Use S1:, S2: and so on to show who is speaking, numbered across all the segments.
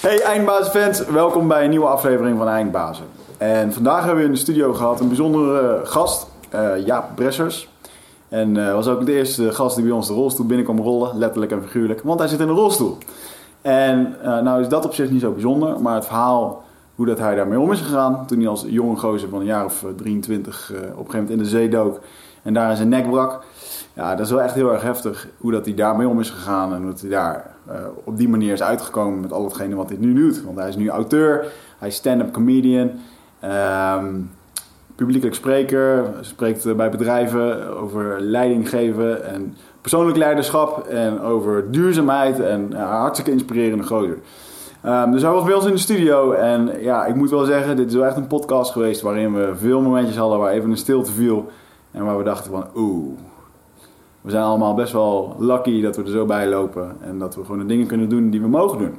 S1: Hey Eindbazen-fans, welkom bij een nieuwe aflevering van Eindbazen. En vandaag hebben we in de studio gehad een bijzondere gast, uh, Jaap Bressers. En uh, was ook de eerste gast die bij ons de rolstoel binnenkwam rollen, letterlijk en figuurlijk, want hij zit in een rolstoel. En nou is dat op zich niet zo bijzonder, maar het verhaal hoe dat hij daarmee om is gegaan toen hij als jonge gozer van een jaar of 23 op een gegeven moment in de zee dook en daar in zijn nek brak. Ja, dat is wel echt heel erg heftig hoe dat hij daarmee om is gegaan en hoe dat hij daar uh, op die manier is uitgekomen met al hetgene wat hij nu doet. Want hij is nu auteur, hij is stand-up comedian, um, publiekelijk spreker, spreekt bij bedrijven over leiding geven en persoonlijk leiderschap en over duurzaamheid en hartstikke inspirerende gozer. Um, dus hij was bij ons in de studio en ja, ik moet wel zeggen, dit is wel echt een podcast geweest waarin we veel momentjes hadden waar even een stilte viel en waar we dachten van oeh, we zijn allemaal best wel lucky dat we er zo bij lopen. En dat we gewoon de dingen kunnen doen die we mogen doen.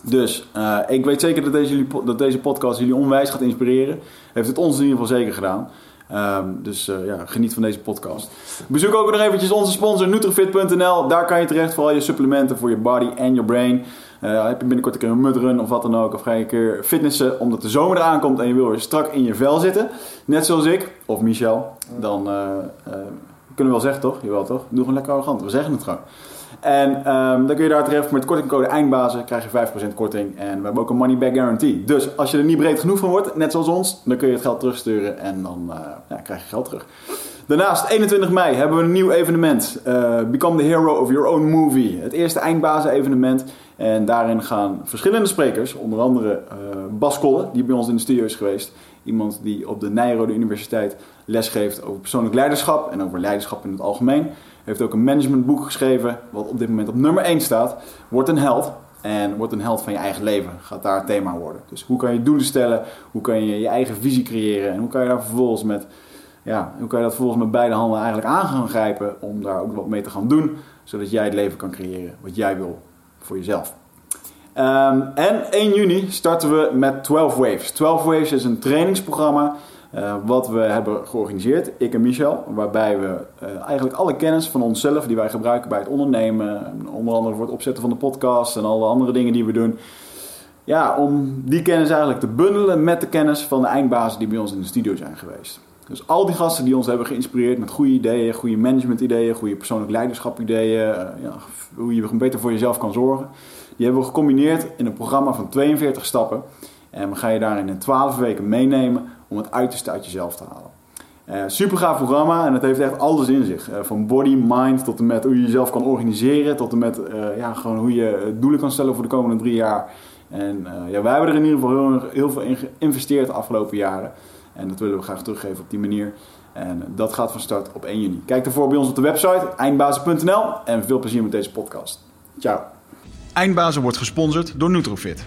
S1: Dus uh, ik weet zeker dat deze, dat deze podcast jullie onwijs gaat inspireren. Heeft het ons in ieder geval zeker gedaan. Um, dus uh, ja, geniet van deze podcast. Bezoek ook nog eventjes onze sponsor Nutrifit.nl. Daar kan je terecht voor al je supplementen voor je body en je brain. Uh, heb je binnenkort een keer een mudrun of wat dan ook. Of ga je een keer fitnessen omdat de zomer eraan komt en je wil weer strak in je vel zitten. Net zoals ik of Michel. Dan kunnen we wel zeggen, toch? Jawel, toch? Doe gewoon lekker arrogant. We zeggen het gewoon. En um, dan kun je daar terecht met kortingcode eindbazen krijg je 5% korting. En we hebben ook een money back guarantee. Dus als je er niet breed genoeg van wordt, net zoals ons, dan kun je het geld terugsturen en dan uh, ja, krijg je geld terug. Daarnaast, 21 mei, hebben we een nieuw evenement. Uh, Become the Hero of Your Own Movie. Het eerste eindbazen evenement. En daarin gaan verschillende sprekers, onder andere uh, Bas Kolle, die bij ons in de studio is geweest. Iemand die op de Nijrode Universiteit lesgeeft over persoonlijk leiderschap en over leiderschap in het algemeen. Heeft ook een managementboek geschreven, wat op dit moment op nummer 1 staat. Word een held. En word een held van je eigen leven. Gaat daar het thema worden. Dus hoe kan je doelen stellen? Hoe kan je je eigen visie creëren? En hoe kan je daar vervolgens met, ja, hoe kan je dat vervolgens met beide handen eigenlijk aan gaan grijpen om daar ook wat mee te gaan doen, zodat jij het leven kan creëren wat jij wil voor jezelf. Um, en 1 juni starten we met 12 Waves. 12 Waves is een trainingsprogramma uh, wat we hebben georganiseerd, ik en Michel, waarbij we uh, eigenlijk alle kennis van onszelf die wij gebruiken bij het ondernemen, onder andere voor het opzetten van de podcast en alle andere dingen die we doen, ja, om die kennis eigenlijk te bundelen met de kennis van de eindbazen die bij ons in de studio zijn geweest. Dus al die gasten die ons hebben geïnspireerd met goede ideeën, goede management ideeën, goede persoonlijk leiderschap ideeën, uh, ja, hoe je beter voor jezelf kan zorgen. Die hebben we gecombineerd in een programma van 42 stappen. En we gaan je daarin in 12 weken meenemen om het uiterste uit jezelf te halen. Uh, super gaaf programma en het heeft echt alles in zich. Uh, van body, mind tot en met hoe je jezelf kan organiseren. Tot en met uh, ja, gewoon hoe je doelen kan stellen voor de komende drie jaar. En ja, wij hebben er in ieder geval heel, heel veel in geïnvesteerd de afgelopen jaren. En dat willen we graag teruggeven op die manier. En dat gaat van start op 1 juni. Kijk ervoor bij ons op de website eindbazen.nl en veel plezier met deze podcast. Ciao.
S2: Eindbazen wordt gesponsord door Nutrofit.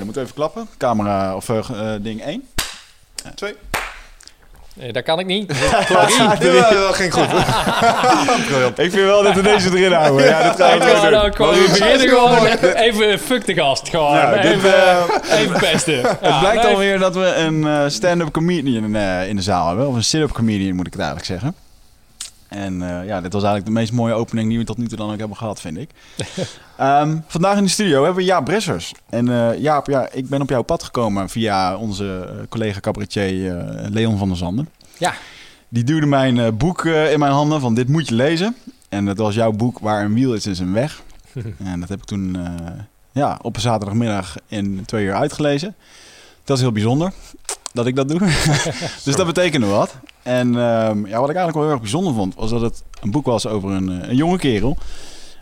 S1: Dan moeten we even klappen. Camera of uh, ding 1. 2.
S3: Nee, dat kan ik niet.
S1: dat ging goed. ik vind wel dat we deze erin houden. Ja, dat we
S3: ja, doen. Nou, we beginnen gewoon even fuck de gast. Gewoon. Ja, even, dit, uh, even pesten. Ja,
S1: het blijkt nee. alweer dat we een stand-up comedian uh, in de zaal hebben. Of een sit-up comedian moet ik het eigenlijk zeggen. En uh, ja, dit was eigenlijk de meest mooie opening die we tot nu toe dan ook hebben gehad, vind ik. um, vandaag in de studio hebben we Jaap Bressers. En uh, Jaap, ja, ik ben op jouw pad gekomen via onze collega cabaretier uh, Leon van der Zanden.
S3: Ja.
S1: Die duwde mijn boek in mijn handen van dit moet je lezen. En dat was jouw boek Waar een wiel is, is een weg. en dat heb ik toen ja, op een zaterdagmiddag in twee uur uitgelezen. Dat is heel bijzonder.
S2: Dat ik dat doe. dus dat betekende wat. En ehm, ja, wat ik eigenlijk wel heel erg bijzonder vond, was dat het een boek was over een, eh, een jonge kerel.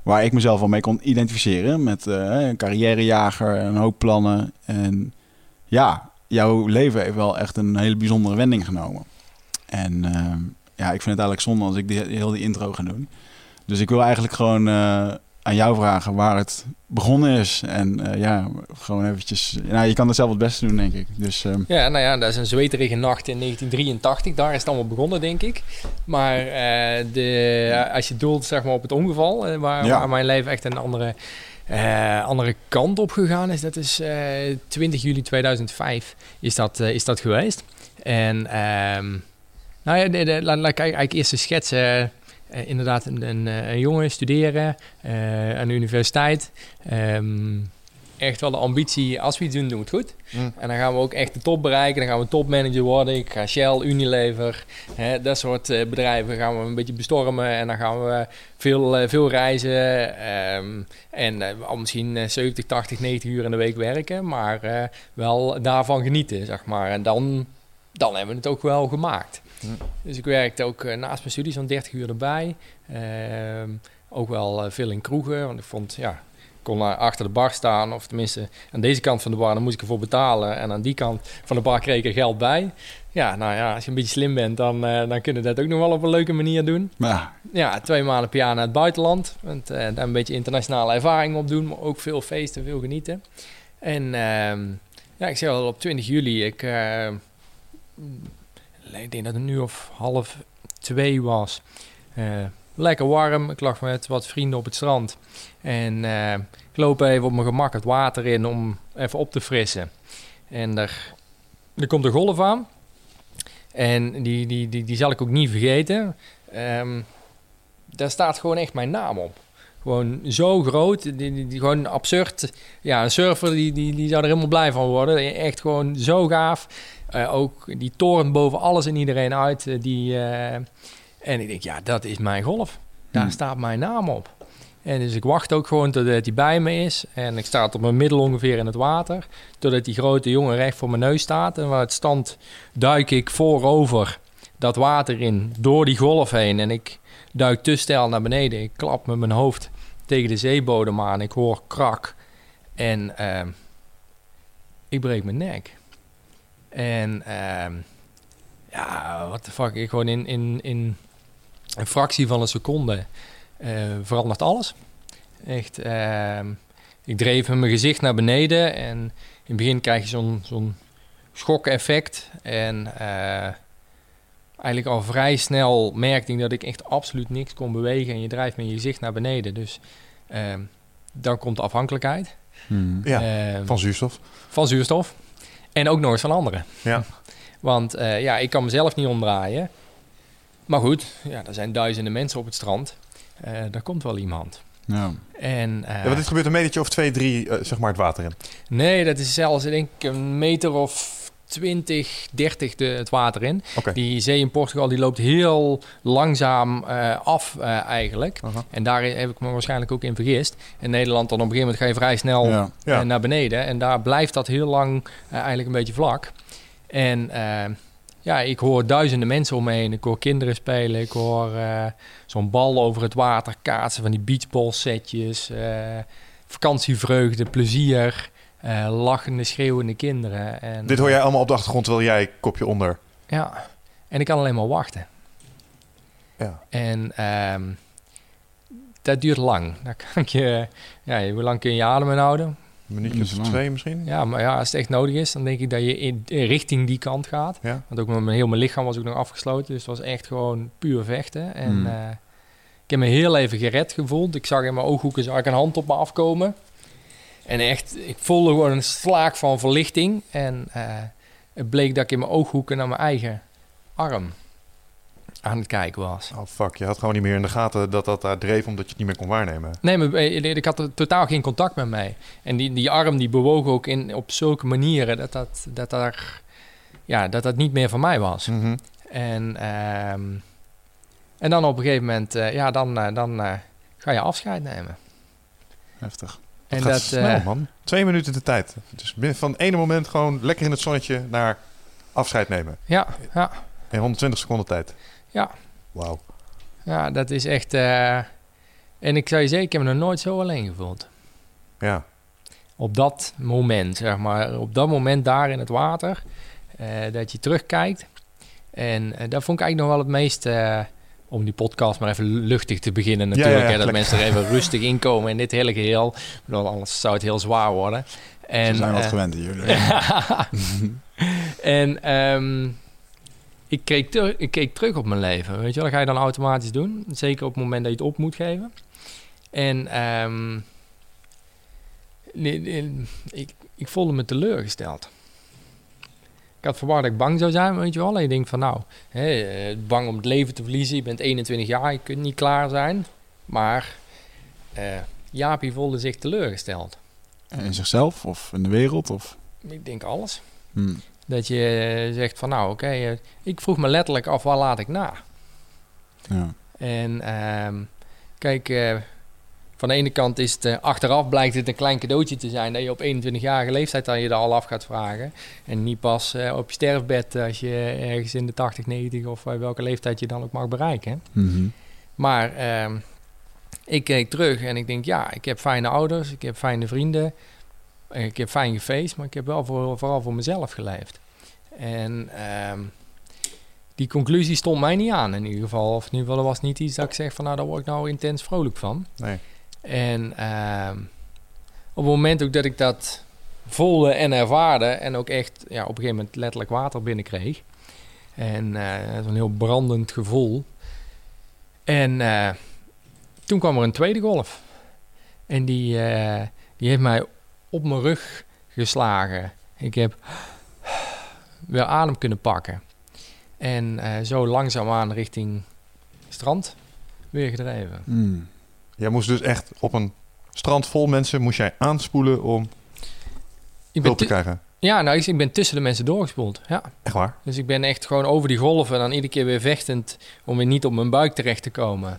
S2: Waar ik mezelf wel mee kon identificeren. Met eh, een carrièrejager, een hoop plannen. En ja, jouw leven heeft wel echt een hele bijzondere wending genomen. En ehm, ja, ik vind het eigenlijk zonde als ik die, heel die intro ga doen. Dus ik wil eigenlijk gewoon eh, aan jou vragen waar het begonnen is. En eh, ja, gewoon eventjes... Nou, je kan het zelf het beste doen, denk ik. Dus ehm,
S3: Ja, nou ja, dat is een zweterige nacht in 1983. Daar is het allemaal begonnen, denk ik. Maar eh, de, als je doelt zeg maar, op het ongeval, eh, waar,
S2: Ja.
S3: waar mijn leven echt een andere, andere kant op gegaan is, dat is eh 20 juli 2005 is dat, is dat geweest. En ehm, nou ja, de, de, laat, laat ik eigenlijk eerst eens schetsen. Eh, inderdaad, een, een, eh, een jongen studeren eh, aan de universiteit. Ehm, echt wel de ambitie, als we iets doen, doen we het goed.
S4: Mm.
S3: En dan gaan we ook echt de top bereiken. Dan gaan we topmanager worden. Ik ga Shell, Unilever, hè, dat soort bedrijven gaan we een beetje bestormen. En dan gaan we veel, veel reizen. ehm, en al misschien eh, 70, 80, 90 uur in de week werken. Maar wel daarvan genieten, zeg maar. En dan, dan hebben we het ook wel gemaakt. Dus ik werkte ook eh, naast mijn studie zo'n 30 uur erbij. Ehm, ook wel eh, veel in kroegen. Want ik vond, ja, ik kon achter de bar staan. Of tenminste, aan deze kant van de bar, dan moest ik ervoor betalen. En aan die kant van de bar kreeg ik er geld bij. Ja, nou ja, als je een beetje slim bent, dan, eh, dan kun je dat ook nog wel op een leuke manier doen.
S2: maar ja,
S3: Ja, twee maanden per jaar naar het buitenland. Want, eh, daar een beetje internationale ervaring op doen. Maar ook veel feesten, veel genieten. En ehm, ja, ik zeg al op 20 juli. Ik, ik denk dat het nu of half twee was. Eh, lekker warm. Ik lag met wat vrienden op het strand. En eh, ik loop even op mijn gemak het water in om even op te frissen. En er, er komt een golf aan. En die, die, die, die zal ik ook niet vergeten. Ehm, daar staat gewoon echt mijn naam op. Gewoon zo groot, die, die, die gewoon absurd. Ja, een surfer die, die, die zou er helemaal blij van worden. Echt gewoon zo gaaf. Eh, ook die toren boven alles en iedereen uit. eh, die, eh, en ik denk, ja, dat is mijn golf. Daar
S2: Hmm.
S3: staat mijn naam op. En dus ik wacht ook gewoon totdat hij bij me is. En ik sta op mijn middel ongeveer in het water. Totdat die grote jongen recht voor mijn neus staat. En waar het stand duik ik voorover dat water in, door die golf heen. En ik duik te stijl naar beneden. Ik klap met mijn hoofd tegen de zeebodem aan. Ik hoor krak. En ehm, ik breek mijn nek. En ehm, ja, what the fuck. Ik gewoon in, in, in een fractie van een seconde eh, verandert alles. Echt, ehm, ik dreef mijn gezicht naar beneden. En in het begin krijg je zo'n zo'n schok-effect. En eh, eigenlijk al vrij snel merkte ik dat ik echt absoluut niks kon bewegen. En je drijft met je gezicht naar beneden. Dus ehm, dan komt de afhankelijkheid.
S2: hmm.
S4: Ja, van zuurstof.
S3: van zuurstof. En ook eens van anderen.
S4: Ja.
S3: Want eh, ja, ik kan mezelf niet omdraaien. Maar goed, ja, er zijn duizenden mensen op het strand. Eh daar komt wel iemand.
S2: ja.
S3: En, eh,
S4: Ja, dit gebeurt een metertje of twee, drie, zeg maar, het water in.
S3: Nee, dat is zelfs ik denk een meter of 20, 30 de, het water in. Die zee in Portugal die loopt heel langzaam eh, af eh, eigenlijk. En daar heb ik me waarschijnlijk ook in vergist. In Nederland dan op een gegeven moment ga je vrij snel
S2: Ja.
S4: Ja.
S3: eh, naar beneden. En daar blijft dat heel lang eigenlijk een beetje vlak. En ja, ik hoor duizenden mensen om me heen. Ik hoor kinderen spelen. Ik hoor zo'n bal over het water kaatsen van die beachball setjes. vakantievreugde, plezier. Eh, lachende, schreeuwende kinderen. En,
S4: Dit hoor jij allemaal op de achtergrond terwijl jij kopje onder.
S3: Ja, en ik kan alleen maar wachten.
S4: Ja.
S3: En ehm, dat duurt lang. Dan kan ik je, ja, hoe lang kun je je adem inhouden?
S4: Een minuutje
S2: Dat is
S4: of twee misschien.
S3: Ja, maar ja, als het echt nodig is, dan denk ik dat je in, in richting die kant gaat.
S4: Ja.
S3: Want ook met mijn, heel mijn lichaam was ook nog afgesloten. Dus het was echt gewoon puur vechten. En
S2: Hmm.
S3: eh, ik heb me heel even gered gevoeld. Ik zag in mijn ooghoeken zag ik een hand op me afkomen. En echt, ik voelde gewoon een slaak van verlichting. En eh, het bleek dat ik in mijn ooghoeken naar mijn eigen arm aan het kijken was.
S4: Oh fuck, je had gewoon niet meer in de gaten dat dat daar dreef omdat je het niet meer kon waarnemen.
S3: Nee, maar eh, ik had er totaal geen contact met mij. En die, die arm die bewoog ook in, op zulke manieren dat dat, dat, daar, ja, dat dat niet meer van mij was.
S4: Mhm.
S3: En, ehm, en dan op een gegeven moment, eh, ja, dan, dan ga je afscheid nemen.
S2: Heftig.
S3: En
S4: gaat
S3: dat,
S4: snel,
S3: eh,
S4: man. Twee minuten de tijd. Dus van het ene moment gewoon lekker in het zonnetje naar afscheid nemen.
S3: Ja, ja,
S4: In 120 seconden tijd.
S3: Ja.
S4: Wauw.
S3: ja, dat is echt... eh, en ik zou je zeggen, ik heb me nog nooit zo alleen gevoeld.
S4: Ja.
S3: Op dat moment, zeg maar. Op dat moment daar in het water. eh, dat je terugkijkt. En eh, dat vond ik eigenlijk nog wel het meest... om die podcast maar even luchtig te beginnen natuurlijk.
S4: ja,
S3: dat mensen er even rustig in komen in dit hele geheel. Bedoel, anders zou het heel zwaar worden. En,
S2: Ze zijn wat
S3: eh,
S2: gewend hier. jullie.
S3: en ehm, ik, keek ter- ik keek terug op mijn leven. Weet je wel, dat ga je dan automatisch doen. Zeker op het moment dat je het op moet geven. En ehm, ik, ik voelde me teleurgesteld. Ik had verwacht dat ik bang zou zijn, weet je wel. En je denkt van nou, hè, eh, bang om het leven te verliezen. Je bent 21 jaar, je kunt niet klaar zijn. Maar eh Jaapie voelde zich teleurgesteld.
S2: In zichzelf of in de wereld? Of...
S3: Ik denk alles.
S2: Hm.
S3: Dat je eh, zegt van nou oké, ik vroeg me letterlijk af waar laat ik na.
S2: Ja.
S3: En ehm, kijk, van de ene kant is het eh, achteraf blijkt het een klein cadeautje te zijn dat je op 21-jarige leeftijd dan je er al af gaat vragen. En niet pas eh, op je sterfbed als je ergens in de 80, 90 of eh, welke leeftijd je dan ook mag bereiken.
S2: Mhm.
S3: Maar ehm, ik keek terug en ik denk, ja, ik heb fijne ouders, ik heb fijne vrienden, ik heb fijn gefeest, maar ik heb wel voor, vooral voor mezelf geleefd. En ehm, die conclusie stond mij niet aan in ieder geval. Of in ieder geval, er was niet iets dat ik zeg van, nou, daar word ik nou intens vrolijk van.
S4: Nee.
S3: En ehm, op het moment ook dat ik dat voelde en ervaarde en ook echt ja, op een gegeven moment letterlijk water binnenkreeg. En eh zo'n heel brandend gevoel. En eh, toen kwam er een tweede golf. En die, eh, die heeft mij op mijn rug geslagen. Ik heb weer adem kunnen pakken. En eh, zo langzaamaan richting strand weer gedreven.
S2: Hm.
S4: Jij moest dus echt op een strand vol mensen moest jij aanspoelen om
S3: Ik
S4: hulp te krijgen.
S3: ja, nou, ik- ik ben tussen de mensen doorgespoeld. Ja.
S4: Echt waar?
S3: Dus ik ben echt gewoon over die golven en dan iedere keer weer vechtend om weer niet op mijn buik terecht te komen.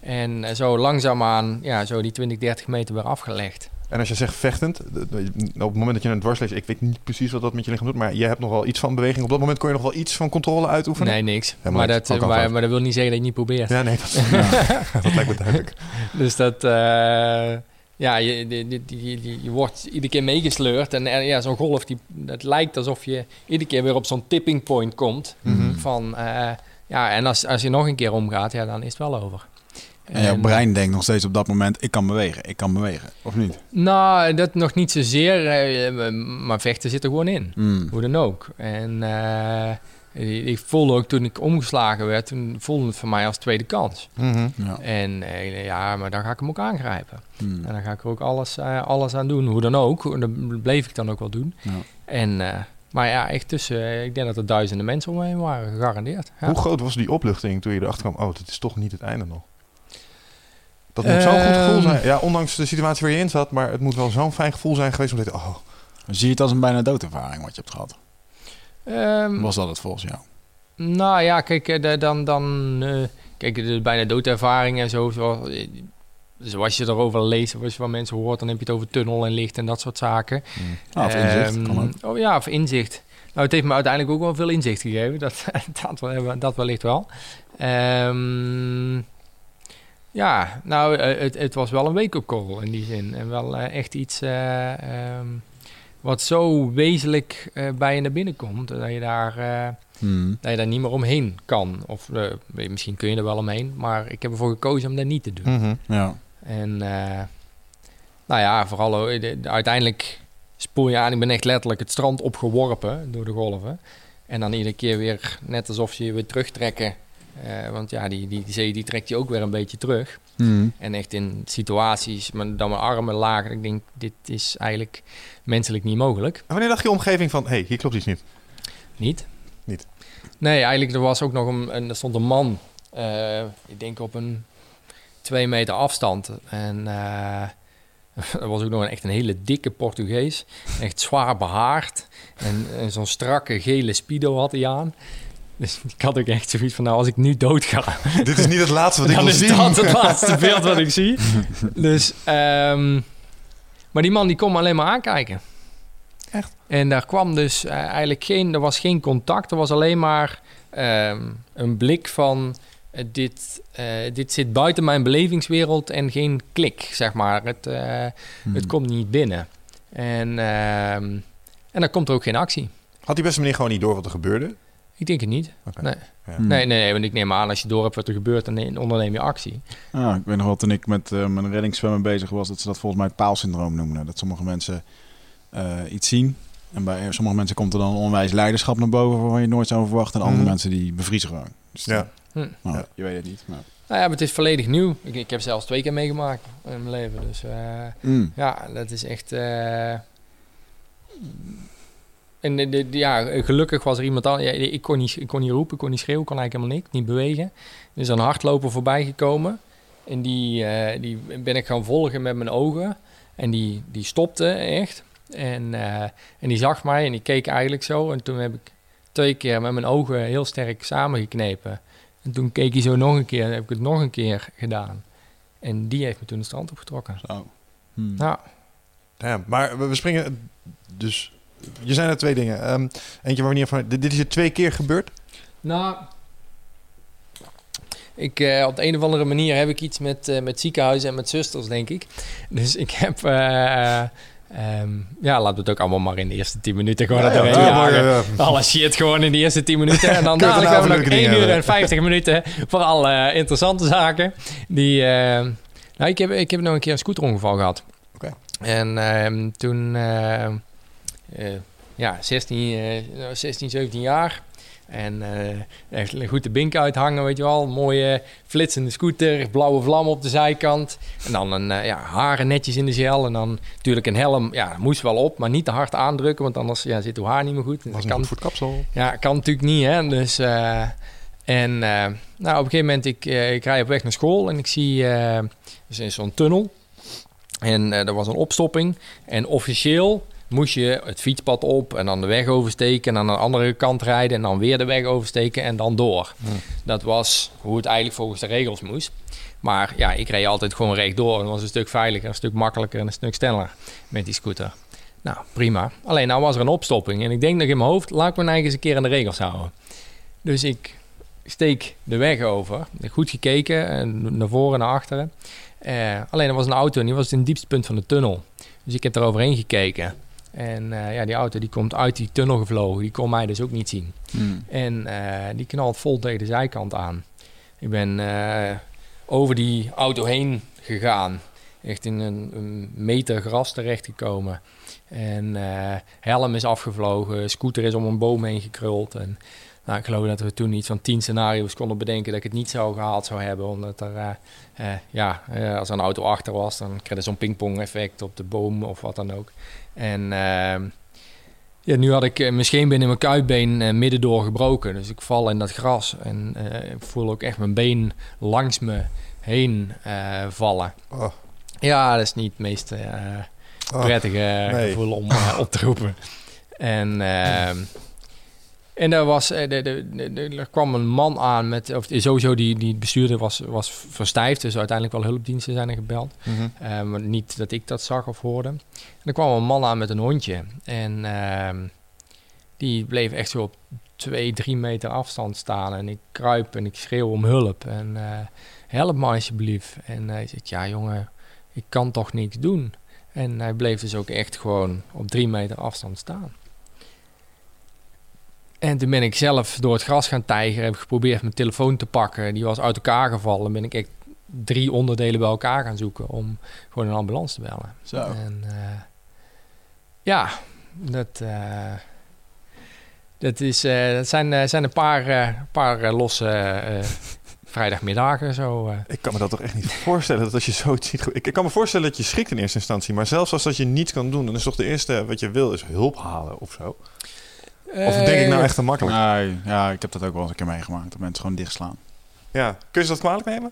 S3: En eh, zo langzaamaan, ja, zo die 20, 30 meter weer afgelegd.
S4: En als je zegt vechtend, op het moment dat je een dwars leest, ik weet niet precies wat dat met je lichaam doet, maar je hebt nog wel iets van beweging. Op dat moment kon je nog wel iets van controle uitoefenen?
S3: Nee, niks.
S4: maar
S3: maar,
S4: niks.
S3: dat, maar, maar dat wil niet zeggen dat je niet probeert.
S4: Ja, nee, dat, dat lijkt me duidelijk.
S3: Dus dat, eh, ja, je, je, je, je, wordt iedere keer meegesleurd. En eh, ja, zo'n golf, die, het lijkt alsof je iedere keer weer op zo'n tipping point komt.
S4: Mhm.
S3: Van, eh, ja, en als, als je nog een keer omgaat, ja, dan is het wel over.
S2: En jouw brein denkt nog steeds op dat moment, ik kan bewegen, ik kan bewegen. Of niet?
S3: Nou, dat nog niet zozeer, eh, maar vechten zit er gewoon in.
S2: Hm.
S3: Hoe dan ook. En eh, ik voelde ook toen ik omgeslagen werd, toen voelde het voor mij als tweede kans.
S4: Mhm.
S2: Ja.
S3: En eh, ja, maar dan ga ik hem ook aangrijpen.
S2: Hm.
S3: En dan ga ik er ook alles, alles aan doen. Hoe dan ook. En dat bleef ik dan ook wel doen.
S2: Ja.
S3: En, eh, maar ja, echt tussen, ik denk dat er duizenden mensen om me heen waren, gegarandeerd. Ja.
S4: Hoe groot was die opluchting toen je erachter kwam, oh, dit is toch niet het einde nog? Dat moet zo'n goed gevoel
S3: Ehm.
S4: zijn. Ja, ondanks de situatie waar je in zat, maar het moet wel zo'n fijn gevoel zijn geweest om te denken, oh,
S2: Zie je het als een bijna doodervaring wat je hebt gehad?
S3: Ehm,
S2: Was dat het volgens jou?
S3: Nou ja, kijk, eh, de- dan, dan eh, kijk, de bijna doodervaring en zo, zo eh, zoals je erover leest of als je van mensen hoort, dan heb je het over tunnel en licht en dat soort zaken.
S2: Ah, of inzicht,
S3: Ehm,
S2: kan ook.
S3: Oh ja, of inzicht. Nou, het heeft me uiteindelijk ook wel veel inzicht gegeven. Dat, dat, wel- dat wellicht wel. Ehm, ja, nou, eh, het, het was wel een wake-up call in die zin. En wel eh, echt iets eh, ehm, wat zo wezenlijk bij je naar binnen komt. Dat je daar... eh,
S2: Hm.
S3: dat je daar niet meer omheen kan. Of misschien kun je er wel omheen, maar ik heb ervoor gekozen om dat niet te doen.
S4: mhm.
S2: Ja.
S3: En nou ja, vooral ook, de- de- uiteindelijk spoel je aan. Ik ben echt letterlijk het strand opgeworpen door de golven. En dan iedere keer weer net alsof ze je weer terugtrekken. Eh, want ja, die, die, die zee die trekt je ook weer een beetje terug.
S2: Hm.
S3: En echt in situaties, maar dan mijn armen lager. Ik denk, dit is eigenlijk menselijk niet mogelijk.
S4: En wanneer dacht je omgeving van, hé, hey, hier klopt iets niet?
S3: Niet?
S4: Niet.
S3: Nee, eigenlijk er was ook nog een, een er stond een man, eh, ik denk op een twee meter afstand. En eh, er was ook nog een, echt een hele dikke Portugees, echt zwaar behaard. En, en zo'n strakke gele speedo had hij aan. Dus ik had ook echt zoiets van, nou als ik nu dood ga,
S4: Dit is niet het laatste wat ik
S3: dan
S4: wil
S3: is
S4: zien.
S3: dat het laatste beeld wat ik zie. Dus, ehm, maar die man die kon me alleen maar aankijken.
S4: Echt?
S3: En daar kwam dus eh, eigenlijk geen, er was geen contact. Er was alleen maar ehm, een blik van eh, dit, eh, dit zit buiten mijn belevingswereld en geen klik, zeg maar. Het,
S1: Hmm.
S3: het komt niet binnen. En, ehm, en dan komt er ook geen actie.
S4: Had die beste meneer gewoon niet door wat er gebeurde?
S3: Ik denk het niet. Nee.
S4: Ja.
S1: Hmm.
S3: Nee, nee, nee, want ik neem aan als je door hebt wat er gebeurt, dan ne- onderneem je actie.
S2: Ja, ik weet nog wel toen ik met eh, mijn reddingszwemmen bezig was, dat ze dat volgens mij het paalsyndroom noemden. Dat sommige mensen eh, iets zien. En bij sommige mensen komt er dan onwijs leiderschap naar boven waar je nooit zou verwachten. En andere
S4: Mhm.
S2: mensen die bevriezen gewoon. Dus
S4: Ja.
S3: Hm.
S2: nou,
S4: Ja.
S2: Je weet het niet. Maar...
S3: Nou ja, maar het is volledig nieuw. Ik, ik heb zelfs twee keer meegemaakt in mijn leven. Dus eh,
S2: Mm.
S3: ja, dat is echt... eh, En de, de- de- ja, gelukkig was er iemand aan. Ja, ik, kon niet, ik kon niet roepen, ik kon niet schreeuwen, ik kon eigenlijk helemaal niks, niet bewegen. Er is een hardloper voorbij gekomen. En die, eh, die ben ik gaan volgen met mijn ogen. En die, die stopte echt. En, eh, en die zag mij en die keek eigenlijk zo. En toen heb ik twee keer met mijn ogen heel sterk samengeknepen. En toen keek hij zo nog een keer en heb ik het nog een keer gedaan. En die heeft me toen de strand opgetrokken.
S2: Zo. Mm.
S3: Nou,
S4: Ja, maar we springen dus... Je zijn er twee dingen. Ehm, eentje waar we niet van... Dit is je twee keer gebeurd?
S3: Nou, ik, eh, op de een of andere manier heb ik iets met, eh, met ziekenhuizen en met zusters, denk ik. Dus ik heb, eh, ehm, ja, laten we het ook allemaal maar in de eerste 10 minuten gewoon
S4: ja, ja.
S3: Alle shit gewoon in de eerste 10 minuten. En dan dadelijk hebben we nog
S4: leuke
S3: 1
S4: dingen
S3: uur en
S4: hebben.
S3: 50 minuten voor alle interessante zaken. Die, eh, nou, ik heb, ik heb nog een keer een scooterongeval gehad.
S4: Oké.
S3: En ehm, toen, ja, 16, eh, 16, 17 jaar. En eh, echt goed de bink uithangen, weet je wel. Mooie flitsende scooter, blauwe vlam op de zijkant. En dan een, eh, ja, haren netjes in de gel. En dan natuurlijk een helm, ja, moest wel op, maar niet te hard aandrukken. Want anders ja, zit uw haar niet meer goed. Dus
S4: Was
S3: dat
S4: een
S3: kan
S4: goed voor het kapsel.
S3: ja, kan natuurlijk niet, hè. Dus, eh, en eh, nou, op een gegeven moment, ik, eh, ik rij op weg naar school en ik zie, eh er is zo'n tunnel. En eh, er was een opstopping. En officieel moest je het fietspad op en dan de weg oversteken... en aan de andere kant rijden en dan weer de weg oversteken en dan door. Dat was hoe het eigenlijk volgens de regels moest. Maar ja, ik reed altijd gewoon rechtdoor. Dat was een stuk veiliger, een stuk makkelijker en een stuk sneller met die scooter. Nou, prima. Alleen nou was er een opstopping. En ik denk nog in mijn hoofd, laat ik me nou eens een keer aan de regels houden. Dus ik steek de weg over. Goed gekeken, en naar voren en naar achteren. Eh, alleen er was een auto en die was in het diepste punt van de tunnel. Dus ik heb er overheen gekeken. En eh, ja, die auto die komt uit die tunnel gevlogen. Die kon mij dus ook niet zien.
S2: Mm.
S3: En eh, die knalt vol tegen de zijkant aan. Ik ben eh, over die auto heen gegaan. Echt in een, een meter gras terechtgekomen. En helm is afgevlogen. Scooter is om een boom heen gekruld. En nou, ik geloof dat we toen iets van tien scenario's konden bedenken dat ik het niet zou gehaald zou hebben. Omdat er, ja, als er een auto achter was, dan kreeg je zo'n pingpong effect op de boom of wat dan ook. En ehm, ja, nu had ik eh, mijn scheenbeen in mijn kuitbeen eh, midden door gebroken. Dus ik val in dat gras en eh, ik voel ook echt mijn been langs me heen eh, vallen.
S4: Oh.
S3: Ja, dat is niet het meest eh,
S4: Oh.
S3: prettige
S4: nee.
S3: gevoel om op te roepen. En, ehm, en er, was, eh, er kwam een man aan met, of sowieso die, die bestuurder was, was verstijfd. Dus uiteindelijk wel hulpdiensten zijn er gebeld.
S4: Mhm.
S3: Eh, maar niet dat ik dat zag of hoorde. En er kwam een man aan met een hondje. En ehm, die bleef echt zo op twee, drie meter afstand staan. En ik kruip en ik schreeuw om hulp. En eh, help me alsjeblieft. En hij zegt, ja jongen, ik kan toch niks doen. En hij bleef dus ook echt gewoon op drie meter afstand staan. En toen ben ik zelf door het gras gaan tijgeren. Heb geprobeerd mijn telefoon te pakken. Die was uit elkaar gevallen. Ben ik echt drie onderdelen bij elkaar gaan zoeken om gewoon een ambulance te bellen.
S2: Zo.
S3: En eh, ja, dat, eh, dat, is, eh, dat zijn, zijn een paar, eh, paar losse eh, vrijdagmiddagen zo. eh.
S4: Ik kan me dat toch echt niet voorstellen dat als je zoiets ziet. Ik, ik kan me voorstellen dat je schrikt in eerste instantie. Maar zelfs als dat je niets kan doen, dan is toch de eerste wat je wil is hulp halen of zo. Of denk ik nou
S3: Eh,
S4: echt te makkelijk?
S2: Nee, ja, ik heb dat ook wel eens een keer meegemaakt. Dat mensen gewoon dichtslaan.
S4: Ja. Kun je ze dat kwalijk nemen?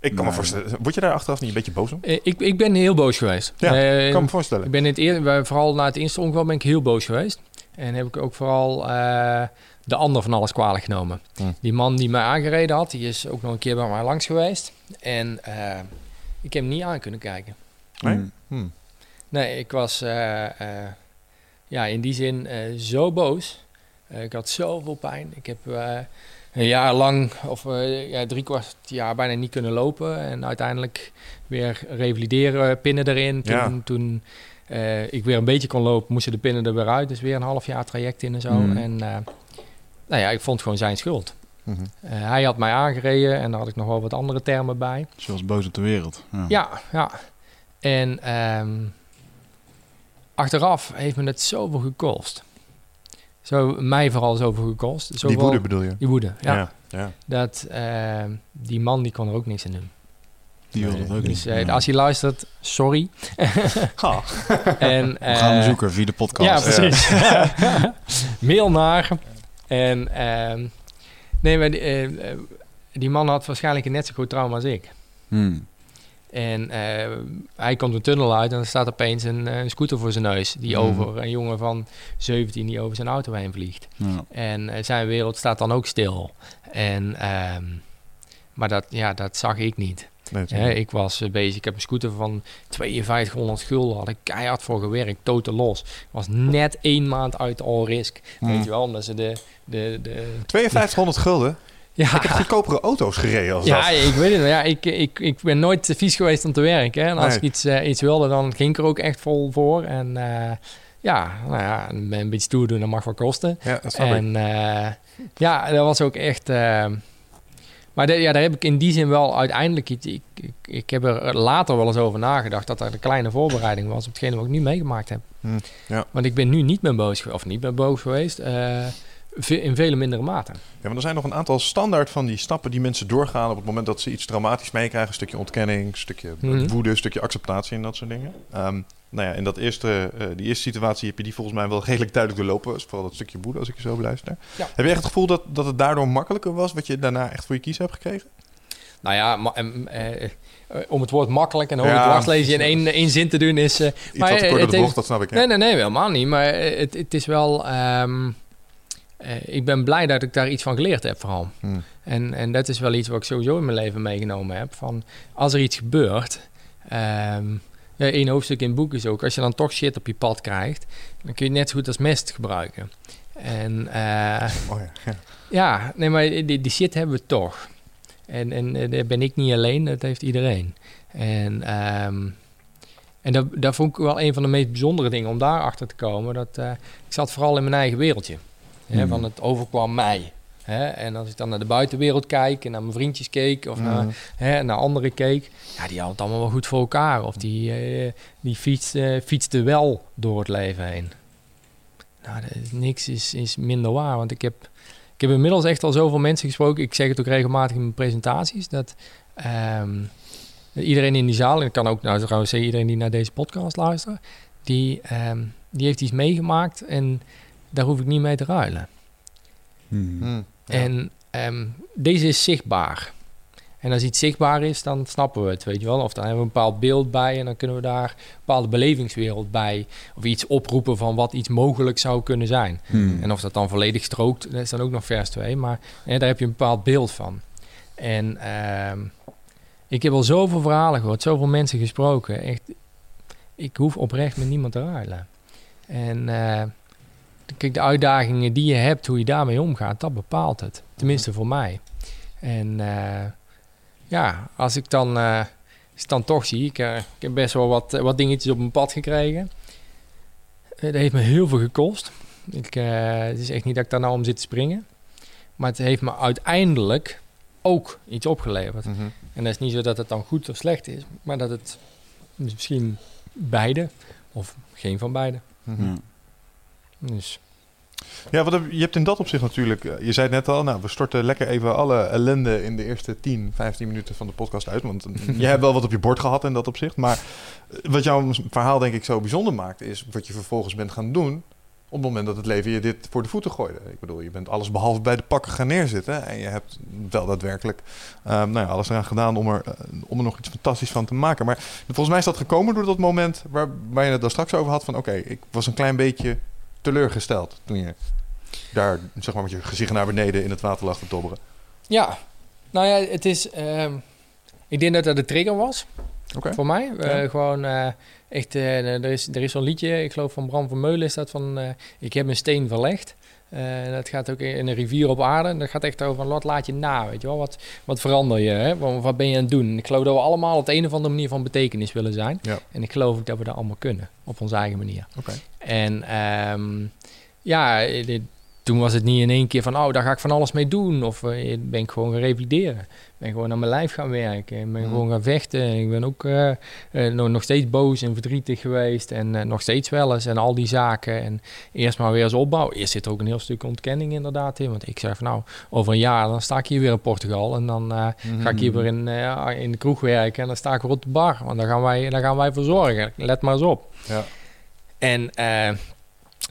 S4: Ik kan me voorstellen. Word je daar achteraf niet een beetje boos om?
S3: eh, ik, ik ben heel boos geweest.
S4: Ja,
S3: Eh,
S4: Ik kan me voorstellen.
S3: Ik ben in het vooral na het eerste ongeval ben ik heel boos geweest. En heb ik ook vooral eh, de ander van alles kwalijk genomen.
S4: Hm.
S3: Die man die mij aangereden had, die is ook nog een keer bij mij langs geweest. En eh, ik heb hem niet aan kunnen kijken.
S4: Nee?
S2: Mm.
S4: Hm.
S3: Nee, ik was... ja, in die zin eh, zo boos. Eh, ik had zoveel pijn. Ik heb eh, een jaar lang, of ja, drie kwart jaar bijna niet kunnen lopen. En uiteindelijk weer revalideren, pinnen erin. Toen,
S4: Ja.
S3: toen ik weer een beetje kon lopen, moesten de pinnen er weer uit. Dus weer een half jaar traject in en zo.
S1: Mhm.
S3: En nou ja, ik vond gewoon zijn schuld.
S4: Mhm.
S3: Hij had mij aangereden en daar had ik nog wel wat andere termen bij.
S2: Zoals boos op de wereld. Ja.
S3: Ja, ja. En ehm, achteraf heeft me het zoveel gekost. Zo, mij vooral zoveel gekost.
S4: Die woede bedoel je?
S3: Die woede, ja.
S4: ja. ja.
S3: Dat ehm, die man die kon er ook niks aan doen.
S2: Die wil dat ook
S3: Dus
S2: niet.
S3: eh, als hij luistert, sorry. En,
S2: We gaan hem
S3: eh,
S2: zoeken via de podcast.
S3: Ja, precies. Mail naar. En ehm, nee, maar die, eh, eh, die man had waarschijnlijk een net zo groot trauma als ik.
S2: Hmm.
S3: En eh, hij komt een tunnel uit en er staat opeens een, eh, scooter voor zijn neus. Die
S4: Mhm.
S3: over een jongen van 17 die over zijn auto heen vliegt.
S2: Ja.
S3: En eh, zijn wereld staat dan ook stil. En, ehm, maar dat, ja, dat zag ik niet. Ik was bezig, ik heb een scooter van 5200 gulden, had ik keihard voor gewerkt, totaal los. Was net één maand uit de all risk.
S4: Hmm.
S3: Weet je wel, omdat ze de... de, de
S4: 5200 gulden?
S3: Ja,
S4: Ik heb goedkopere auto's gereden als
S3: ja,
S4: dat.
S3: ik weet het. wel. Ja, ik, ik, ik ben nooit vies geweest om te werken. Hè. En als
S4: Nee.
S3: ik iets, eh, iets wilde, dan ging ik er ook echt vol voor. En eh, ja, nou ja, een beetje stoer doen, dat mag wel kosten.
S4: Ja, dat.
S3: En eh, ja, dat was ook echt... maar de- ja, daar heb ik in die zin wel uiteindelijk iets... Ik, ik, ik heb er later wel eens over nagedacht... dat er een kleine voorbereiding was op hetgene wat ik nu meegemaakt heb.
S4: Hm, ja.
S3: Want ik ben nu niet meer boos of niet meer boos geweest... in vele mindere mate.
S4: Ja, maar er zijn nog een aantal standaard van die stappen die mensen doorgaan op het moment dat ze iets traumatisch meekrijgen. Een stukje ontkenning, een stukje
S3: Mhm.
S4: woede, een stukje acceptatie en dat soort dingen. Ehm, nou ja, in dat eerste, eh, die eerste situatie heb je die volgens mij wel redelijk duidelijk doorlopen. Dus vooral dat stukje woede als ik je zo beluister.
S3: Ja.
S4: Heb je echt het gevoel dat, dat het daardoor makkelijker was wat je daarna echt voor je kies hebt gekregen?
S3: Nou ja, eh, eh, om het woord makkelijk en hoog
S4: Ja.
S3: dwarslezen in één, één zin te doen is... eh,
S4: Iets
S3: Maar,
S4: wat te kort de bocht, dat snap ik. Ja.
S3: Nee, nee, nee, helemaal niet. Maar het, het is wel... ehm, eh, ik ben blij dat ik daar iets van geleerd heb vooral.
S4: Hm.
S3: En, en dat is wel iets wat ik sowieso in mijn leven meegenomen heb. Van als er iets gebeurt... ja, één hoofdstuk in het boek is ook... als je dan toch shit op je pad krijgt... dan kun je het net zo goed als mest gebruiken. En eh,
S4: Oh ja, ja.
S3: ja, nee, maar die, die shit hebben we toch. En, en eh, daar ben ik niet alleen, dat heeft iedereen. En, ehm, en dat, dat vond ik wel een van de meest bijzondere dingen om daarachter te komen. Dat, eh, ik zat vooral in mijn eigen wereldje. Hè,
S2: Hmm.
S3: Van het overkwam mij. Hè? En als ik dan naar de buitenwereld kijk en naar mijn vriendjes keek of naar,
S4: Mhm.
S3: hè, naar anderen keek, ja, die hadden het allemaal wel goed voor elkaar. Of die, eh, die fiets, fietste wel door het leven heen. Nou, is, niks is, is minder waar, want ik heb, ik heb inmiddels echt al zoveel mensen gesproken. Ik zeg het ook regelmatig in mijn presentaties, dat ehm, iedereen in die zaal, en ik kan ook nou trouwens zeggen, iedereen die naar deze podcast luistert, die, ehm, die heeft iets meegemaakt en daar hoef ik niet mee te ruilen.
S2: Hmm.
S4: Hm. Ja.
S3: En ehm, deze is zichtbaar. En als iets zichtbaar is, dan snappen we het, weet je wel. Of dan hebben we een bepaald beeld bij en dan kunnen we daar een bepaalde belevingswereld bij. Of iets oproepen van wat iets mogelijk zou kunnen zijn.
S2: Hmm.
S3: En of dat dan volledig strookt, dat is dan ook nog vers 2. Maar hè, daar heb je een bepaald beeld van. En ehm, ik heb al zoveel verhalen gehoord, zoveel mensen gesproken. Echt, ik hoef oprecht met niemand te ruilen. En eh, kijk, de uitdagingen die je hebt, hoe je daarmee omgaat, dat bepaalt het. Tenminste voor mij. En eh, ja, als ik dan, eh, als ik dan toch zie, ik, eh, ik heb best wel wat, wat dingetjes op mijn pad gekregen. Dat heeft me heel veel gekost. Ik, eh, het is echt niet dat ik daar nou om zit te springen. Maar het heeft me uiteindelijk ook iets opgeleverd.
S4: Mhm.
S3: En dat is niet zo dat het dan goed of slecht is, maar dat het is misschien beide of geen van beide.
S2: Ja.
S3: Dus
S4: Ja, wat heb, je hebt in dat opzicht natuurlijk... eh, Je zei het net al, nou, we storten lekker even alle ellende in de eerste 10, 15 minuten van de podcast uit. Want je hebt wel wat op je bord gehad in dat opzicht. Maar eh, wat jouw verhaal denk ik zo bijzonder maakt... is wat je vervolgens bent gaan doen... op het moment dat het leven je dit voor de voeten gooide. Ik bedoel, je bent alles behalve bij de pakken gaan neerzitten. En je hebt wel daadwerkelijk eh, nou ja, alles eraan gedaan om er, eh, om er nog iets fantastisch van te maken. Maar volgens mij is dat gekomen door dat moment... waar, waar je het daar straks over had van... oké, ik was een klein beetje teleurgesteld toen je daar zeg maar met je gezicht naar beneden in het water lag te dobberen.
S3: ja, nou ja, het is. ehm, ik denk dat dat de trigger was. Voor mij. Eh, gewoon eh, echt, eh, er is, er is zo'n liedje, ik geloof van Bram van Meulen is dat van... ik heb een steen verlegd. Eh, dat gaat ook in een rivier op aarde. Dat gaat echt over wat laat je na, weet je wel. Wat, wat verander je, hè? Wat, wat ben je aan het doen? Ik geloof dat we allemaal op de een of andere manier van betekenis willen zijn.
S4: Ja.
S3: En ik geloof ook dat we dat allemaal kunnen, op onze eigen manier.
S4: Oké.
S3: En ehm, ja, dit- toen was het niet in één keer van, oh, daar ga ik van alles mee doen. Of eh, ben ik gewoon gaan revalideren. Ik ben gewoon aan mijn lijf gaan werken. Ik ben
S4: Mhm.
S3: gewoon gaan vechten. Ik ben ook eh, nog, nog steeds boos en verdrietig geweest. En eh, nog steeds wel eens. En al die zaken. En eerst maar weer eens opbouwen. Eerst zit er ook een heel stuk ontkenning inderdaad in. Want ik zeg van, nou, over een jaar dan sta ik hier weer in Portugal. En dan ga ik hier weer in, in de kroeg werken. En dan sta ik weer op de bar. Want daar gaan wij, daar gaan wij voor zorgen. Let maar eens op.
S4: Ja.
S3: En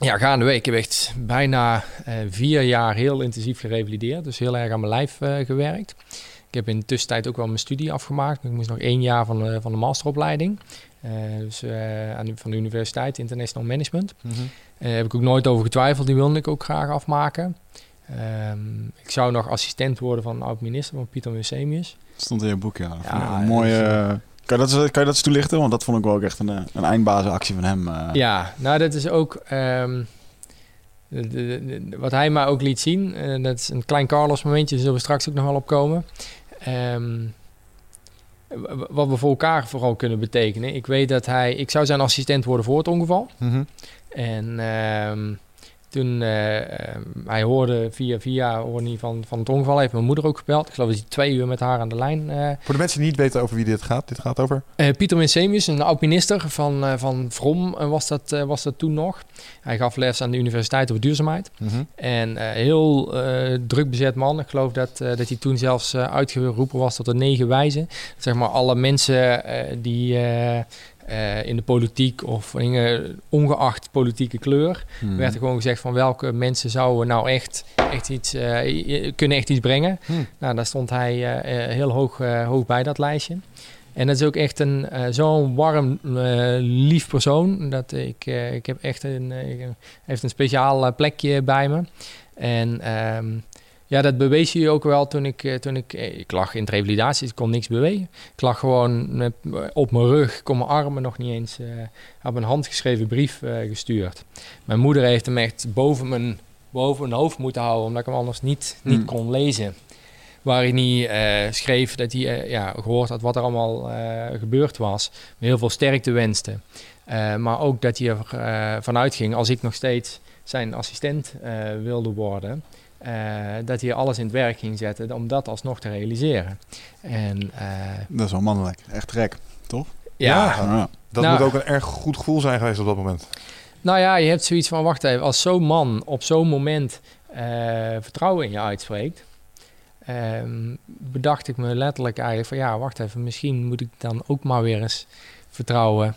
S3: ja, gaandeweg, ik heb echt bijna eh, vier jaar heel intensief gerevalideerd. Dus heel erg aan mijn lijf eh, gewerkt. Ik heb in de tussentijd ook wel mijn studie afgemaakt. Ik moest nog één jaar van de, van de masteropleiding. Eh, dus eh, aan de, van de Universiteit International Management.
S4: Mhm.
S3: Daar heb ik ook nooit over getwijfeld. Die wilde ik ook graag afmaken. Ehm, ik zou nog assistent worden van oud-minister, van Pieter Musemius.
S2: Stond in je boek, ja.
S3: Ja,
S2: een mooie... eh, kan, je dat, eens- kan je dat eens toelichten? Want dat vond ik wel ook echt een, eh, een eindbazenactie van hem. eh.
S3: Ja, nou dat is ook ehm, de- de- de- wat hij mij ook liet zien. eh, dat is een klein Carlos momentje, daar zullen we straks ook nog wel op komen. Ehm, wat we voor elkaar vooral kunnen betekenen. Ik weet dat hij, ik zou zijn assistent worden voor het ongeval.
S4: Mhm.
S3: En ehm, toen eh, ehm, hij hoorde via via hoorde hij van, van het ongeval, heeft mijn moeder ook gebeld. Ik geloof dat hij twee uur met haar aan de lijn eh,
S4: Voor de mensen die niet weten over wie dit gaat. Dit gaat over...
S3: eh, Pieter Winsemius, een oud-minister van, eh, van Vrom eh, was, dat, eh, was dat toen nog. Hij gaf les aan de Universiteit over duurzaamheid.
S4: Mhm.
S3: En eh, heel eh, druk bezet man. Ik geloof dat, eh, dat hij toen zelfs eh, uitgeroepen was tot de negen wijzen. Zeg maar alle mensen eh, die eh, in de politiek of in, eh, ongeacht politieke kleur...
S2: Hmm.
S3: werd er gewoon gezegd van welke mensen zouden nou echt, echt iets, eh, kunnen echt iets brengen.
S4: Hmm.
S3: Nou, daar stond hij heel hoog, hoog bij, dat lijstje. En dat is ook echt een zo'n warm, lief persoon. Dat ik, ik heb echt een, heeft een speciaal plekje bij me. En ehm, ja, dat bewees hij ook wel toen ik, eh, toen ik, eh, ik lag in het revalidatie, ik kon niks bewegen. Ik lag gewoon met, op mijn rug, kon mijn armen nog niet eens, eh had een handgeschreven brief eh, gestuurd. Mijn moeder heeft hem echt boven mijn, boven mijn hoofd moeten houden, omdat ik hem anders niet, niet
S2: Hmm.
S3: kon lezen. Waar hij eh, schreef dat hij eh, ja, gehoord had wat er allemaal eh, gebeurd was. Me heel veel sterkte wenste. Eh, maar ook dat hij er eh, vanuit ging, als ik nog steeds zijn assistent eh, wilde worden, eh, dat hij alles in het werk ging zetten om dat alsnog te realiseren. En eh,
S2: Dat is wel mannelijk. Echt gek.
S3: ja,
S4: Ja.
S2: Ja.
S4: Dat
S3: Nou-
S4: moet ook een erg goed gevoel zijn geweest op dat moment.
S3: Nou ja, je hebt zoiets van, wacht even, als zo'n man op zo'n moment eh, vertrouwen in je uitspreekt, ehm, bedacht ik me letterlijk eigenlijk van, ja, wacht even, misschien moet ik dan ook maar weer eens vertrouwen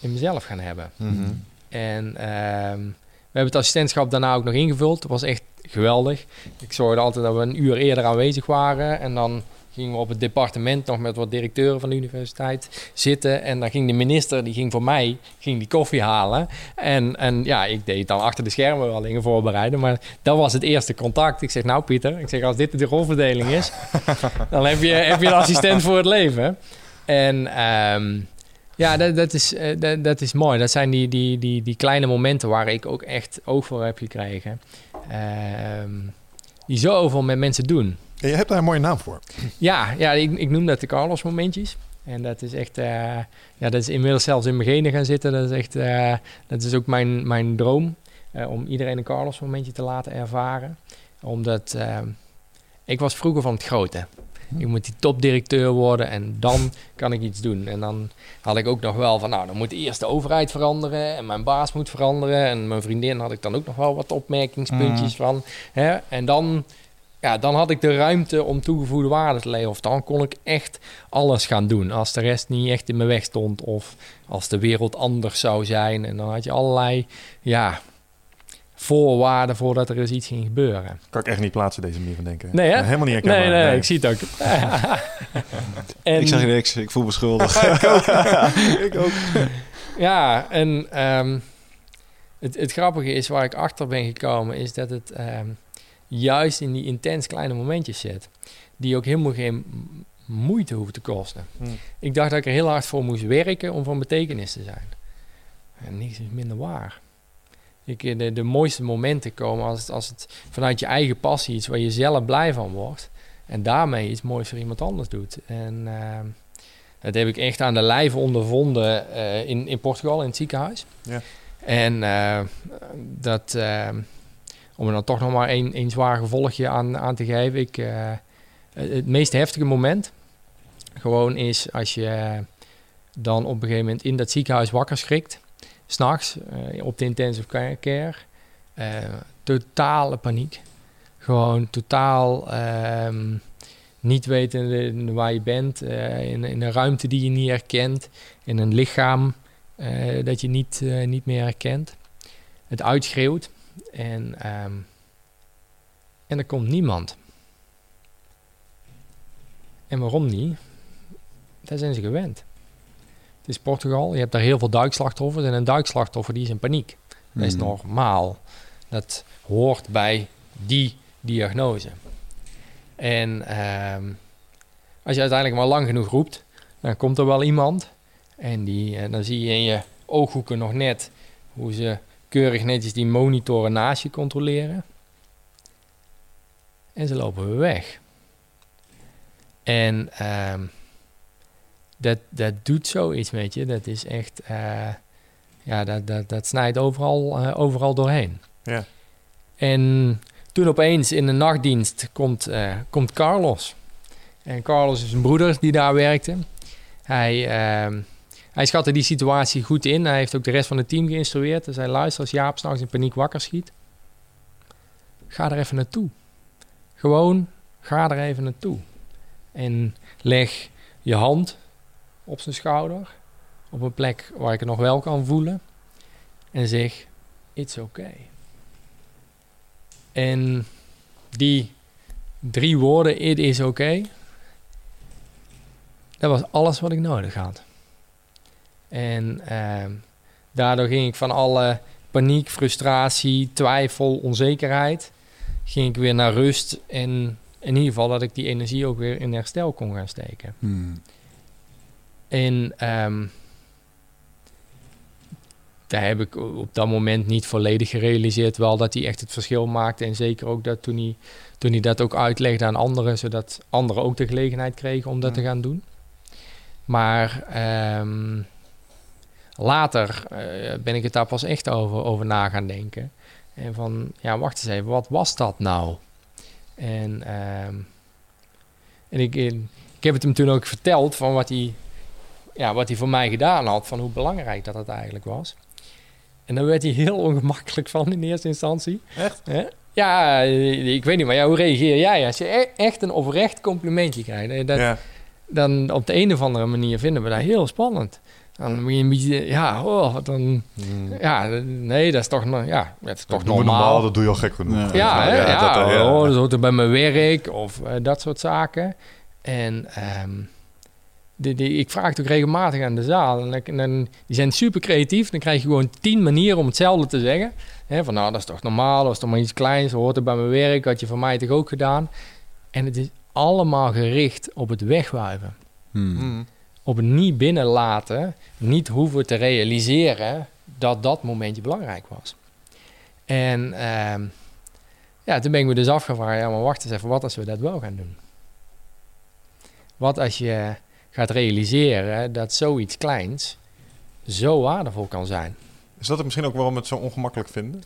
S3: in mezelf gaan hebben.
S4: Mhm.
S3: En ehm, we hebben het assistentschap daarna ook nog ingevuld. Dat was echt geweldig. Ik zorgde altijd dat we een uur eerder aanwezig waren. En dan gingen we op het departement nog met wat directeuren van de universiteit zitten. En dan ging de minister, die ging voor mij, ging die koffie halen. En, en ja, ik deed dan achter de schermen wel dingen voorbereiden. Maar dat was het eerste contact. Ik zeg, nou Pieter, ik zeg, als dit de rolverdeling is, dan heb je, heb je een assistent voor het leven. En ehm, ja, dat, dat, is, eh, dat, dat is mooi. Dat zijn die, die, die, die kleine momenten waar ik ook echt oog voor heb gekregen. Ehm, die zoveel met mensen doen.
S4: En je hebt daar een mooie naam voor.
S3: Ja, ja ik, ik noem dat de Carlos momentjes. En dat is echt, eh, ja, dat is inmiddels zelfs in mijn genen gaan zitten. Dat is echt, eh, dat is ook mijn, mijn droom. eh, om iedereen een Carlos momentje te laten ervaren. Omdat eh, ik was vroeger van het grote. Ik moet die topdirecteur worden en dan kan ik iets doen. En dan had ik ook nog wel van, nou, dan moet eerst de overheid veranderen en mijn baas moet veranderen. En mijn vriendin had ik dan ook nog wel wat opmerkingspuntjes van. Hè? En dan, ja, dan had ik de ruimte om toegevoegde waarde te leveren. Of dan kon ik echt alles gaan doen. Als de rest niet echt in mijn weg stond of als de wereld anders zou zijn. En dan had je allerlei, ja, voorwaarden voordat er eens iets ging gebeuren.
S4: Kan ik echt niet plaatsen, deze manier van denken.
S3: Nee, hè?
S4: Helemaal niet herkenbaar.
S3: Nee, nee, ik zie het ook. en,
S2: Ik zeg niks, ik voel me schuldig.
S4: ik ook.
S3: Ja, en ehm, het, het grappige is waar ik achter ben gekomen, is dat het ehm, juist in die intens kleine momentjes zit. Die ook helemaal geen moeite hoeven te kosten.
S4: Hmm.
S3: Ik dacht dat ik er heel hard voor moest werken om van betekenis te zijn. En niks is minder waar. Ik, de, de mooiste momenten komen als het, als het vanuit je eigen passie iets waar je zelf blij van wordt. En daarmee iets moois voor iemand anders doet. En ehm, dat heb ik echt aan de lijve ondervonden eh, in, in Portugal, in het ziekenhuis.
S4: Ja.
S3: En eh, dat, ehm, om er dan toch nog maar één één zwaar gevolgje aan, aan te geven. Ik, eh, het het meest heftige moment gewoon is als je dan op een gegeven moment in dat ziekenhuis wakker schrikt. S'nachts uh, op de intensive ca- care. Eh, totale paniek. Gewoon totaal ehm, niet weten waar je bent. eh, in, in een ruimte die je niet herkent. In een lichaam eh, dat je niet, eh, niet meer herkent. Het uitschreeuwt. En, ehm, en er komt niemand. En waarom niet? Daar zijn ze gewend. Het is Portugal, je hebt daar heel veel duikslachtoffers. En een duikslachtoffer die is in paniek. Dat is
S1: Mhm.
S3: normaal. Dat hoort bij die diagnose. En ehm, als je uiteindelijk maar lang genoeg roept, dan komt er wel iemand. En die, eh, dan zie je in je ooghoeken nog net hoe ze keurig netjes die monitoren naast je controleren. En ze lopen weer weg. En ehm, dat, dat doet zoiets met je. Dat is echt, eh, ja, dat, dat, dat snijdt overal, eh, overal doorheen.
S4: Ja.
S3: En toen opeens in de nachtdienst komt, eh, komt Carlos. En Carlos is een broeder die daar werkte. Hij, ehm, hij schatte die situatie goed in. Hij heeft ook de rest van het team geïnstrueerd. Hij zei, luister, als Jaap s'nachts in paniek wakker schiet, ga er even naartoe. Gewoon, ga er even naartoe. En leg je hand op zijn schouder, op een plek waar ik het nog wel kan voelen. En zeg, it's okay. En die drie woorden, it is okay, dat was alles wat ik nodig had. En ehm, daardoor ging ik van alle paniek, frustratie, twijfel, onzekerheid, ging ik weer naar rust en in ieder geval dat ik die energie ook weer in herstel kon gaan steken.
S1: Hmm.
S3: En ehm, daar heb ik op dat moment niet volledig gerealiseerd. Wel dat hij echt het verschil maakte. En zeker ook dat toen hij, toen hij dat ook uitlegde aan anderen, zodat anderen ook de gelegenheid kregen om dat
S4: Ja.
S3: te gaan doen. Maar ehm, later eh, ben ik het daar pas echt over, over na gaan denken. En van, ja, wacht eens even, wat was dat nou? En, ehm, en ik, ik heb het hem toen ook verteld van wat hij, ja, wat hij voor mij gedaan had, van hoe belangrijk dat het eigenlijk was. En daar werd hij heel ongemakkelijk van in eerste instantie.
S4: Echt?
S3: Hè? Ja, eh, ik weet niet, maar ja, hoe reageer jij als je e- echt een oprecht complimentje krijgt? Eh, Dat,
S4: ja.
S3: Dan op de een of andere manier vinden we dat heel spannend. Dan moet je een beetje, ja, oh, dan,
S4: Hmm.
S3: ja, nee, dat is toch, ja, het is toch
S4: Doe maar
S3: normaal.
S4: dat doe je al gek genoeg.
S1: Ja.
S3: Ja, hè? ja,
S4: dat, eh, ja.
S3: Oh, dat hoort er bij mijn werk of dat soort zaken. En ehm, de, ik vraag het ook regelmatig aan de zaal. En, en dan, die zijn super creatief. Dan krijg je gewoon tien manieren om hetzelfde te zeggen. Hè, van nou, dat is toch normaal, dat is toch maar iets kleins. Dat hoort er bij mijn werk, had je van mij toch ook gedaan. En het is allemaal gericht op het wegwuiven.
S1: Hmm.
S4: Hmm.
S3: Op het niet binnenlaten, niet hoeven te realiseren dat dat momentje belangrijk was. En ehm, ja, toen ben ik me dus afgevraagd, ja, maar wacht eens even, wat als we dat wel gaan doen? Wat als je gaat realiseren dat zoiets kleins zo waardevol kan zijn?
S4: Is dat het misschien ook waarom we het zo ongemakkelijk vinden?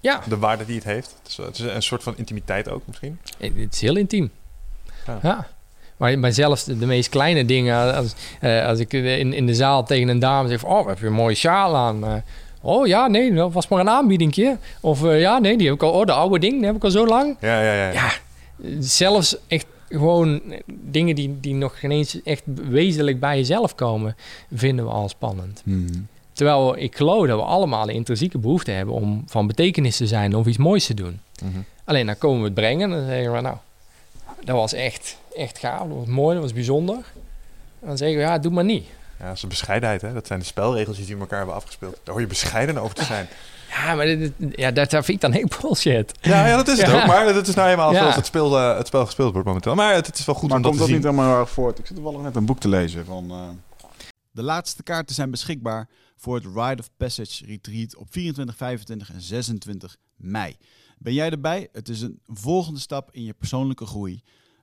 S3: Ja,
S4: De waarde die het heeft? Het is, het is een soort van intimiteit ook misschien?
S3: het is heel intiem.
S4: Ja.
S3: Ja. Maar, maar zelfs de, de meest kleine dingen, als, eh, als ik in, in de zaal tegen een dame zeg van, oh, heb je een mooie sjaal aan? Eh, oh ja, nee, dat was maar een aanbiedingje. Of eh, ja, nee, die heb ik al, oh, de oude ding, die heb ik al zo lang.
S4: Ja, ja, ja.
S3: Ja, zelfs echt gewoon dingen die, die nog geen eens echt wezenlijk bij jezelf komen, vinden we al spannend.
S1: Hmm.
S3: Terwijl ik geloof dat we allemaal de intrinsieke behoefte hebben om van betekenis te zijn of iets moois te doen.
S4: Mhm.
S3: Alleen dan komen we het brengen en dan zeggen we, nou, dat was echt, echt gaaf, dat was mooi, dat was bijzonder. En dan zeggen we, ja, doe maar niet.
S4: Ja, dat is de bescheidenheid, hè? Dat zijn de spelregels die in elkaar hebben afgespeeld. Daar hoor je bescheiden over te zijn.
S3: Ja, maar dit, ja, dat, dat vind ik dan heel bullshit.
S4: Ja, ja, dat is het
S3: Ja.
S4: ook. Maar dat is nou eenmaal
S3: Ja.
S4: zoals het spel, eh, het spel gespeeld wordt momenteel. Maar het, het is wel goed
S1: maar
S4: om dat
S1: komt
S4: te
S1: dat
S4: zien.
S1: niet helemaal erg voort? Ik zit toevallig net een boek te lezen van... eh,
S2: De laatste kaarten zijn beschikbaar voor het Rite of Passage Retreat op 24, 25 en 26 mei. Ben jij erbij? Het is een volgende stap in je persoonlijke groei.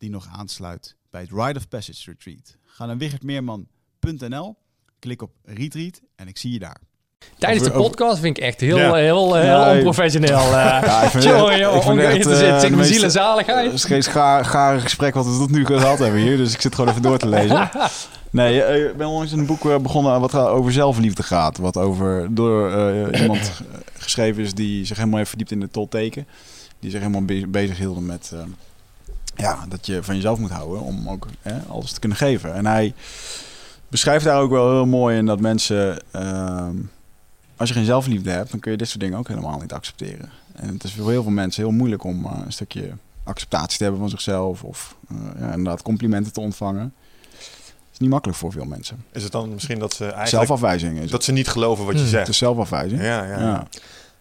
S2: die nog aansluit bij het Rite of Passage Retreat. Ga naar wichertmeerman.nl, klik op Retreat en ik zie je daar.
S3: Tijdens de podcast vind ik echt heel,
S4: Ja.
S3: heel, heel,
S1: Ja, ik-
S3: onprofessioneel. eh
S1: Ja, ik vind
S3: Jongen,
S1: het- ik vind echt, eh,
S3: Zeg zaligheid.
S1: Het is geen scha- gare gesprek wat we tot nu gehad hebben hier, dus ik zit gewoon even door te lezen. Nee, eh, ik ben onlangs een boek eh, begonnen wat over zelfliefde gaat. Wat over, door eh, iemand geschreven is die zich helemaal heeft verdiept in de tolteken. Die zich helemaal be- bezig hielden met eh, ja, dat je van jezelf moet houden om ook hè, alles te kunnen geven. En hij beschrijft daar ook wel heel mooi in dat mensen, ehm, als je geen zelfliefde hebt, dan kun je dit soort dingen ook helemaal niet accepteren. En het is voor heel veel mensen heel moeilijk om eh, een stukje acceptatie te hebben van zichzelf of eh, ja, inderdaad complimenten te ontvangen. Het is niet makkelijk voor veel mensen.
S4: Is het dan misschien dat ze eigenlijk...
S1: Zelfafwijzing is
S4: dat
S1: het.
S4: ze niet geloven wat je
S3: Hmm.
S1: Het
S4: zegt?
S1: is zelfafwijzing.
S4: Ja, ja, ja.
S1: Ja.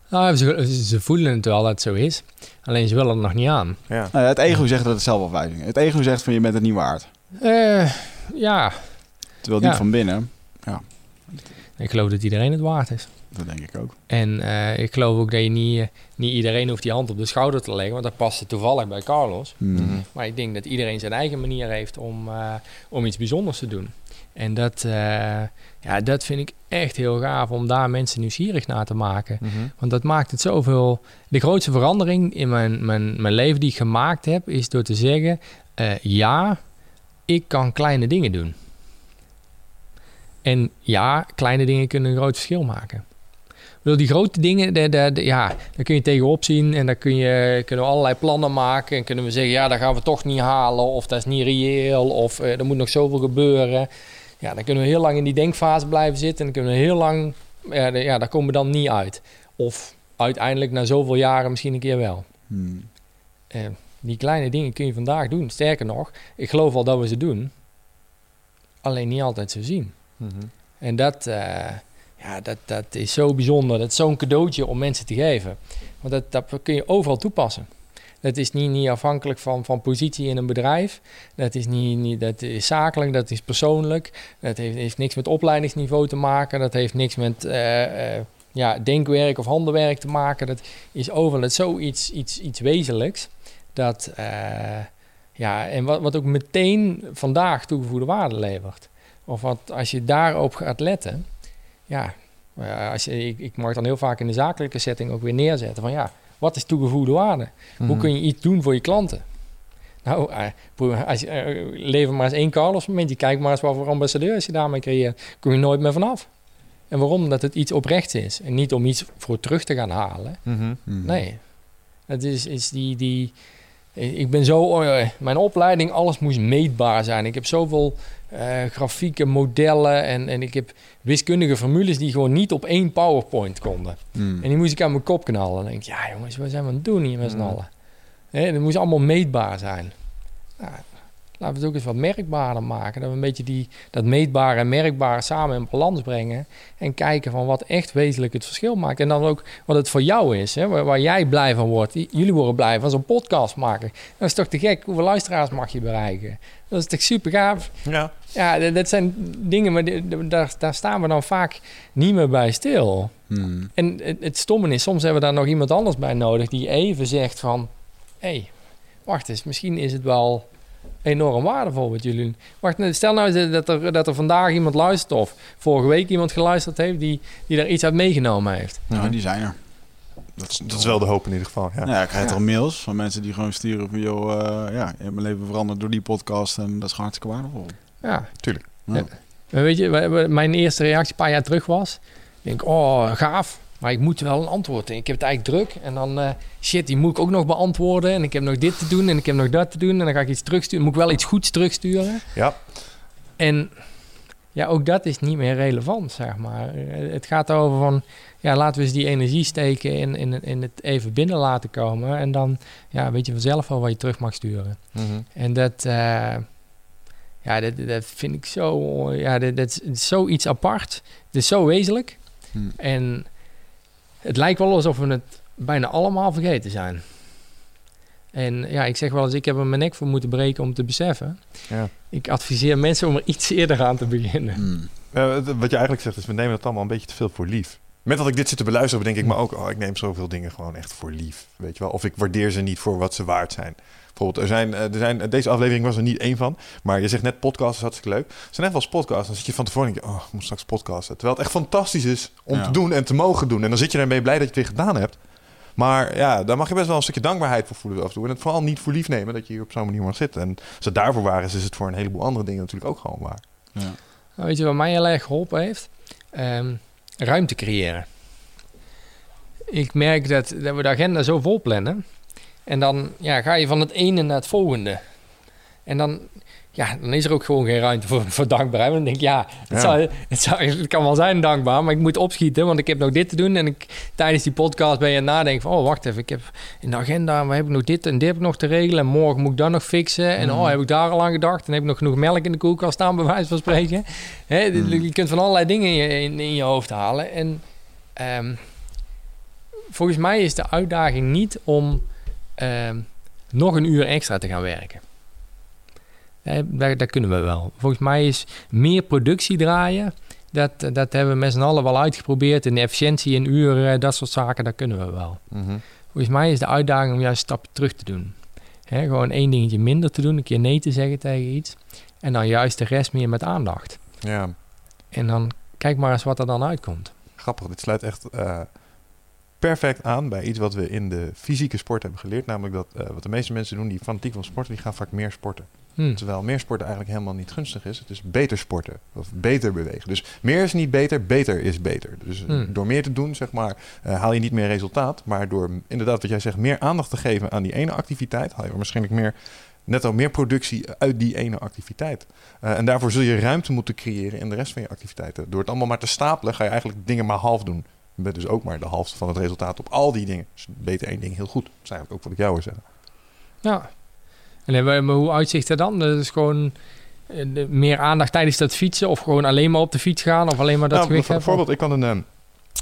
S3: Nou, ze, ze voelen het wel dat het zo is. Alleen ze willen het nog niet aan.
S4: ja.
S1: Nou ja, het ego zegt dat het zelfafwijzing is. Het ego zegt van je bent het niet waard.
S3: Eh, ja,
S1: Terwijl
S3: Ja.
S1: diep van binnen,
S3: ik geloof dat iedereen het waard is.
S1: dat denk ik ook.
S3: En eh, ik geloof ook dat je niet, niet iedereen hoeft die hand op de schouder te leggen. Want dat past toevallig bij Carlos.
S1: Hmm.
S4: Mhm.
S3: Maar ik denk dat iedereen zijn eigen manier heeft om, eh, om iets bijzonders te doen. En dat, eh, ja, dat vind ik echt heel gaaf om daar mensen nieuwsgierig naar te maken.
S4: Mhm.
S3: Want dat maakt het zoveel. De grootste verandering in mijn, mijn, mijn leven die ik gemaakt heb, is door te zeggen: eh, ja, ik kan kleine dingen doen. En ja, kleine dingen kunnen een groot verschil maken. Bedoel, die grote dingen, de, de, de- ja, daar kun je tegenop zien en daar kun je, kunnen we allerlei plannen maken. En kunnen we zeggen, ja, dat gaan we toch niet halen, of dat is niet reëel, of eh, er moet nog zoveel gebeuren. Ja, dan kunnen we heel lang in die denkfase blijven zitten en dan kunnen we heel lang, ja, daar komen we dan niet uit. Of uiteindelijk na zoveel jaren misschien een keer wel.
S1: Hmm.
S3: Eh, die kleine dingen kun je vandaag doen. Sterker nog, ik geloof al dat we ze doen. Alleen niet altijd zo zien.
S4: Mhm.
S3: En dat, eh, ja, dat, dat is zo bijzonder. Dat is zo'n cadeautje om mensen te geven. Want dat, dat kun je overal toepassen. Dat is niet, niet afhankelijk van, van positie in een bedrijf. Dat is, niet, niet, dat is zakelijk, dat is persoonlijk. Dat heeft, heeft niks met opleidingsniveau te maken. Dat heeft niks met eh, eh, ja, denkwerk of handenwerk te maken. Dat is overal dat zoiets iets, iets wezenlijks. Dat, eh, ja, en wat, wat ook meteen vandaag toegevoegde waarde levert. Of wat, als je daarop gaat letten, ja, als je, ik, ik mag dan heel vaak in de zakelijke setting ook weer neerzetten van ja, wat is toegevoegde waarde? Hoe
S4: Mhm.
S3: kun je iets doen voor je klanten? Nou, eh, als je, eh, lever maar eens één Carlos momentje, kijk maar eens wat voor ambassadeurs je daarmee creëert, kom je nooit meer vanaf. En waarom? Dat het iets oprechts is en niet om iets voor terug te gaan halen.
S4: Mhm.
S1: Hmm.
S3: Nee, het is, is die, die. Ik ben zo. eh, Mijn opleiding, alles moest meetbaar zijn. Ik heb zoveel eh, grafieken, modellen en, en ik heb wiskundige formules die gewoon niet op één PowerPoint konden.
S1: Hmm.
S3: En die moest ik aan mijn kop knallen. Dan denk ik, ja jongens, wat zijn we aan het doen hier met z'n
S4: Mm.
S3: allen? Hè, het moest allemaal meetbaar zijn. Nou, laten we het ook eens wat merkbaarder maken. Dat we een beetje die, dat meetbare en merkbare samen in balans brengen. En kijken van wat echt wezenlijk het verschil maakt. En dan ook wat het voor jou is. Hè, waar, waar jij blij van wordt. Jullie worden blij van zo'n podcast maken. Dat is toch te gek? Hoeveel luisteraars mag je bereiken? Dat is toch super gaaf?
S4: Ja.
S3: Ja, dat, dat zijn dingen, maar die- daar, daar staan we dan vaak niet meer bij stil.
S1: Hmm.
S3: En het, het stomme is, soms hebben we daar nog iemand anders bij nodig die even zegt van... Hé, hey, wacht eens, misschien is het wel enorm waardevol wat jullie. Wacht, nou, stel nou eens dat er, dat er vandaag iemand luistert of vorige week iemand geluisterd heeft die, die daar iets uit meegenomen heeft.
S1: Ja, die zijn er. Dat is,
S4: Dat is wel de hoop in ieder geval. Ja.
S1: Ja, ik krijg
S3: Ja.
S1: toch mails van mensen die gewoon sturen van... joh, eh, ja, je hebt mijn leven veranderd door die podcast en dat is gewoon hartstikke waardevol.
S3: Ja,
S1: Ja.
S3: Maar weet je, mijn eerste reactie een paar jaar terug was... Ik denk, oh, gaaf. Maar ik moet wel een antwoord. Ik heb het eigenlijk druk. En dan, eh, shit, die moet ik ook nog beantwoorden. En ik heb nog dit te doen en ik heb nog dat te doen. En dan ga ik iets terugsturen. Moet ik wel iets goeds terugsturen.
S4: Ja.
S3: En ja, ook dat is niet meer relevant, zeg maar. Het gaat over van, ja, laten we eens die energie steken in, in, in het even binnen laten komen. En dan, ja, weet je vanzelf wel wat je terug mag sturen.
S4: Mhm.
S3: En dat, eh, ja, dat, dat vind ik zo, ja, dat, dat is zoiets apart. Het is zo wezenlijk.
S1: Hm.
S3: En het lijkt wel alsof we het bijna allemaal vergeten zijn. En ja, ik zeg wel eens, ik heb er mijn nek voor moeten breken om te beseffen.
S4: Ja.
S3: Ik adviseer mensen om er iets eerder aan te beginnen.
S1: Hmm.
S4: Eh, wat je eigenlijk zegt is, we nemen het allemaal een beetje te veel voor lief. Met dat ik dit zit te beluisteren, denk ik me ook... Oh, ik neem zoveel dingen gewoon echt voor lief. Weet je wel? Of ik waardeer ze niet voor wat ze waard zijn. Bijvoorbeeld, er zijn, eh, er zijn, deze aflevering was er niet één van. Maar je zegt net podcast is hartstikke leuk. Er zijn wel eens podcasts. Dan zit je van tevoren en denk je... Oh, ik moet straks podcasten. Terwijl het echt fantastisch is om
S1: Ja.
S4: te doen en te mogen doen. En dan zit je ermee blij dat je het weer gedaan hebt. Maar ja, daar mag je best wel een stukje dankbaarheid voor voelen af en toe. En het vooral niet voor lief nemen dat je hier op zo'n manier mag zitten. En als het daarvoor waar is, is het voor een heleboel andere dingen natuurlijk ook gewoon waar.
S1: Ja.
S3: Nou, weet je wat mij heel erg geholpen heeft? Ehm, ruimte creëren. Ik merk dat, dat we de agenda zo vol plannen. En dan ja, ga je van het ene naar het volgende. En dan, ja, dan is er ook gewoon geen ruimte voor, voor dankbaarheid. Want dan denk ik, ja, het,
S4: Ja.
S3: Zou, het, zou, het kan wel zijn dankbaar, maar ik moet opschieten. Want ik heb nog dit te doen. En ik, tijdens die podcast ben je aan het nadenken van... oh, wacht even, ik heb in de agenda... waar heb ik nog dit en dit heb ik nog te regelen. En morgen moet ik dat nog fixen. En oh, heb ik daar al aan gedacht. En heb ik nog genoeg melk in de koelkast staan, bij wijze van spreken. Hè,
S1: Mm.
S3: Je kunt van allerlei dingen in je, in, in je hoofd halen. En ehm, volgens mij is de uitdaging niet om ehm, nog een uur extra te gaan werken. Daar, daar kunnen we wel. Volgens mij is meer productie draaien. Dat, dat hebben we met z'n allen wel uitgeprobeerd. En de efficiëntie in uren, dat soort zaken, dat kunnen we wel. Volgens mij is de uitdaging om juist een stapje terug te doen. Gewoon één dingetje minder te doen, een keer nee te zeggen tegen iets. En dan juist de rest meer met aandacht.
S4: Ja,
S3: En dan kijk maar eens wat er dan uitkomt.
S4: grappig. Dit sluit echt eh, perfect aan bij iets wat we in de fysieke sport hebben geleerd. Namelijk dat eh, wat de meeste mensen doen die fanatiek van sporten, die gaan vaak meer sporten.
S3: Hm.
S4: Terwijl meer sporten eigenlijk helemaal niet gunstig is. Het is beter sporten. Of beter bewegen. Dus meer is niet beter, beter is beter. Dus eh,
S3: Hmm.
S4: door meer te doen, zeg maar, eh, haal je niet meer resultaat. Maar door inderdaad, wat jij zegt, meer aandacht te geven aan die ene activiteit, haal je waarschijnlijk meer, net al meer productie uit die ene activiteit. En daarvoor zul je ruimte moeten creëren in de rest van je activiteiten. Door het allemaal maar te stapelen, ga je eigenlijk dingen maar half doen. Bent dus ook maar de helft van het resultaat op al die dingen. Dus beter één ding heel goed. Dat is eigenlijk ook wat ik jou wil zeggen.
S3: Ja. En maar hoe uitzicht dat dan? Dat is gewoon eh, meer aandacht tijdens dat fietsen... of gewoon alleen maar op de fiets gaan... of alleen maar dat
S4: Nou,
S3: gewicht hebben?
S4: bijvoorbeeld, ik kan, een, ehm,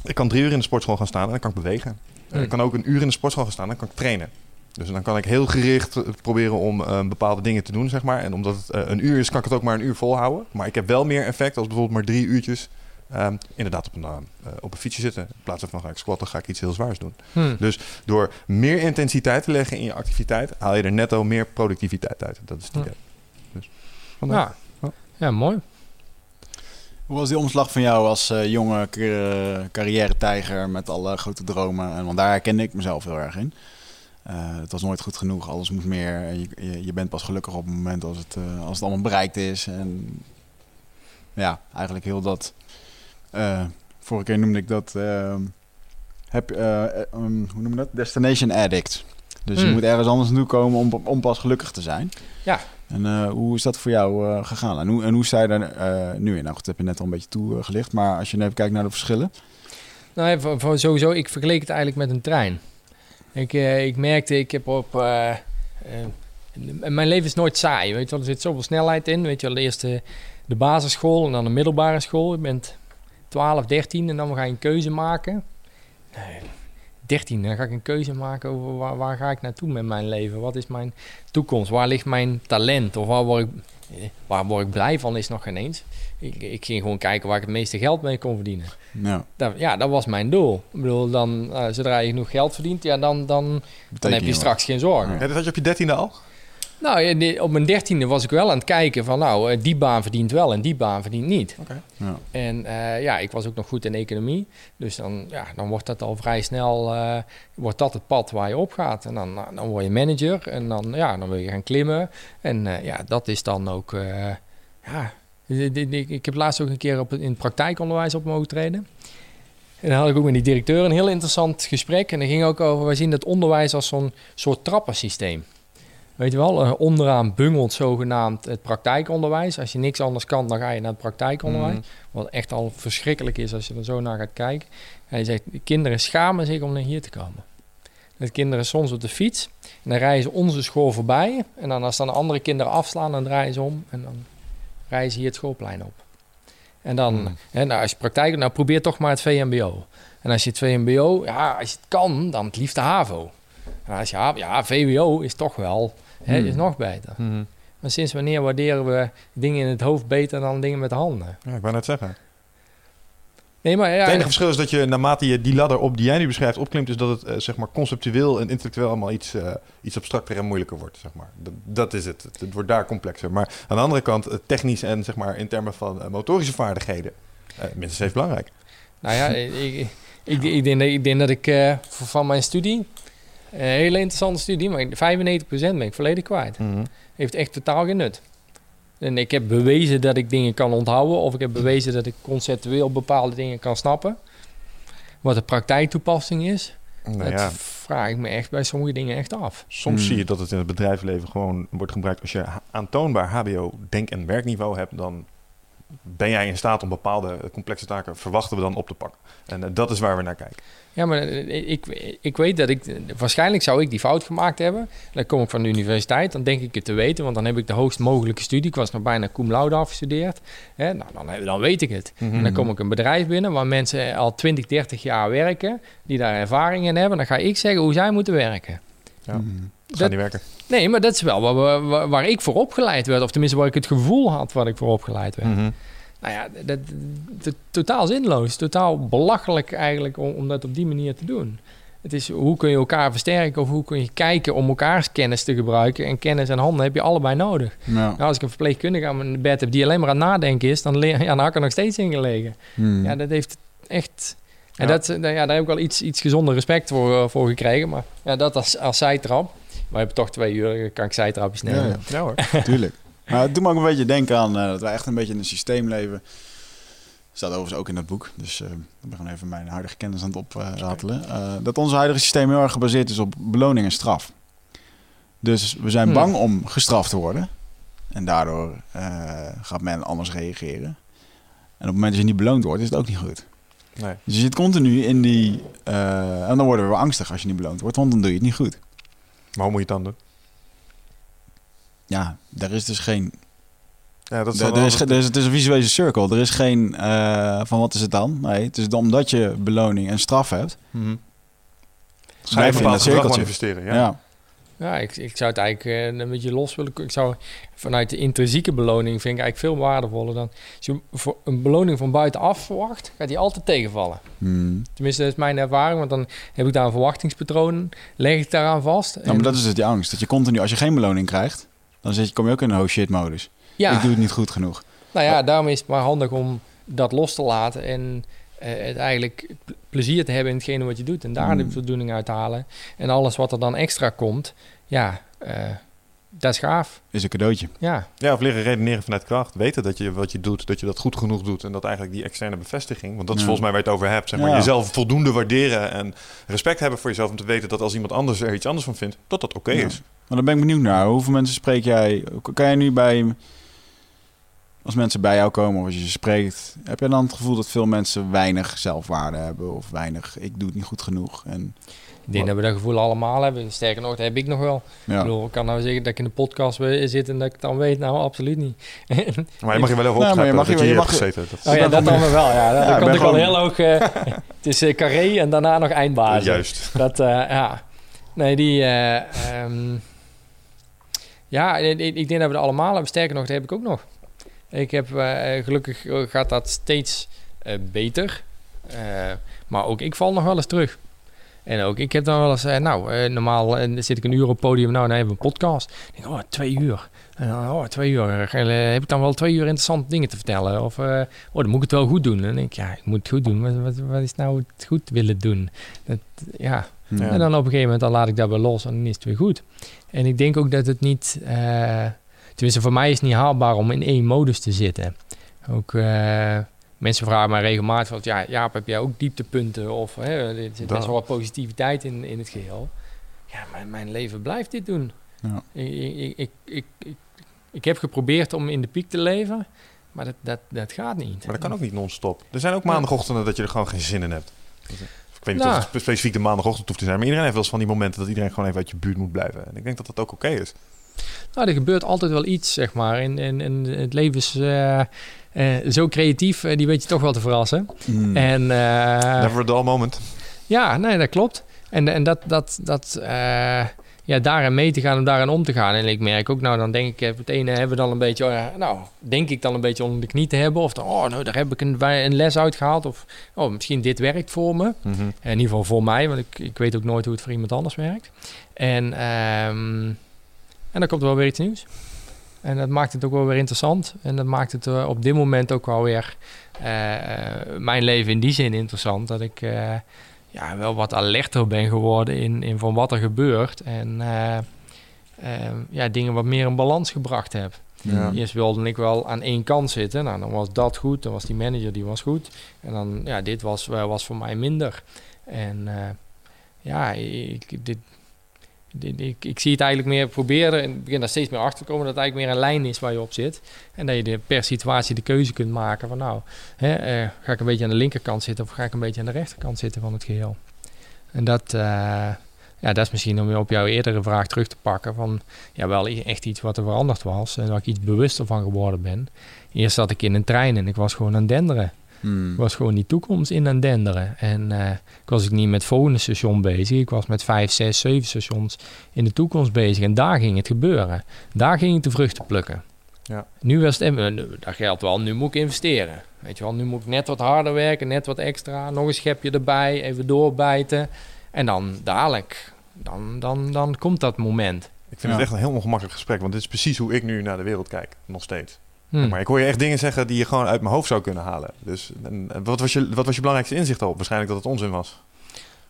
S4: ik kan drie uur in de sportschool gaan staan en dan kan ik bewegen.
S3: Hmm.
S4: Ik kan ook een uur in de sportschool gaan staan en dan kan ik trainen. Dus dan kan ik heel gericht eh, proberen om eh, bepaalde dingen te doen, zeg maar. En omdat het eh, een uur is, kan ik het ook maar een uur volhouden. Maar ik heb wel meer effect als bijvoorbeeld maar drie uurtjes... ehm, inderdaad op een, eh, op een fietsje zitten. In plaats van ga ik squatten, ga ik iets heel zwaars doen.
S3: Hm.
S4: Door meer intensiteit te leggen in je activiteit... haal je er netto meer productiviteit uit. Dat is het
S3: Ja.
S4: idee. Dus, vandaar.
S3: Ja.
S4: Ja.
S3: ja, mooi.
S1: Hoe was die omslag van jou als eh, jonge car- carrière-tijger met alle grote dromen? En, want daar herkende ik mezelf heel erg in. Eh, het was nooit goed genoeg, alles moet meer. En Je, je, je bent pas gelukkig op het moment als het, eh, als het allemaal bereikt is. En ja, eigenlijk heel dat... eh, vorige keer noemde ik dat... eh, heb, eh, eh, um, hoe noem je dat? Destination addict. Dus je
S3: Hmm.
S1: moet ergens anders naartoe komen om, om pas gelukkig te zijn.
S3: Ja.
S1: En hoe is dat voor jou gegaan? En hoe, en hoe sta je daar nu in? Nou goed, dat heb je net al een beetje toegelicht. Maar als je nu even kijkt naar de verschillen.
S3: Nou, ja, voor, voor sowieso, ik vergeleek het eigenlijk met een trein. Ik, ik merkte, ik heb op... mijn leven is nooit saai, weet je wel. Er zit zoveel snelheid in. Weet je wel, eerst de, de basisschool en dan de middelbare school. Je bent 12, 13 en dan ga je een keuze maken. Nee, 13, dan ga ik een keuze maken over waar, waar ga ik naartoe met mijn leven? Wat is mijn toekomst? Waar ligt mijn talent? Of waar word ik, eh, waar word ik blij van is nog geen eens. Ik, ik ging gewoon kijken waar ik het meeste geld mee kon verdienen.
S1: Nou,
S3: Dat, ja, dat was mijn doel. Ik bedoel, dan, eh, zodra je genoeg geld verdient, ja, dan, dan, dan heb je straks geen zorgen.
S1: Ja.
S4: Ja, dat had je op je dertiende al?
S3: Nou, op mijn dertiende was ik wel aan het kijken van, nou, eh, die baan verdient wel en die baan verdient niet.
S1: ja.
S3: En eh, ja, ik was ook nog goed in economie. Dus dan, ja, dan wordt dat al vrij snel, eh, wordt dat het pad waar je op gaat. En dan, nou, dan word je manager en dan, ja, dan wil je gaan klimmen. En eh, ja, dat is dan ook, eh, ja... Ik heb laatst ook een keer op, in het praktijkonderwijs op mogen treden. En dan had ik ook met die directeur een heel interessant gesprek. En dat ging ook over, wij zien het onderwijs als zo'n soort trappensysteem. Weet je wel, eh, onderaan bungelt zogenaamd het praktijkonderwijs. Als je niks anders kan, dan ga je naar het praktijkonderwijs.
S4: Mhm.
S3: Wat echt al verschrikkelijk is als je er zo naar gaat kijken. Hij zegt, de kinderen schamen zich om naar hier te komen. Dat kinderen soms op de fiets. En dan rijden ze onze school voorbij. En dan als dan andere kinderen afslaan, dan draaien ze om. En dan rijden ze hier het schoolplein op. En dan,
S4: Hmm.
S3: hè, nou, als je praktijk, nou probeer toch maar het VMBO. En als je het VMBO, ja, als je het kan, dan het liefst de HAVO. En als je, ja, VWO is toch wel, hè,
S1: Hmm.
S3: is nog beter.
S4: Mhm.
S3: Maar sinds wanneer waarderen we dingen in het hoofd beter dan dingen met de handen?
S4: Ja, ik wou net zeggen.
S3: Nee, maar ja,
S4: het enige verschil is dat je naarmate je die ladder op die jij nu beschrijft opklimt, is dat het eh, zeg maar conceptueel en intellectueel allemaal iets, eh, iets abstracter en moeilijker wordt. Zeg maar. dat, dat is het. het. Het wordt daar complexer. Maar aan de andere kant, eh, technisch en zeg maar in termen van motorische vaardigheden, eh minstens even belangrijk.
S3: Nou ja, ik, ik, ik, ik denk, dat- ik denk dat ik eh, van mijn studie, een hele interessante studie, maar 95% ben ik volledig kwijt. Heeft echt totaal geen nut. En ik heb bewezen dat ik dingen kan onthouden, of ik heb bewezen dat ik conceptueel bepaalde dingen kan snappen. Wat de praktijktoepassing is,
S4: Nou
S3: dat
S4: ja,
S3: vraag ik me echt bij sommige dingen echt af.
S4: soms
S1: Hmm.
S4: zie je dat het in het bedrijfsleven gewoon wordt gebruikt. Als je aantoonbaar HBO denk- en werkniveau hebt, dan ben jij in staat om bepaalde complexe taken, verwachten we dan op te pakken. En eh, dat is waar we naar kijken.
S3: Ja, maar eh, ik, ik weet dat ik... Waarschijnlijk zou ik die fout gemaakt hebben. Dan kom ik van de universiteit, dan denk ik het te weten... want dan heb ik de hoogst mogelijke studie. Ik was nog bijna cum laude afgestudeerd. Hè, nou, dan, dan weet ik het. En dan kom ik een bedrijf binnen waar mensen al 20, 30 jaar werken... die daar ervaring in hebben. Dan ga ik zeggen hoe zij moeten werken.
S4: Ja.
S1: Mhm.
S4: Dat gaat niet werken.
S3: Nee, maar dat is wel waar, we- waar, waar ik voor opgeleid werd. Of tenminste waar ik het gevoel had waar ik voor opgeleid werd.
S4: Mhm.
S3: Nou ja, dat, dat- totaal zinloos. Totaal belachelijk eigenlijk om, om dat op die manier te doen. Het is hoe kun je elkaar versterken of hoe kun je kijken om elkaars kennis te gebruiken. En kennis en handen heb je allebei nodig.
S1: Ja.
S3: Nou, als ik een verpleegkundige aan mijn bed heb die alleen maar aan het nadenken is, dan, ja, dan had ik er nog steeds in gelegen.
S1: Hmm.
S3: Ja, dat heeft echt. En
S4: Ja.
S3: dat, nou ja, daar heb ik wel iets, iets gezonder respect voor, eh, voor gekregen. Maar ja, dat als, als zijtrap. We hebben toch twee uur, kan ik zijtrapjes nemen.
S1: ja.
S4: Ja hoor.
S1: Tuurlijk. Maar het doet me ook een beetje denken aan eh, dat wij echt een beetje in een systeem leven. Staat overigens ook in dat boek. Dus eh, ik ben gewoon even mijn huidige kennis aan het opratelen. Eh, dat ons huidige systeem heel erg gebaseerd is op beloning en straf. Dus we zijn
S3: Hmm.
S1: bang om gestraft te worden. En daardoor eh, gaat men anders reageren. En op het moment dat je niet beloond wordt, is het ook niet goed.
S4: Nee.
S1: Dus je zit continu in die... en dan worden we weer angstig als je niet beloond wordt, want dan doe je het niet goed.
S4: Maar hoe moet je het dan doen?
S1: Ja, daar is dus geen
S4: Ja, dat is
S1: Er, er
S4: wel
S1: is, er het is een visuele cirkel. Er is geen eh, van wat is het dan? Nee, het is omdat je beloning en straf hebt.
S4: Mhm. Ga je
S1: in dat cirkeltje.
S4: Ja.
S1: Ja.
S3: Ja, ik, ik zou het eigenlijk eh, een beetje los willen. Ik zou vanuit de intrinsieke beloning vind ik eigenlijk veel waardevoller dan. Als je voor een beloning van buitenaf verwacht, gaat die altijd tegenvallen.
S1: Hmm.
S3: Tenminste, dat is mijn ervaring, want dan heb ik daar een verwachtingspatroon, leg ik daaraan vast.
S1: Nou, maar dat is dus die angst. Dat je continu, als je geen beloning krijgt, dan zit je, kom je ook in een oh shit modus.
S3: ja,
S1: Ik doe het niet goed genoeg.
S3: nou ja, daarom is het maar handig om dat los te laten en het eigenlijk ple- plezier te hebben in hetgene wat je doet en daar de
S1: Hmm.
S3: voldoening uit te halen. En alles wat er dan extra komt, ja, eh, dat is gaaf.
S1: Is een cadeautje.
S3: Ja,
S4: Ja, of leren redeneren vanuit kracht. Weten dat je wat je doet, dat je dat goed genoeg doet. En dat eigenlijk die externe bevestiging, want dat is
S1: Ja.
S4: volgens mij waar je het over hebt. Zeg maar,
S1: Ja.
S4: Jezelf voldoende waarderen en respect hebben voor jezelf. Om te weten dat als iemand anders er iets anders van vindt, dat dat oké
S1: Ja.
S4: is.
S1: Maar dan ben ik benieuwd naar. Hoeveel mensen spreek jij? Kan jij nu bij... Als mensen bij jou komen of als je ze spreekt... Heb je dan het gevoel dat veel mensen weinig zelfwaarde hebben? Of weinig, ik doe het niet goed genoeg? En,
S3: ik denk dat we dat gevoel allemaal hebben. Sterker nog, dat heb ik nog wel. Ik
S1: ja.
S3: bedoel, ik kan nou zeggen dat ik in de podcast we- zit en dat ik het dan weet. Nou, absoluut niet.
S4: Maar je mag je wel even opschrijven dat
S1: je-
S4: je hier
S1: mag
S4: hebt gezeten. Dat
S3: Oh ja, dat
S1: gewoon-
S3: dan wel. Ja,
S1: Ja,
S3: dan
S1: ik
S3: ik wel
S1: gewoon-
S3: heel hoog... eh, het is eh, carré en daarna nog eindbaas.
S4: juist.
S3: Dat, eh, ja. Nee, die... eh, ehm, ja, ik, ik ik denk dat we het allemaal hebben. Sterker nog, dat heb ik ook nog. Ik heb eh, gelukkig eh, gaat dat steeds eh, beter. Maar ook ik val nog wel eens terug. En ook ik heb dan wel eens, nou, normaal zit ik een uur op het podium, nou, dan hebben we een podcast. Ik denk, oh, twee uur. En dan, oh, twee uur. Heb ik dan wel twee uur interessante dingen te vertellen? Of, oh, dan moet ik het wel goed doen. En dan denk ik, ja, ik moet het goed doen. Wat, wat, wat is nou het goed willen doen? Dat, ja.
S4: Ja.
S3: en dan op een gegeven moment dan laat ik dat weer los en dan is het weer goed. En ik denk ook dat het niet, tenminste voor mij is het niet haalbaar om in één modus te zitten. Ook, eh, mensen vragen mij regelmatig van, ja, Jaap, heb jij ook dieptepunten? Of hè, er zit
S4: Dat.
S3: best wel wat positiviteit in, in het geheel. Ja, mijn, mijn leven blijft dit doen.
S1: Ja.
S3: Ik, ik, ik, ik, ik, ik heb geprobeerd om in de piek te leven, maar dat, dat, dat gaat niet.
S4: Maar dat kan ook niet non-stop. Er zijn ook maandagochtenden dat je er gewoon geen zin in hebt. Ik weet niet
S3: Nou.
S4: of het specifiek de maandagochtend hoeft te zijn. Maar iedereen heeft wel eens van die momenten dat iedereen gewoon even uit je buurt moet blijven. En ik denk dat dat ook oké is.
S3: Nou, er gebeurt altijd wel iets, zeg maar. En, en, en het leven is eh, eh, zo creatief, eh, die weet je toch wel te verrassen.
S1: Hmm.
S3: En eh,
S4: Never a dull moment.
S3: ja, nee, dat klopt. En, en dat, dat, dat eh, ja, daarin mee te gaan en daarin om te gaan. En ik merk ook, nou, dan denk ik, het ene hebben we dan een beetje, eh, nou, denk ik dan een beetje onder de knie te hebben. Of dan, oh, nou, daar heb ik een, een les uit gehaald. Of, oh, misschien dit werkt voor me.
S4: Mhm.
S3: In ieder geval voor mij, want ik, ik weet ook nooit hoe het voor iemand anders werkt. En, ehm, en dan komt er wel weer iets nieuws. En dat maakt het ook wel weer interessant. En dat maakt het eh, op dit moment ook wel weer eh, eh, mijn leven in die zin interessant. Dat ik ja, wel wat alerter ben geworden in, in van wat er gebeurt. En eh, eh, ja, dingen wat meer in balans gebracht heb.
S4: Ja.
S3: Eerst wilde ik wel aan één kant zitten. Nou, dan was dat goed. Dan was die manager die was goed. En dan, ja, dit was, was voor mij minder. En ja, ik, dit, ik, zie het eigenlijk meer proberen. En begin daar steeds meer achter te komen dat het eigenlijk meer een lijn is waar je op zit. En dat je de, per situatie de keuze kunt maken van nou, hè, eh, ga ik een beetje aan de linkerkant zitten of ga ik een beetje aan de rechterkant zitten van het geheel. En dat, eh, ja, dat is misschien om op jouw eerdere vraag terug te pakken. Van ja, wel echt iets wat er veranderd was. En waar ik iets bewuster van geworden ben. Eerst zat ik in een trein en ik was gewoon aan denderen.
S1: Hmm.
S3: Ik was gewoon die toekomst in aan denderen. En eh, ik was ik niet met het volgende station bezig. Ik was met vijf, zes, zeven stations in de toekomst bezig. En daar ging het gebeuren. Daar ging ik de vruchten plukken.
S4: Ja.
S3: Nu was het, eh, nu- dat geldt wel, nu moet ik investeren. Weet je wel, nu moet ik net wat harder werken, net wat extra. Nog een schepje erbij, even doorbijten. En dan dadelijk, dan, dan, dan komt dat moment.
S4: Ik vind
S1: Ja.
S4: het echt een heel ongemakkelijk gesprek. Want dit is precies hoe ik nu naar de wereld kijk. Nog steeds.
S3: Hm.
S4: Maar ik hoor je echt dingen zeggen die je gewoon uit mijn hoofd zou kunnen halen. Dus en, wat, was je, wat was je belangrijkste inzicht op? Waarschijnlijk dat het onzin was.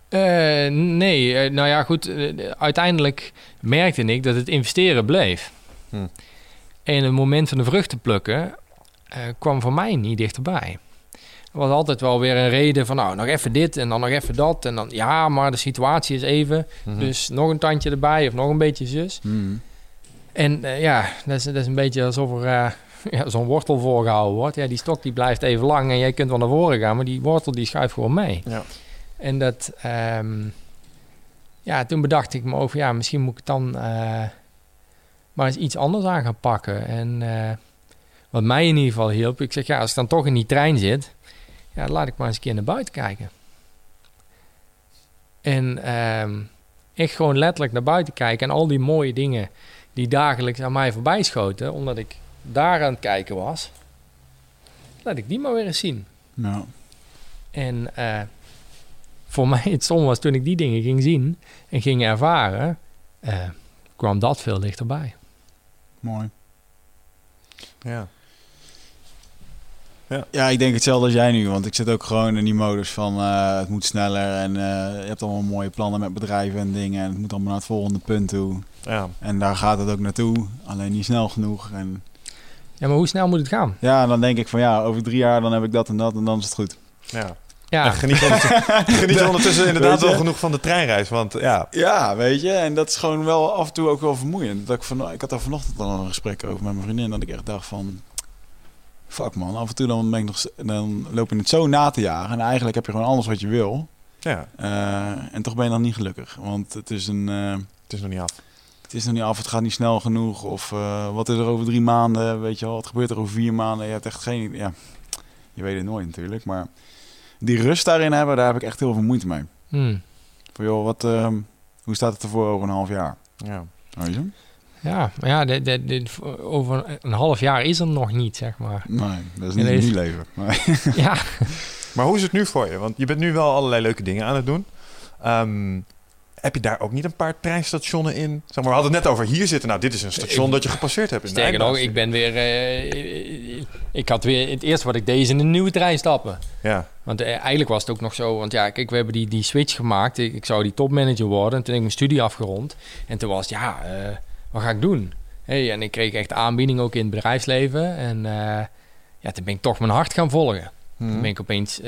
S3: Eh, nee, eh, nou ja, goed. eh, uiteindelijk merkte ik dat het investeren bleef.
S4: Hm.
S3: En het moment van de vruchten plukken kwam voor mij niet dichterbij. Er was altijd wel weer een reden van, nou, nog even dit en dan nog even dat. En dan, ja, maar de situatie is even.
S4: Mhm.
S3: Dus nog een tandje erbij of nog een beetje zus.
S1: Hmm.
S3: En ja, dat is, dat is een beetje alsof er ja, zo'n wortel voorgehouden wordt. Ja, die stok die blijft even lang en jij kunt wel naar voren gaan, maar die wortel die schuift gewoon mee.
S4: Ja.
S3: En dat, ehm, ja, toen bedacht ik me over, ja, misschien moet ik dan eh, maar eens iets anders aan gaan pakken. En eh, wat mij in ieder geval hielp, ik zeg, ja, als ik dan toch in die trein zit, ja, laat ik maar eens een keer naar buiten kijken. En ehm, echt gewoon letterlijk naar buiten kijken en al die mooie dingen die dagelijks aan mij voorbij schoten, omdat ik daar aan het kijken was, laat ik die maar weer eens zien.
S1: Ja.
S3: En eh, voor mij het stom was toen ik die dingen ging zien en ging ervaren, eh, kwam dat veel dichterbij.
S1: Mooi.
S4: Ja.
S1: Ja, ik denk hetzelfde als jij nu. Want ik zit ook gewoon in die modus van eh, het moet sneller. En eh, je hebt allemaal mooie plannen met bedrijven en dingen. En het moet allemaal naar het volgende punt toe.
S4: ja.
S1: En daar gaat het ook naartoe. Alleen niet snel genoeg. En
S3: Ja, maar hoe snel moet het gaan?
S1: ja, dan denk ik van ja, over drie jaar dan heb ik dat en dat en dan is het goed.
S4: ja.
S3: Ja,
S4: En geniet, ondertussen, geniet ondertussen inderdaad wel genoeg van de treinreis. Want ja,
S1: Ja, weet je. En dat is gewoon wel af en toe ook wel vermoeiend. Dat ik, van, ik had daar vanochtend al een gesprek over met mijn vriendin. Dat ik echt dacht van... Fuck man, af en toe dan, ben ik nog, dan loop je het zo na te jagen. En eigenlijk heb je gewoon alles wat je wil.
S4: ja,
S1: Eh, en toch ben je dan niet gelukkig. Want het is, een, eh,
S4: het is nog niet af.
S1: Het is nog niet af, het gaat niet snel genoeg. Of eh, wat is er over drie maanden? Weet je wel, wat gebeurt er over vier maanden? Je hebt echt geen... Ja, je weet het nooit natuurlijk. Maar die rust daarin hebben, daar heb ik echt heel veel moeite mee.
S3: Hmm.
S1: Van joh, wat, eh, hoe staat het ervoor over een half jaar?
S4: Ja.
S1: Weet je?
S3: ja, maar ja dit, dit, dit- over een half jaar is er nog niet, zeg maar.
S1: Nee, dat is niet
S3: deze-
S1: nu leven. Maar,
S3: ja,
S4: Maar hoe is het nu voor je? Want je bent nu wel allerlei leuke dingen aan het doen. Ehm, heb je daar ook niet een paar treinstationen in? Zeg maar, we hadden het net over hier zitten. Nou, dit is een station
S3: Ik-
S4: dat je gepasseerd hebt. In
S3: sterker nog, ik ben weer... eh, ik had weer... Het eerste wat ik deed is in een nieuwe trein stappen.
S4: Ja,
S3: Want eh, eigenlijk was het ook nog zo, want ja, kijk, we hebben die, die switch gemaakt. Ik, ik zou die topmanager worden en toen heb ik mijn studie afgerond. En toen was het, ja, eh, wat ga ik doen? Hey, en ik kreeg echt aanbieding ook in het bedrijfsleven. En ja, toen ben ik toch mijn hart gaan volgen. Toen
S4: Mhm.
S3: ben ik opeens,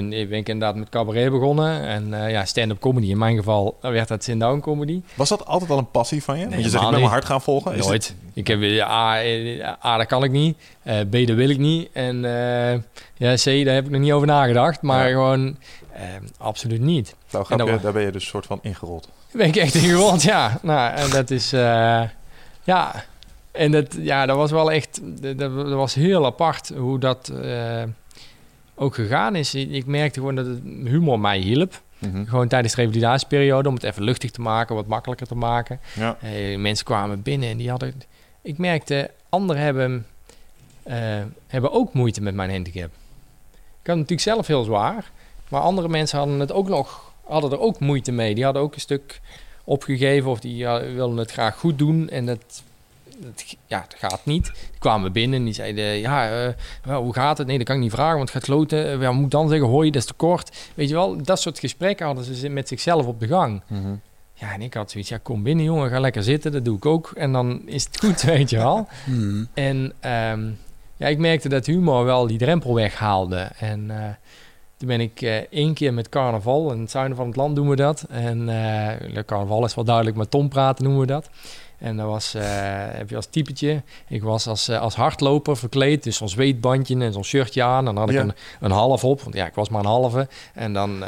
S3: toen ben ik inderdaad met cabaret begonnen. En eh, ja, stand-up comedy. In mijn geval dan werd dat sit-down comedy.
S4: Was dat altijd al een passie van je? Want je zegt, ik ben mijn hart gaan volgen. Is
S3: Nooit. Ik heb eh, A, eh, A, dat kan ik niet. Eh, B, dat wil ik niet. En eh, ja, C, daar heb ik nog niet over nagedacht. Maar
S4: Ja.
S3: gewoon eh, absoluut niet.
S4: nou, grapje,
S3: dan-
S4: daar ben je dus soort van ingerold.
S3: Ben ik echt in gewond, ja. Nou, en dat is... eh, ja, en dat, ja, dat was wel echt... Dat, dat was heel apart hoe dat eh, ook gegaan is. Ik merkte gewoon dat het humor mij hielp.
S4: Mhm.
S3: Gewoon tijdens de revalidatieperiode, om het even luchtig te maken, wat makkelijker te maken.
S4: Ja.
S3: Eh, mensen kwamen binnen en die hadden... Ik merkte, anderen hebben, eh, hebben ook moeite met mijn handicap. Ik had het natuurlijk zelf heel zwaar. Maar andere mensen hadden, het ook nog, hadden er ook moeite mee. Die hadden ook een stuk opgegeven of die wilden het graag goed doen. En dat, ja, dat gaat niet. Die kwamen binnen en die zeiden... Ja, eh, wel, hoe gaat het? Nee, dat kan ik niet vragen, want het gaat kloten. Eh, Ja, moet dan zeggen? Hoi, dat is te kort. Weet je wel, dat soort gesprekken hadden ze met zichzelf op de gang.
S4: Mhm.
S3: Ja, en ik had zoiets, ja, kom binnen jongen, ga lekker zitten, dat doe ik ook. En dan is het goed, weet je wel.
S2: Mhm.
S3: En ehm, ja, ik merkte dat humor wel die drempel weghaalde. En eh, toen ben ik eh, één keer met carnaval, in het zuiden van het land doen we dat. En eh, carnaval is wel duidelijk, maar tom praten noemen we dat. En dat was, eh, heb je als typetje, ik was als, eh, als hardloper verkleed, dus zo'n zweetbandje en zo'n shirtje aan. En dan had ik
S4: Ja.
S3: een, een half op, want ja, ik was maar een halve. En dan,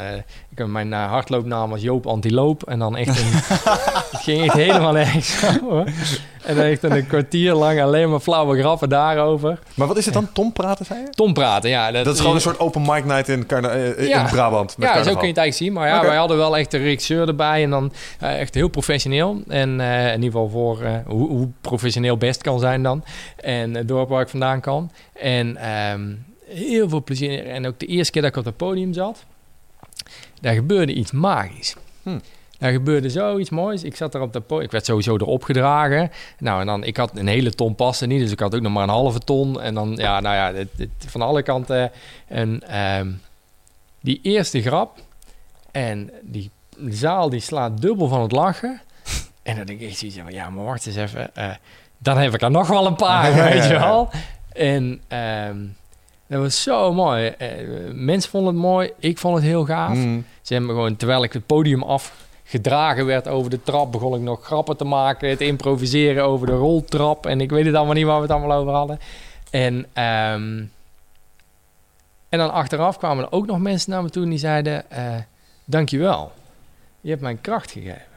S3: eh, mijn eh, hardloopnaam was Joop Antiloop. En dan echt een, het ging echt helemaal nergens over. En dan echt een kwartier lang alleen maar flauwe grappen daarover.
S4: Maar wat is het dan? Tom praten, zei je?
S3: Tom praten, ja.
S4: Dat is gewoon een soort open mic night in, carna- eh,
S3: Ja.
S4: in Brabant. Met
S3: Ja, zo kun je het eigenlijk zien. Maar ja, wij hadden wel echt een regisseur erbij. En dan eh, echt heel professioneel. En eh, in ieder geval voor eh, hoe, hoe professioneel best kan zijn dan. En het dorp waar ik vandaan kan. En ehm, heel veel plezier. En ook de eerste keer dat ik op het podium zat. Daar gebeurde iets magisch.
S4: Hm.
S3: Daar gebeurde zoiets moois. Ik zat er op dat podium. Ik werd sowieso erop gedragen. Nou, en dan, ik had een hele ton paste niet. Dus ik had ook nog maar een halve ton. En dan, ja, nou ja, dit, dit- van alle kanten. En ehm, die eerste grap. En die zaal die slaat dubbel van het lachen. En dan denk ik echt zoiets van, ja, maar wacht eens even. eh, dan heb ik er nog wel een paar,
S4: Ja, ja,
S3: weet je wel. En ehm, dat was zo mooi. Eh, mensen vonden het mooi. Ik vond het heel gaaf.
S4: Mhm.
S3: Ze hebben me gewoon, terwijl ik het podium afgedragen werd over de trap, begon ik nog grappen te maken, te improviseren over de roltrap. En ik weet het allemaal niet waar we het allemaal over hadden. En, ehm, en dan achteraf kwamen er ook nog mensen naar me toe en die zeiden, eh dankjewel, je hebt mij kracht gegeven.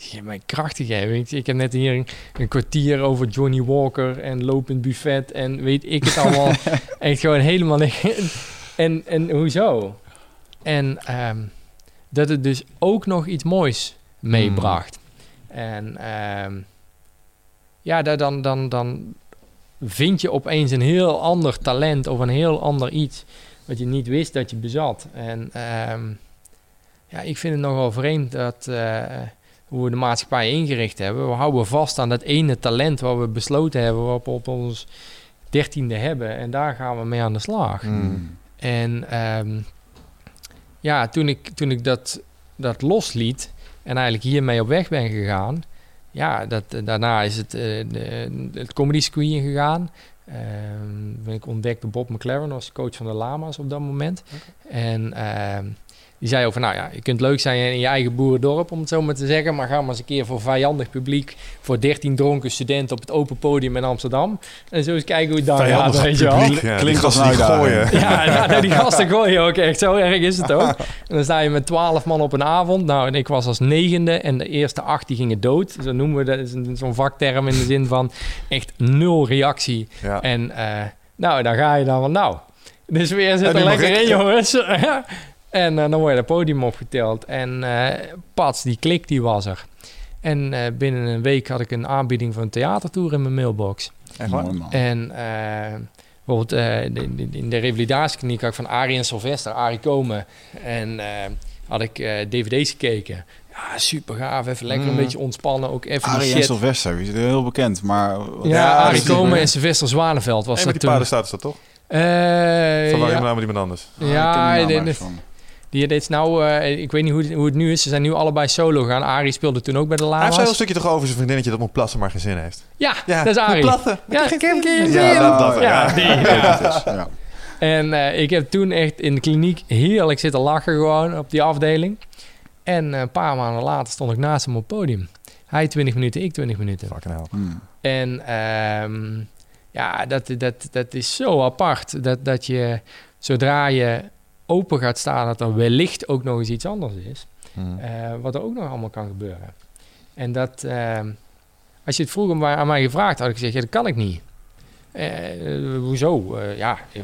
S3: Je hebt mij kracht gegeven. Ik, ik heb net hier een, een kwartier over Johnny Walker en lopend buffet en weet ik het allemaal. echt gewoon helemaal niet. En, en hoezo? En ehm, dat het dus ook nog iets moois meebracht. En ehm, ja, daar dan, dan, dan vind je opeens een heel ander talent of een heel ander iets wat je niet wist dat je bezat. En ehm, ja, ik vind het nogal vreemd dat eh, hoe we de maatschappij ingericht hebben. We houden vast aan dat ene talent wat we besloten hebben, wat we op ons dertiende hebben. En daar gaan we mee aan de slag.
S4: Mhm.
S3: En ehm, ja, toen ik, toen ik dat, dat losliet en eigenlijk hiermee op weg ben gegaan, ja, dat, daarna is het, eh, de, het comedy circuit ingegaan. Ehm ben ik ontdekt door Bob McLaren als coach van de Lama's op dat moment. En ehm, die zei over, nou ja, je kunt leuk zijn in je eigen boerendorp, om het zo maar te zeggen. Maar ga maar eens een keer voor vijandig publiek, voor 13 dronken studenten op het open podium in Amsterdam. En zo eens kijken hoe het dan gaat, weet je wel.
S4: ja,
S1: Klinkt als
S4: die gooien.
S3: Ja, ja nou, die gasten gooien ook echt. Zo erg is het ook. En dan sta je met twaalf man op een avond. Nou, en ik was als negende en de eerste acht die gingen dood. Zo noemen we dat. Dat is een- zo'n vakterm in de zin van echt nul reactie.
S4: Ja.
S3: En eh, nou, dan ga je dan van nou. De sfeer zit er lekker
S4: ik.
S3: in, jongens. en eh, dan word je het podium opgeteld. En eh pats, die klik die was er. En eh, binnen een week had ik een aanbieding voor een theatertour in mijn mailbox.
S4: Echt waar?
S3: En eh, bijvoorbeeld eh, de- de- in de revalidatiekliniek had ik van Arie en Sylvester, Arie Komen. En eh, had ik eh, dvd's gekeken. Ja, super gaaf. Even lekker
S4: Mm.
S3: een beetje ontspannen. Ook even die
S1: Arie en. Sylvester, die is heel bekend, maar...
S3: Ja,
S4: Ja,
S3: Arie Komen en Sylvester Zwaneveld was
S4: Hey,
S3: dat
S4: die
S3: toen.
S4: is dat toch?
S3: Eh,
S4: Van waar
S3: ja,
S4: je met iemand anders?
S1: Ah, ik ken
S3: ja,
S1: die
S3: die dit is nou, eh, ik weet niet hoe het, hoe het nu is. Ze zijn nu allebei solo gegaan. Arie speelde toen ook bij de
S4: Hij heeft
S3: Lama's.
S4: zo'n heel stukje toch over zijn vriendinnetje dat moet plassen maar geen zin heeft.
S3: Ja,
S4: Ja,
S3: dat is Arie.
S4: plassen.
S3: Ja, ik heb geen
S4: Ja,
S3: zin.
S4: dat, dat,
S3: Ja,
S4: ja.
S3: En eh, ik heb toen echt in de kliniek heerlijk zitten lachen gewoon op die afdeling. En eh, een paar maanden later stond ik naast hem op het podium. Hij 20 minuten, ik 20 minuten.
S4: Fucking hell.
S1: Hmm.
S3: En ehm, ja, dat, dat, dat is zo apart. Dat, dat je zodra je open gaat staan, dat er wellicht ook nog eens iets anders is.
S4: Mhm.
S3: eh, wat er ook nog allemaal kan gebeuren. En dat, ehm, als je het vroeger maar aan mij gevraagd had, ik gezegd, ja, dat kan ik niet. Eh, eh, hoezo? Ja, eh,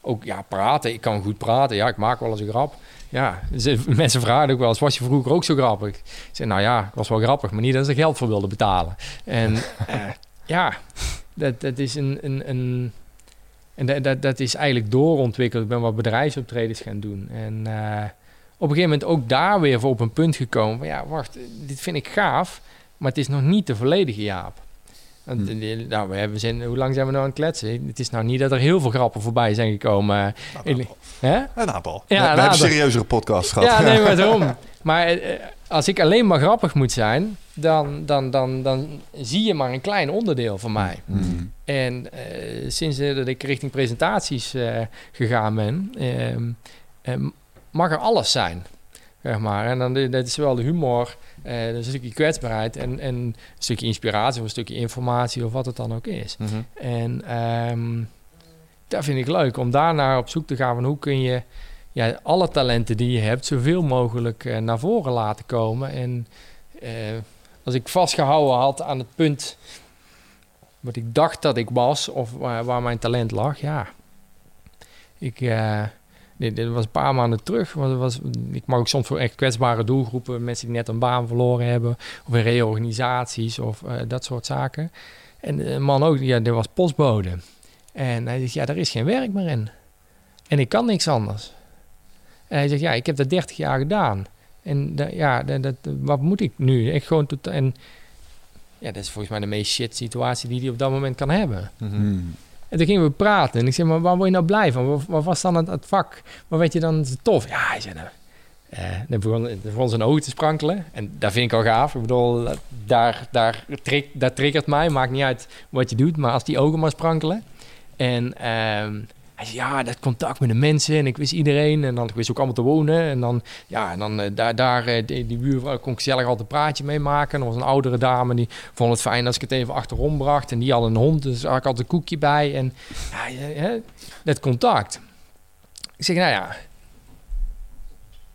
S3: ook ja, praten. Ik kan goed praten. Ja, ik maak wel eens een grap. Ja, ze- mensen vragen ook wel eens, was je vroeger ook zo grappig? Ik nou ja, ik was wel grappig, maar niet dat ze geld voor wilden betalen. En ja, dat, dat is een... een, een en dat, dat, dat is eigenlijk doorontwikkeld. Ik ben wat bedrijfsoptredens gaan doen. En eh, op een gegeven moment ook daar weer voor op een punt gekomen van ja, wacht, dit vind ik gaaf, maar het is nog niet de volledige Jaap.
S1: Hm.
S3: eh, Nou, we hebben, zijn, hoe lang zijn we nou aan het kletsen? Het is nou niet dat er heel veel grappen voorbij zijn gekomen.
S4: Een aantal.
S3: Ja,
S4: we
S3: een
S4: we hebben
S3: aantal.
S4: serieuzere podcasts gehad.
S3: Ja, nee, maar daarom. Maar eh, als ik alleen maar grappig moet zijn, dan, dan, dan, dan zie je maar een klein onderdeel van mij.
S1: Hmm.
S3: En eh, sinds eh, dat ik richting presentaties eh, gegaan ben, ehm, ehm, mag er alles zijn. Zeg maar. En dan, dat is wel de humor, is een stukje kwetsbaarheid en, en een stukje inspiratie of een stukje informatie of wat het dan ook is.
S4: Mhm.
S3: En ehm, dat vind ik leuk om daarnaar op zoek te gaan van hoe kun je ja, alle talenten die je hebt zoveel mogelijk eh, naar voren laten komen. En eh, als ik vastgehouden had aan het punt wat ik dacht dat ik was of waar, waar mijn talent lag, ja. Ik, dit, dit was een paar maanden terug. Was, was, ik mag ook soms voor echt kwetsbare doelgroepen, mensen die net een baan verloren hebben, of in reorganisaties of eh, dat soort zaken. En een man ook, ja, die was postbode. En hij zegt, ja, daar is geen werk meer in. En ik kan niks anders. En hij zegt, ja, ik heb dat 30 jaar gedaan. En da- ja, dat, dat, wat moet ik nu? Ik gewoon tot, en ja, dat is volgens mij de meest shit situatie die hij op dat moment kan hebben.
S4: Mhm.
S1: Hmm.
S3: En toen gingen we praten. En ik zei, maar waar word je nou blij van? Wat, was dan het, vak? Wat weet je dan tof? Ja, hij zei, nou... eh, dan begon, zijn ogen te sprankelen. En dat vind ik al gaaf. Ik bedoel, daar, daar, trik, dat triggert mij. Maakt niet uit wat je doet, maar als die ogen maar sprankelen. En ehm, ja, dat contact met de mensen. En ik wist iedereen. En dan ik wist ook allemaal te wonen. En dan, ja, en dan eh, daar, daar eh, die, die buurvrouw kon ik gezellig altijd een praatje mee maken. En er was een oudere dame, die vond het fijn als ik het even achterom bracht. En die had een hond, dus daar had ik altijd een koekje bij. En ja, dat contact. Ik zeg, nou ja,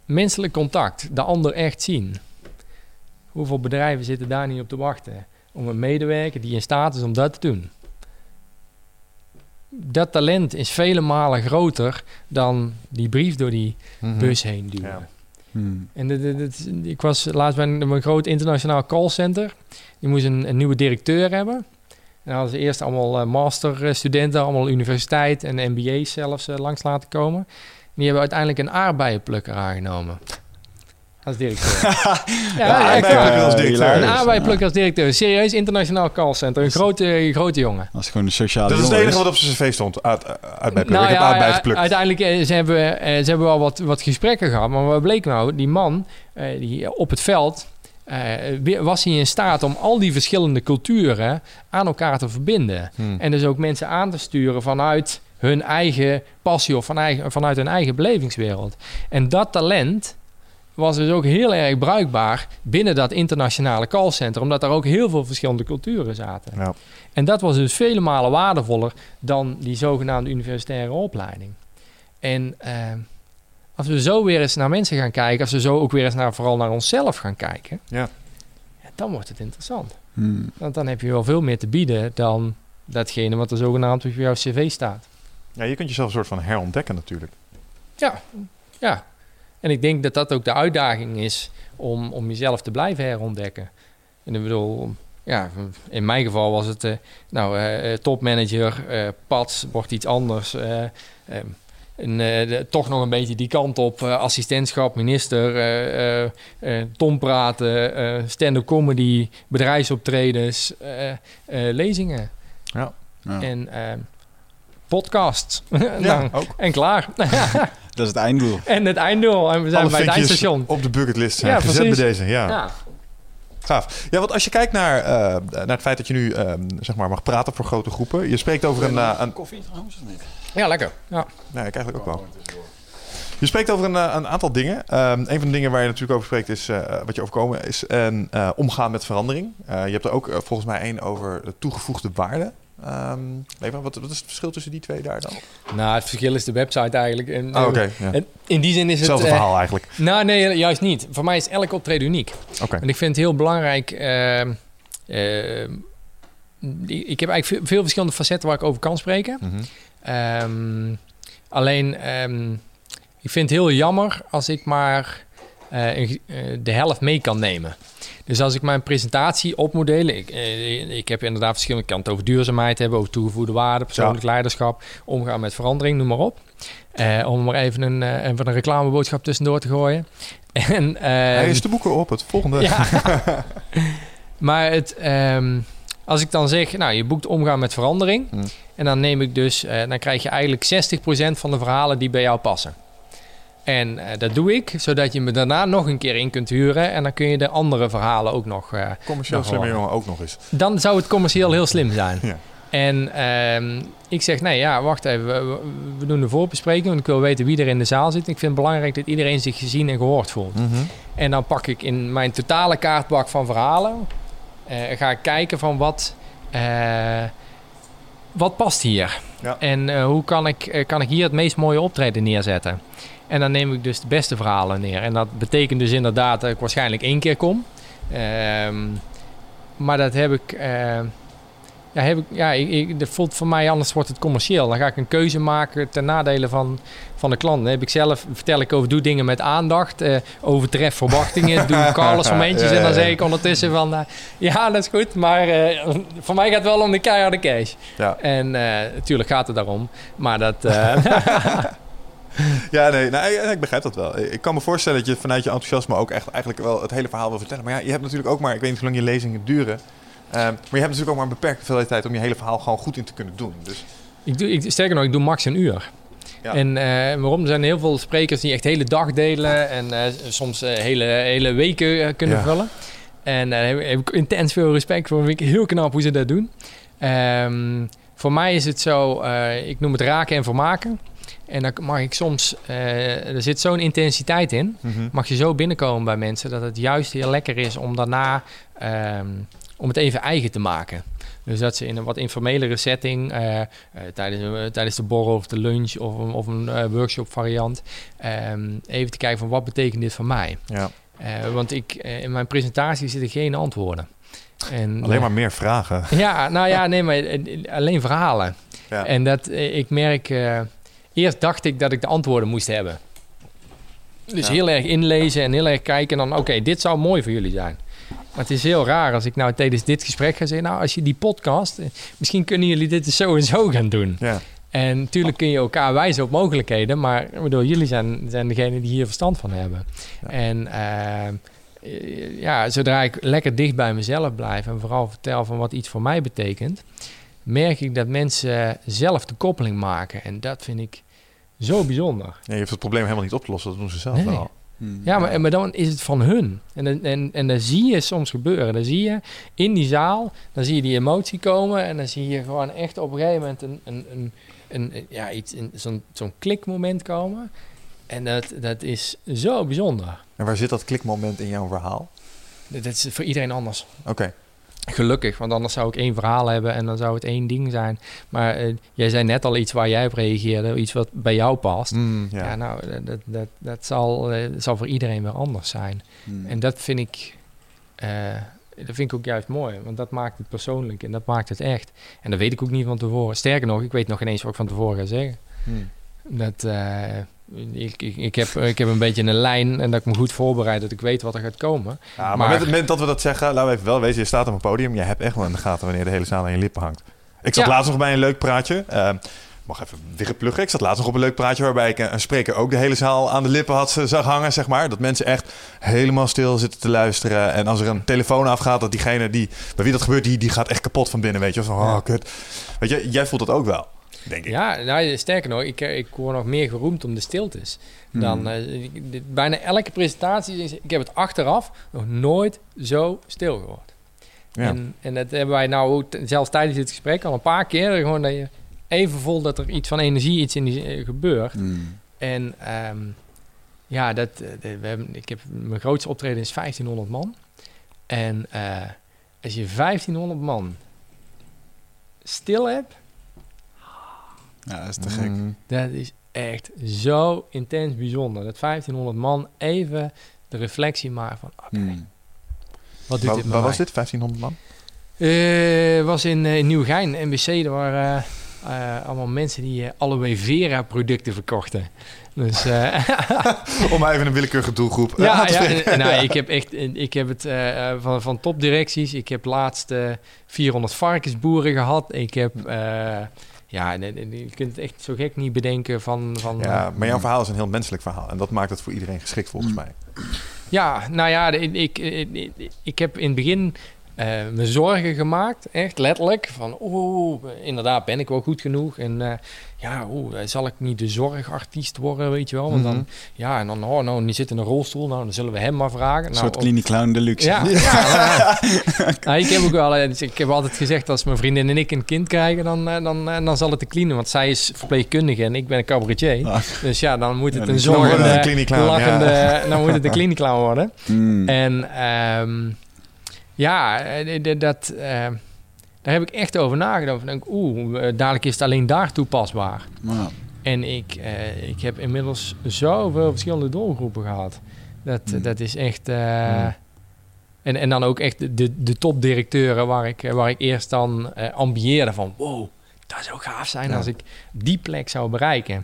S3: menselijk contact, de ander echt zien. Hoeveel bedrijven zitten daar niet op te wachten om een medewerker die in staat is om dat te doen? Dat talent is vele malen groter dan die brief door die
S4: Mhm.
S3: bus heen duwen.
S4: Ja.
S1: Hmm.
S3: En dit- dit- dit- ik was laatst bij een, groot internationaal callcenter. Die moest een, een nieuwe directeur hebben. En dan hadden ze eerst allemaal eh, masterstudenten, allemaal universiteit en MBA's zelfs eh, langs laten komen. En die hebben uiteindelijk een aardbeienplukker aangenomen. Als directeur. ja,
S4: Ja,
S3: waar.
S4: als directeur.
S3: Een aardbeienplukker als directeur. Serieus internationaal callcenter. Een grote, grote jongen.
S1: Als het gewoon een sociale
S4: Dat is het enige wat op zijn cv stond. Uit, uit.
S3: Nou
S4: ik heb
S3: ja,
S4: aardbeien
S3: ja,
S4: geplukt.
S3: uiteindelijk eh, ze hebben, eh, ze hebben wel wat, wat gesprekken gehad. Maar wat bleek nou? Die man eh, die op het veld eh, weer- was hij in staat om al die verschillende culturen aan elkaar te verbinden.
S4: Hmm.
S3: En dus ook mensen aan te sturen vanuit hun eigen passie of van eigen, vanuit hun eigen belevingswereld. En dat talent was dus ook heel erg bruikbaar binnen dat internationale callcenter, omdat daar ook heel veel verschillende culturen zaten.
S4: Ja.
S3: En dat was dus vele malen waardevoller dan die zogenaamde universitaire opleiding. En eh, als we zo weer eens naar mensen gaan kijken, als we zo ook weer eens naar, vooral naar onszelf gaan kijken,
S4: Ja.
S3: ja, dan wordt het interessant.
S1: Hmm.
S3: Want dan heb je wel veel meer te bieden dan datgene wat er zogenaamd op jouw cv staat.
S4: ja, je kunt jezelf een soort van herontdekken natuurlijk.
S3: Ja, ja. En ik denk dat dat ook de uitdaging is om, om jezelf te blijven herontdekken. En ik bedoel, ja, in mijn geval was het, eh, nou, eh, eh, topmanager, eh Pats, wordt iets anders. eh, ehm, en de- toch nog een beetje die kant op, assistentschap, minister, Tom praten, stand-up comedy, bedrijfsoptredens, lezingen
S1: Ja.
S3: en ehm podcast.
S4: Ja,
S3: Nou,
S4: ook.
S3: en klaar.
S1: Dat is het einddoel.
S3: En het einddoel. En we zijn
S4: Alle
S3: bij het eindstation.
S4: op de bucketlist zijn
S3: Ja,
S4: gezet
S3: precies.
S4: bij deze. Ja.
S3: Ja.
S4: Gaaf. Ja, want als je kijkt naar, eh, naar het feit dat je nu eh, zeg maar mag praten voor grote groepen. Je spreekt over een... eh, een
S5: Koffie trouwens of niet?
S3: Ja, lekker. Ja.
S4: Nee, ik eigenlijk ook wel. Je spreekt over een, eh, een aantal dingen. Ehm, een van de dingen waar je natuurlijk over spreekt is eh, wat je overkomen is en eh, omgaan met verandering. Eh, je hebt er ook volgens mij één over de toegevoegde waarde. Wel, wat, wat is het verschil tussen die twee daar dan?
S3: Nou, het verschil is de website eigenlijk. En,
S4: Oh, ja.
S3: en in die zin is het...
S4: Hetzelfde
S3: eh,
S4: verhaal eigenlijk.
S3: nou, nee, juist niet. Voor mij is elk optreden uniek.
S4: Oké.
S3: En ik vind het heel belangrijk. ehm, ehm, ik heb eigenlijk veel, verschillende facetten waar ik over kan spreken.
S4: Mhm.
S3: Ehm, alleen, ehm, ik vind het heel jammer als ik maar eh, eh, de helft mee kan nemen. Dus als ik mijn presentatie op moet delen, ik, eh, ik heb inderdaad verschillende kanten over duurzaamheid hebben, over toegevoegde waarde, persoonlijk leiderschap, omgaan met verandering, noem maar op. Eh, om maar even een, eh, even een reclameboodschap tussendoor te gooien. En,
S4: Hij
S3: ehm,
S4: is de boeken op, het volgende.
S3: ja. maar het, ehm, als ik dan zeg, nou, je boekt omgaan met verandering.
S4: Hmm.
S3: En dan neem ik dus, eh, dan krijg je eigenlijk 60% van de verhalen die bij jou passen. En eh, dat doe ik, zodat je me daarna nog een keer in kunt huren. En dan kun je de andere verhalen ook nog. eh,
S4: Commercieel slimme jongen ook nog eens.
S3: dan zou het commercieel heel slim zijn.
S4: Ja.
S3: En ehm, ik zeg, nee, ja, wacht even. We, doen een voorbespreking, want ik wil weten wie er in de zaal zit. Ik vind het belangrijk dat iedereen zich gezien en gehoord voelt.
S4: Mhm.
S3: En dan pak ik in mijn totale kaartbak van verhalen. eh, ga ik kijken van wat, wat past hier.
S4: Ja.
S3: En hoe kan ik, kan ik hier het meest mooie optreden neerzetten. En dan neem ik dus de beste verhalen neer. En dat betekent dus inderdaad dat ik waarschijnlijk één keer kom. Ehm, maar dat heb ik. eh, ja, heb ik, ja ik, ik, dat voelt voor mij anders wordt het commercieel. Dan ga ik een keuze maken ten nadele van, van de klant. Dan heb ik zelf, vertel ik over, doe dingen met aandacht, eh, overtref verwachtingen, doe Carlos momentjes
S4: Ja,
S3: en dan zeg ik ondertussen van, eh, ja dat is goed, maar eh, voor mij gaat het wel om de keiharde cash.
S4: Ja.
S3: En natuurlijk gaat het daarom, maar dat,
S4: Ja, nee, nou, ik- begrijp dat wel. Ik kan me voorstellen dat je vanuit je enthousiasme ook echt eigenlijk wel het hele verhaal wil vertellen. Maar ja, je hebt natuurlijk ook maar, ik weet niet hoe lang je lezingen duren. Ehm, maar je hebt natuurlijk ook maar een beperkte hoeveelheid tijd om je hele verhaal gewoon goed in te kunnen doen. Dus
S3: ik doe, ik, sterker nog, ik doe max een uur.
S4: Ja.
S3: En eh, waarom? Er zijn heel veel sprekers die echt hele dag delen en eh, soms eh, hele, hele weken eh, kunnen
S4: Ja.
S3: vullen. En daar heb, ik intens veel respect voor. Vind ik heel knap hoe ze dat doen. Ehm, voor mij is het zo, eh, ik noem het raken en vermaken. En dan mag ik soms, eh, er zit zo'n intensiteit in, mag je zo binnenkomen bij mensen dat het juist heel lekker is om daarna ehm, om het even eigen te maken. Dus dat ze in een wat informelere setting, eh, eh, tijdens, tijdens de borrel of de lunch of een, of een workshop variant, ehm, even te kijken van wat betekent dit voor mij.
S4: ja,
S3: want ik, in mijn presentatie zitten geen antwoorden. En,
S4: alleen maar meer vragen.
S3: ja, nou ja, nee, maar alleen verhalen.
S4: Ja.
S3: En dat ik merk, eerst dacht ik dat ik de antwoorden moest hebben. Dus
S4: Ja.
S3: heel erg inlezen en heel erg kijken en dan, oké, dit zou mooi voor jullie zijn. Maar het is heel raar als ik nou tijdens dit gesprek ga zeggen, nou, als je die podcast, eh, misschien kunnen jullie dit dus zo en zo gaan doen.
S4: Ja.
S3: En natuurlijk kun je elkaar wijzen op mogelijkheden, maar bedoel, jullie zijn, zijn degene die hier verstand van hebben.
S4: Ja.
S3: En eh, ja, zodra ik lekker dicht bij mezelf blijf en vooral vertel van wat iets voor mij betekent, merk ik dat mensen zelf de koppeling maken. En dat vind ik zo bijzonder.
S4: Ja, je hoeft het probleem helemaal niet op te lossen, dat doen ze zelf
S3: Nee.
S4: wel.
S3: Ja, maar, maar dan is het van hun. En, dan- en, en dan zie je soms gebeuren. Dan zie je in die zaal, dan zie je die emotie komen. En dan zie je gewoon echt op een gegeven moment een, een, een, ja, iets, een, zo'n, zo'n klikmoment komen. En dat, dat is zo bijzonder.
S4: En waar zit dat klikmoment in jouw verhaal?
S3: Dat is voor iedereen anders.
S4: Oké,
S3: Gelukkig, want anders zou ik één verhaal hebben en dan zou het één ding zijn. Maar eh, jij zei net al iets waar jij op reageerde, iets wat bij jou past.
S4: Mm, ja.
S3: Ja, nou, dat, dat, dat, dat zal, eh, zal voor iedereen weer anders zijn.
S1: Hmm.
S3: En dat vind ik, eh, dat vind ik ook juist mooi, want dat maakt het persoonlijk en dat maakt het echt. En dat weet ik ook niet van tevoren. Sterker nog, ik weet nog ineens wat ik van tevoren ga zeggen.
S4: Mm.
S3: Dat, eh, ik, ik, ik, heb, ik heb een beetje een lijn en dat ik me goed voorbereid, dat ik weet wat er gaat komen.
S4: Ja, maar,
S3: Maar-
S4: met het moment dat we dat zeggen, laten we even wel wezen, je staat op een podium, je hebt echt wel in de gaten wanneer de hele zaal aan je lippen hangt. Ik zat
S3: Ja.
S4: laatst nog bij een leuk praatje. eh, mag even weer pluggen. Ik zat laatst nog op een leuk praatje waarbij ik een, spreker ook de hele zaal aan de lippen had eh, zag hangen, zeg maar. Dat mensen echt helemaal stil zitten te luisteren. En als er een telefoon afgaat, dat diegene die, bij wie dat gebeurt, die, die gaat echt kapot van binnen, weet je. Van, oh, kut. Weet je, jij voelt dat ook wel, denk ik.
S3: Ja, nou, sterker nog, ik, ik word nog meer geroemd om de stiltes. Dan eh, bijna elke presentatie, ik heb het achteraf nog nooit zo stil gehoord.
S4: Ja.
S3: En, en dat hebben wij nou ook zelfs tijdens dit gesprek al een paar keer. Gewoon dat je even vol dat er iets van energie, iets in die eh, gebeurt.
S1: Mm.
S3: En ehm, ja, dat, eh, we hebben, ik heb, mijn grootste optreden is 1500 man. En eh, als je 1500 man stil hebt,
S1: Ja, dat is te gek.
S4: Mm.
S3: dat is echt zo intens bijzonder. Dat 1500 man even de reflectie maken van, oké,
S1: Mm.
S3: wat doet
S4: Waar,
S3: dit
S4: waar
S3: mij?
S4: was dit? 1500 man?
S3: Eh, was in, eh, Nieuwegein, NBC. Er waren eh, allemaal mensen die aloe vera producten verkochten. Dus eh,
S4: Om maar even een willekeurige doelgroep
S3: ja,
S4: aan te
S3: ja en- nou, ik heb echt, ik heb het van, van topdirecties. Ik heb laatst eh, 400 varkensboeren gehad. Ik heb, eh, ja, en- en- je kunt het echt zo gek niet bedenken van, van
S4: Ja, maar jouw verhaal is een heel menselijk verhaal. En dat maakt het voor iedereen geschikt volgens
S1: Mm.
S4: mij.
S3: Ja, nou ja, ik, ik, ik, ik heb in het begin eh, me zorgen gemaakt, echt letterlijk. Van, oeh, inderdaad, ben ik wel goed genoeg? En eh, ja, oeh, zal ik niet de zorgartiest worden, weet je wel? Want dan,
S4: Mhm.
S3: ja, en dan, oh, nou, die zit in een rolstoel, nou, dan zullen we hem maar vragen.
S1: Een
S3: Nou,
S1: soort Clinic Clown Deluxe.
S3: Ja, ja, nou ja. Nou, ik heb ook wel, eh, dus ik heb altijd gezegd als mijn vriendin en ik een kind krijgen, dan, eh, dan, eh, dan zal het de cleanen, want zij is verpleegkundige en ik ben een cabaretier.
S1: Ah.
S3: Dus ja, dan moet het een zorgende, lachende, dan moet het een clinic clown worden.
S1: Mm.
S3: En ehm, ja, eh, dat, eh, daar heb ik echt over nagedacht. Denk, oeh, eh, dadelijk is het alleen daar toepasbaar. En ik, ik heb inmiddels zoveel verschillende doelgroepen gehad. Dat,
S1: Hmm.
S3: dat is echt...
S4: Hmm.
S3: en, en dan ook echt de, de, topdirecteuren waar ik, waar ik eerst dan ambieerde van... Wow, dat zou gaaf zijn
S4: Ja.
S3: als ik die plek zou bereiken.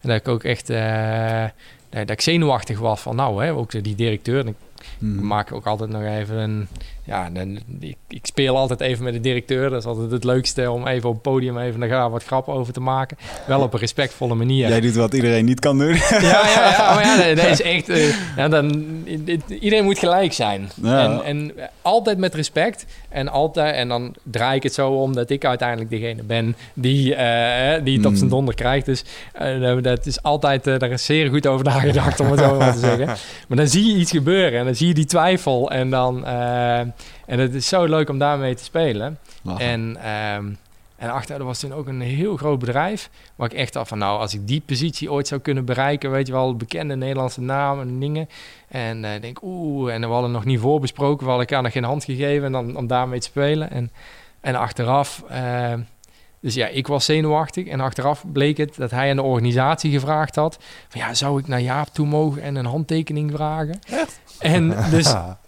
S3: En dat ik ook echt... dat dat ik zenuwachtig was van nou, hè, ook die directeur. En ik
S1: mm.
S3: maak ook altijd nog even een... Ja, dan, ik, ik speel altijd even met de directeur. Dat is altijd het leukste om even op het podium even daar wat grappen over te maken. Wel op een respectvolle manier.
S1: Jij doet wat iedereen niet kan doen.
S3: Ja, ja, ja. Maar ja, dat, dat is echt... eh, ja, dan, iedereen moet gelijk zijn.
S1: Ja.
S3: En, en altijd met respect. En, altijd, en dan draai ik het zo om dat ik uiteindelijk degene ben die, eh, die het op
S1: Mm.
S3: zijn donder krijgt. Dus eh, dat is altijd... daar is zeer goed over nagedacht, om het zo maar te zeggen. Maar dan zie je iets gebeuren en dan zie je die twijfel. En dan... en het is zo leuk om daarmee te spelen.
S1: Lachen.
S3: En, ehm en achter er was toen ook een heel groot bedrijf. Waar ik echt dacht van nou, als ik die positie ooit zou kunnen bereiken, weet je wel, bekende Nederlandse namen en dingen. En ik denk, oeh, en we hadden nog niet voorbesproken, we hadden elkaar nog geen hand gegeven en dan, om daarmee te spelen. En, en achteraf, eh, dus ja, ik was zenuwachtig. En achteraf bleek het dat hij aan de organisatie gevraagd had: van ja, zou ik naar Jaap toe mogen en een handtekening vragen? Echt? En dus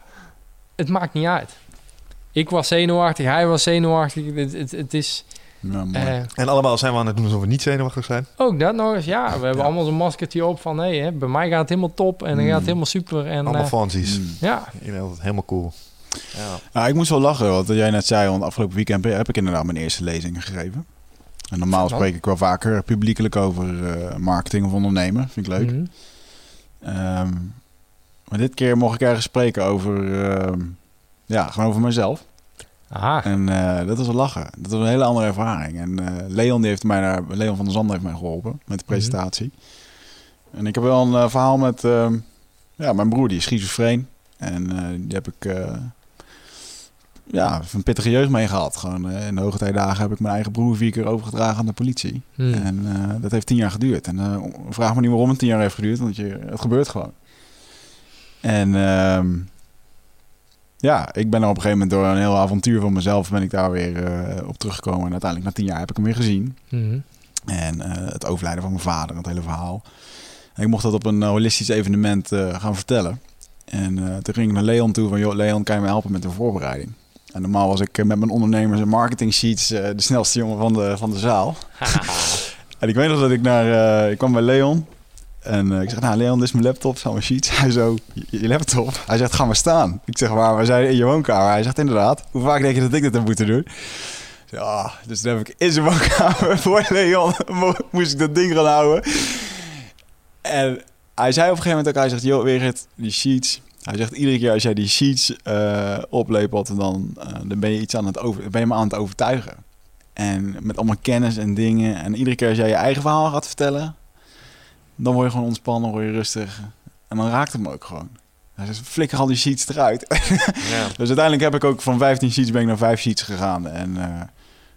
S3: het maakt niet uit. Ik was zenuwachtig, hij was zenuwachtig. Het, het, het is
S1: Ja,
S3: eh,
S4: En allemaal zijn we aan het doen alsof we niet zenuwachtig zijn.
S3: ook dat nog eens. Ja, we hebben
S4: Ja.
S3: allemaal zo'n maskertje op van... hé, hè, bij mij gaat het helemaal top en dan
S1: Mm.
S3: gaat het helemaal super. En,
S4: Allemaal
S3: eh,
S4: fancies.
S1: Mm.
S3: ja,
S4: helemaal cool. Ja.
S1: Nou, ik moest wel lachen, wat jij net zei, want afgelopen weekend heb ik inderdaad mijn eerste lezing gegeven. En normaal
S3: Wat?
S1: spreek ik wel vaker publiekelijk over eh, marketing of ondernemen. Vind ik leuk.
S3: Mhm.
S1: Ehm, maar dit keer mocht ik ergens spreken over, ehm, ja, gewoon over mezelf.
S3: Aha.
S1: En eh, dat was een lachen. Dat was een hele andere ervaring. En eh, Leon, die heeft mij daar, Leon van der Zanden heeft mij geholpen met de presentatie. En ik heb wel een eh, verhaal met ehm, ja, mijn broer, die is schizofreen. En die heb ik uh, ja, een pittige jeugd mee gehad. Gewoon, uh, in de hoogtijdagen heb ik mijn eigen broer vier keer overgedragen aan de politie.
S3: Hmm.
S1: En uh, dat heeft tien jaar geduurd. En uh, vraag me niet waarom het tien jaar heeft geduurd, want je, het gebeurt gewoon. En uh, ja, ik ben er op een gegeven moment door een heel avontuur van mezelf ben ik daar weer uh, op teruggekomen. En uiteindelijk na tien jaar heb ik hem weer gezien.
S3: Mm.
S1: En uh, het overlijden van mijn vader, het hele verhaal. En ik mocht dat op een holistisch evenement uh, gaan vertellen. En toen ging ik naar Leon toe van, joh, Leon, kan je me helpen met de voorbereiding? En normaal was ik met mijn ondernemers en marketing sheets de snelste jongen van de, van de zaal. en ik weet nog dat ik naar, ik kwam bij Leon. En uh, ik zeg, nou Leon, dit is mijn laptop, zijn mijn sheets. Hij zo, je, laptop? Hij zegt, ga maar staan. Ik zeg, waar? We zijn in je woonkamer. Hij zegt, inderdaad. Hoe vaak denk je dat ik dit heb moeten doen? Ja, dus dan heb ik in zijn woonkamer voor Leon moest ik dat ding gaan houden. En hij zei op een gegeven moment ook, hij zegt, joh, Wigert, die sheets. Hij zegt, iedere keer als jij die sheets uh, oplepelt, dan, uh, dan ben je iets aan het over, ben je me aan het overtuigen. En met allemaal kennis en dingen. En iedere keer als jij je eigen verhaal gaat vertellen, dan word je gewoon ontspannen, word je rustig. En dan raakt het me ook gewoon. Hij zegt, flikker al die sheets eruit. ja. Dus uiteindelijk heb ik ook van 15 sheets ben ik naar 5 sheets gegaan. En uh,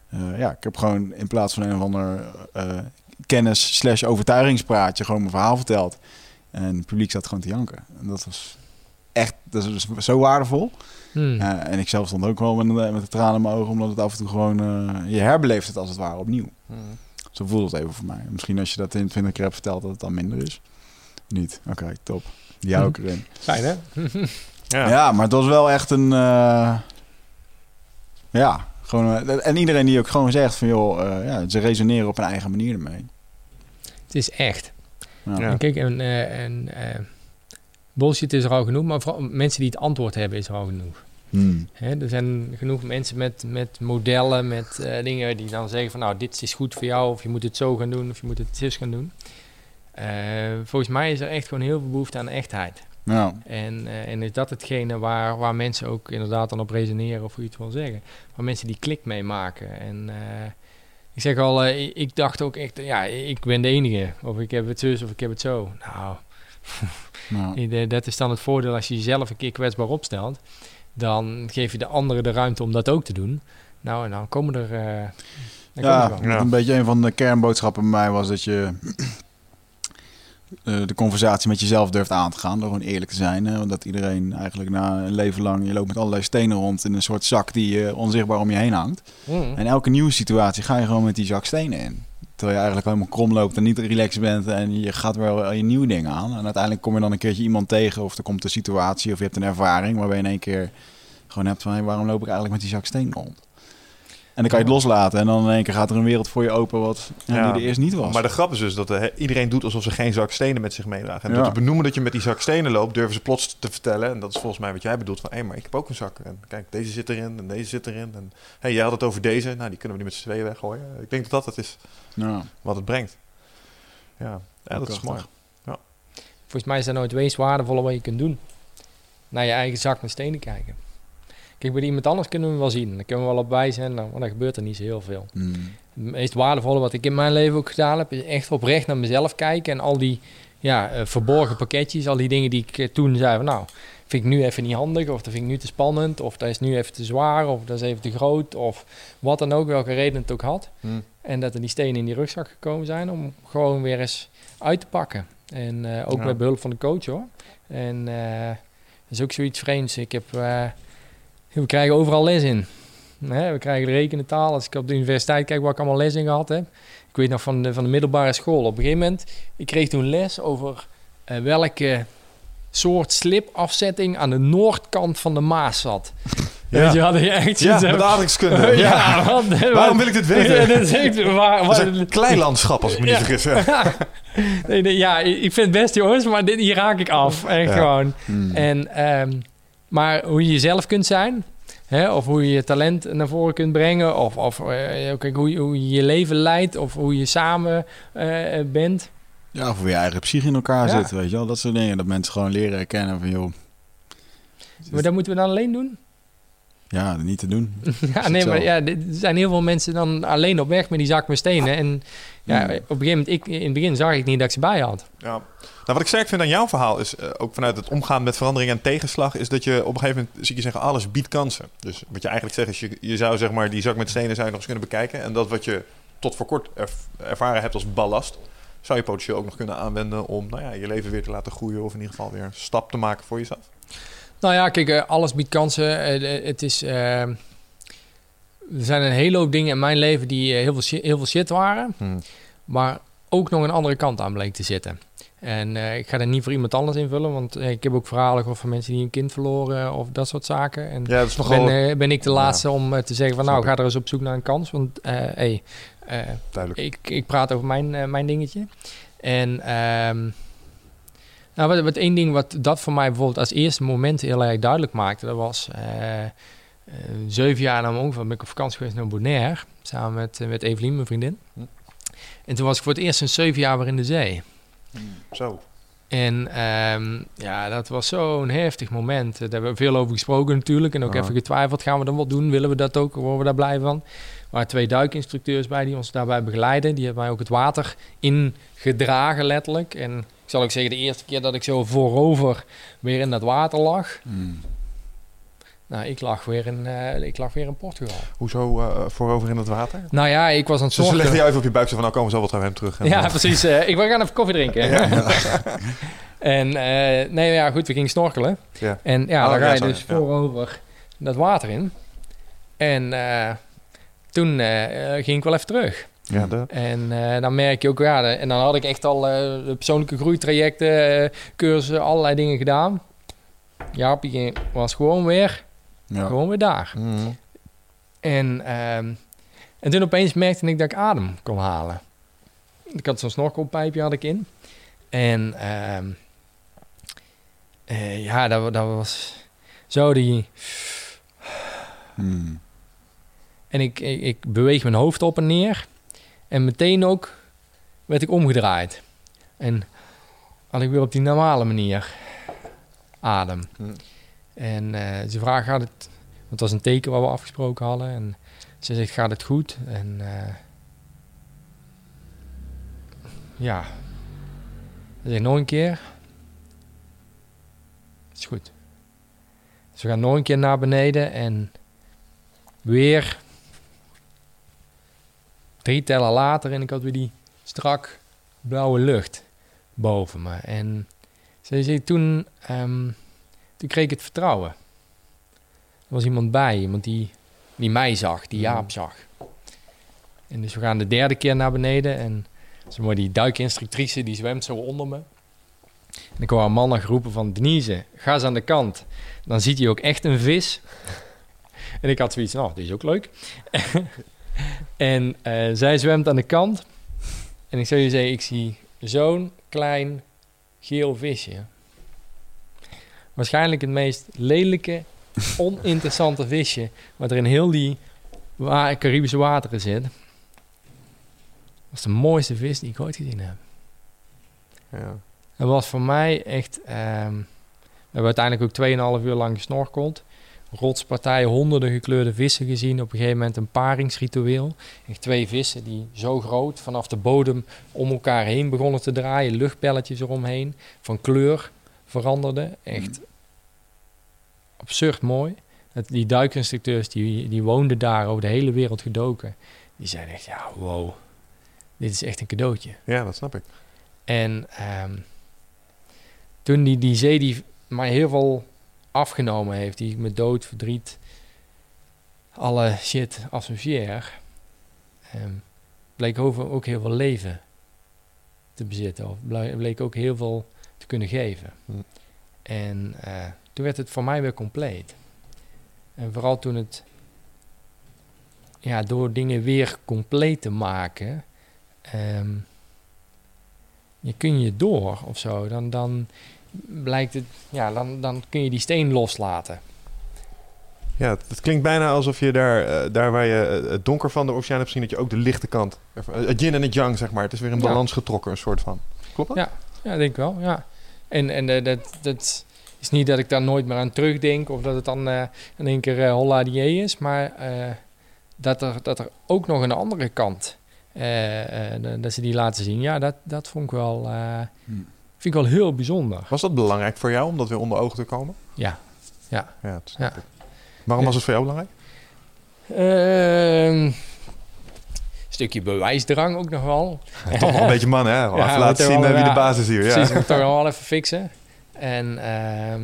S1: eh, ja, ik heb gewoon in plaats van een of ander eh, kennis slash overtuigingspraatje gewoon mijn verhaal verteld. En het publiek zat gewoon te janken. En dat was echt dat is zo waardevol.
S3: Hmm.
S1: Uh, en ik zelf stond ook wel met, met de tranen in mijn ogen, omdat het af en toe gewoon... Uh, je herbeleeft het als het ware opnieuw.
S4: Hmm.
S1: Zo voelt het even voor mij. Misschien als je dat in het 20 keer hebt verteld, dat het dan minder is. Niet. Oké, okay, top. Die hou ik erin.
S3: Fijn, hè?
S1: ja. ja. maar het was wel echt een... Uh, ja, gewoon... en iedereen die ook gewoon zegt van, joh, ja, ze resoneren op een eigen manier ermee.
S3: Het is echt. Ja. En kijk, en, en bullshit is er al genoeg, maar vooral mensen die het antwoord hebben is er al genoeg.
S1: Hmm.
S3: Hè, er zijn genoeg mensen met, met modellen, met uh, dingen die dan zeggen van nou, dit is goed voor jou, of je moet het zo gaan doen, of je moet het zus gaan doen. Uh, volgens mij is er echt gewoon heel veel behoefte aan echtheid.
S1: Ja.
S3: En, uh, en is dat hetgene waar, waar mensen ook inderdaad dan op resoneren, of hoe je het wil zeggen. Waar mensen die klik mee maken. En ik zeg al, ik dacht ook echt, ja, ik ben de enige. Of ik heb het zus, of ik heb het zo. Nou,
S1: nou.
S3: dat is dan het voordeel als je jezelf een keer kwetsbaar opstelt. Dan geef je de anderen de ruimte om dat ook te doen. Nou, en dan komen er. Uh, dan
S1: ja,
S3: komen
S1: ja, een beetje een van de kernboodschappen bij mij was dat je uh, de conversatie met jezelf durft aan te gaan. Door gewoon eerlijk te zijn. Hè? Want dat iedereen eigenlijk na een leven lang. Je loopt met allerlei stenen rond in een soort zak die uh, onzichtbaar om je heen hangt.
S3: Mm.
S1: En elke nieuwe situatie ga je gewoon met die zak stenen in. Terwijl je eigenlijk helemaal krom loopt en niet relaxed bent. En je gaat wel je nieuwe dingen aan. En uiteindelijk kom je dan een keertje iemand tegen. Of er komt een situatie of je hebt een ervaring waarbij je in één keer gewoon hebt van... Waarom loop ik eigenlijk met die zak steen rond? En dan kan je het loslaten. En dan in één keer gaat er een wereld voor je open wat ja, die er eerst niet was.
S4: Maar de grap is dus dat eh, iedereen doet alsof ze geen zak stenen met zich meedragen. En
S1: Ja.
S4: door te benoemen dat je met die zak stenen loopt, durven ze plots te vertellen. En dat is volgens mij wat jij bedoelt van, hé, maar ik heb ook een zak. En kijk, deze zit erin en deze zit erin. En hey, jij had het over deze. Nou, die kunnen we nu met z'n tweeën weggooien. Ik denk dat dat het is
S1: Ja.
S4: wat het brengt. Ja, ja dat is mooi.
S3: Volgens mij is dat nooit het meest waardevolle wat je kunt doen. Naar je eigen zak met stenen kijken. Kijk, bij iemand anders kunnen we wel zien. Dan kunnen we wel op wijzen, nou, maar dan gebeurt er niet zo heel veel.
S1: Hmm.
S3: Het meest waardevolle wat ik in mijn leven ook gedaan heb, is echt oprecht naar mezelf kijken. En al die ja, eh, verborgen pakketjes, al die dingen die ik eh, toen zei van nou, vind ik nu even niet handig, of dat vind ik nu te spannend, of dat is nu even te zwaar, of dat is even te groot, of wat dan ook, welke reden het ook had.
S4: Hm.
S3: En dat er die stenen in die rugzak gekomen zijn om gewoon weer eens uit te pakken. En eh, ook
S4: Ja.
S3: met behulp van de coach hoor. En dat is ook zoiets vreemds. Ik heb, we krijgen overal les in. We krijgen rekenen taal. Als ik op de universiteit kijk waar ik allemaal les in gehad heb. Ik weet nog van de, van de middelbare school. Op een gegeven moment, ik kreeg toen les over eh, welke soort slipafzetting aan de noordkant van de Maas zat.
S4: Ja.
S3: Weet je, hadden je echt
S4: Ja, met aardrijkskunde.
S3: ja,
S4: Waarom wil ik dit weten?
S3: Ja, dat is echt waar.
S4: Het
S3: waar-
S4: is een klein landschap, als ik me niet vergis. Ja.
S3: nee, nee, ja, ik vind het best jongens, maar dit, hier raak ik af. Echt gewoon.
S1: Hmm.
S3: En, ehm, maar hoe je jezelf kunt zijn, hè, of hoe je je talent naar voren kunt brengen, of, of eh, kijk, hoe, je, hoe je je leven leidt, of hoe je samen eh, bent.
S1: Ja, of hoe je eigen psyche in elkaar
S3: Ja.
S1: zit, weet je wel. Dat soort dingen. Dat mensen gewoon leren herkennen van, joh,
S3: Maar dat moeten we dan alleen doen?
S1: Ja, niet te doen.
S3: ja, nee, maar ja, er zijn heel veel mensen dan alleen op weg met die zak met stenen. En ja,
S1: Hmm.
S3: op een gegeven moment, ik, in het begin zag ik niet dat ik ze bij had.
S4: Ja. Nou, wat ik sterk vind aan jouw verhaal is, eh, ook vanuit het omgaan met verandering en tegenslag, is dat je op een gegeven moment, zie ik je zeggen, alles biedt kansen. Dus wat je eigenlijk zegt is, je, je zou zeg maar die zak met stenen zou je nog eens kunnen bekijken. En dat wat je tot voor kort erv- ervaren hebt als ballast, zou je potentieel ook nog kunnen aanwenden om nou ja, je leven weer te laten groeien. Of in ieder geval weer een stap te maken voor jezelf.
S3: Nou ja, kijk, eh, alles biedt kansen. Eh, het is, eh, er zijn een hele hoop dingen in mijn leven die eh, heel, veel shit, heel veel shit waren. Maar ook nog een andere kant aan bleek te zitten. En ik ga er niet voor iemand anders invullen. Want ik heb ook verhalen gehoord van mensen die een kind verloren of dat soort zaken. En
S4: Ja, dat is nogal
S3: ben, ben ik de
S4: Ja.
S3: laatste om te zeggen van nou, ga er eens op zoek naar een kans. Want hey, ik, ik praat over mijn, mijn dingetje. En ehm, nou, wat, wat één ding wat dat voor mij bijvoorbeeld als eerste moment heel erg duidelijk maakte, dat was eh, eh, zeven jaar na mijn ongeval ben ik op vakantie geweest naar Bonaire, samen met, eh, met Evelien, mijn vriendin.
S4: Hm.
S3: En toen was ik voor het eerst sinds zeven jaar weer in de zee.
S4: Zo.
S3: En ehm, ja, dat was zo'n heftig moment. Daar hebben we veel over gesproken natuurlijk. En ook even getwijfeld, gaan we dan wat doen? Willen we dat ook? Worden we daar blij van? Er waren twee duikinstructeurs bij die ons daarbij begeleiden. Die hebben mij ook het water ingedragen letterlijk. En zal ook zeggen, de eerste keer dat ik zo voorover weer in dat water lag...
S1: Hmm.
S3: Nou, ik lag weer in, eh, ik lag weer in Portugal.
S4: Hoezo eh, voorover in het water?
S3: Nou ja, ik was aan het
S4: Dus ze legden jou even op je buik zo van, nou komen we zo wat gaan we hem terug. En,
S3: Ja, precies. eh, ik wil gaan even koffie drinken. en eh, nee, ja, goed, we gingen snorkelen.
S4: Ja.
S3: En ja,
S4: Oh,
S3: dan ga
S4: ja,
S3: je dus
S4: ja.
S3: voorover dat water in. En eh, toen eh, ging ik wel even terug.
S4: Ja, de,
S3: En eh, dan merk je ook, ja, en dan had ik echt al de persoonlijke groeitrajecten, eh, cursussen, allerlei dingen gedaan. Jaapie ging- was gewoon weer,
S1: Ja.
S3: gewoon weer daar.
S4: Mm.
S3: En, ehm, en toen opeens merkte ik dat ik adem kon halen. Ik had zo'n snorkelpijpje had ik in. En ehm, eh, ja, dat, dat was zo die...
S1: Hmm.
S3: En ik, ik, ik beweeg mijn hoofd op en neer. En meteen ook werd ik omgedraaid. En had ik weer op die normale manier adem.
S4: Hmm.
S3: En eh, ze vraagt, gaat het... Want het was een teken wat we afgesproken hadden. En ze zegt, gaat het goed? En eh, ja. Ze zegt nog een keer. Het is goed. Dus we gaan nog een keer naar beneden en weer drie tellen later en ik had weer die strak blauwe lucht boven me. En ze toen, toen kreeg ik het vertrouwen. Er was iemand bij, iemand die, die mij zag, die Jaap zag. En dus we gaan de derde keer naar beneden en zeg maar, die duikinstructrice die zwemt zo onder me. En ik hoor een man nog roepen van Denise, ga eens aan de kant. Dan ziet hij ook echt een vis. En ik had zoiets, nou, die is ook leuk. En eh, zij zwemt aan de kant. En ik zou je zeggen, ik zie zo'n klein geel visje. Waarschijnlijk het meest lelijke, oninteressante visje... wat er in heel die wa Caribische wateren zit. Dat was de mooiste vis die ik ooit gezien heb.
S4: ja.
S3: Dat was voor mij echt... ehm, we hebben uiteindelijk ook 2,5 uur lang gesnorkeld. Rotspartijen, honderden gekleurde vissen gezien. Op een gegeven moment een paringsritueel. Echt twee vissen die zo groot vanaf de bodem om elkaar heen begonnen te draaien. Luchtpelletjes eromheen. Van kleur veranderden. Echt absurd mooi. Dat, die duikinstructeurs die, die woonden daar over de hele wereld gedoken. Die zeiden echt, ja, wow. Dit is echt een cadeautje.
S4: ja, dat snap ik.
S3: En ehm, toen die, die zee die mij heel veel afgenomen heeft, die ik met dood, verdriet, alle shit associeer, ehm, bleek ook heel veel leven te bezitten. Of ble- bleek ook heel veel te kunnen geven.
S4: Hm.
S3: En eh, toen werd het voor mij weer compleet. En vooral toen het, ja, door dingen weer compleet te maken, ehm, je kun je door of zo, dan, dan blijkt het, ja, dan, dan kun je die steen loslaten.
S4: Ja, het, het klinkt bijna alsof je daar, eh, daar waar je eh, het donker van de oceaan hebt gezien, dat je ook de lichte kant, ervan- het yin en het yang zeg maar, het is weer in
S3: Ja.
S4: balans getrokken, een soort van. Klopt dat?
S3: Ja. Ja, denk ik wel, ja. En, en eh, dat, dat is niet dat ik daar nooit meer aan terugdenk of dat het dan eh, in één keer eh holla die is, maar eh, dat, er, dat er ook nog een andere kant, eh, eh, dat ze die laten zien, ja, dat, dat vond ik wel, eh,
S1: Hmm.
S3: Vind ik wel heel bijzonder.
S4: Was dat belangrijk voor jou om dat weer onder ogen te komen?
S3: Ja, ja.
S4: Ja. Waarom was het voor jou belangrijk?
S3: Ehm stukje bewijsdrang ook nog wel.
S4: Toch nog een beetje man, hè? Even laten zien
S3: wel,
S4: eh, wie de basis is hier.
S3: Precies,
S4: Ja.
S3: toch nog wel even fixen. En ehm,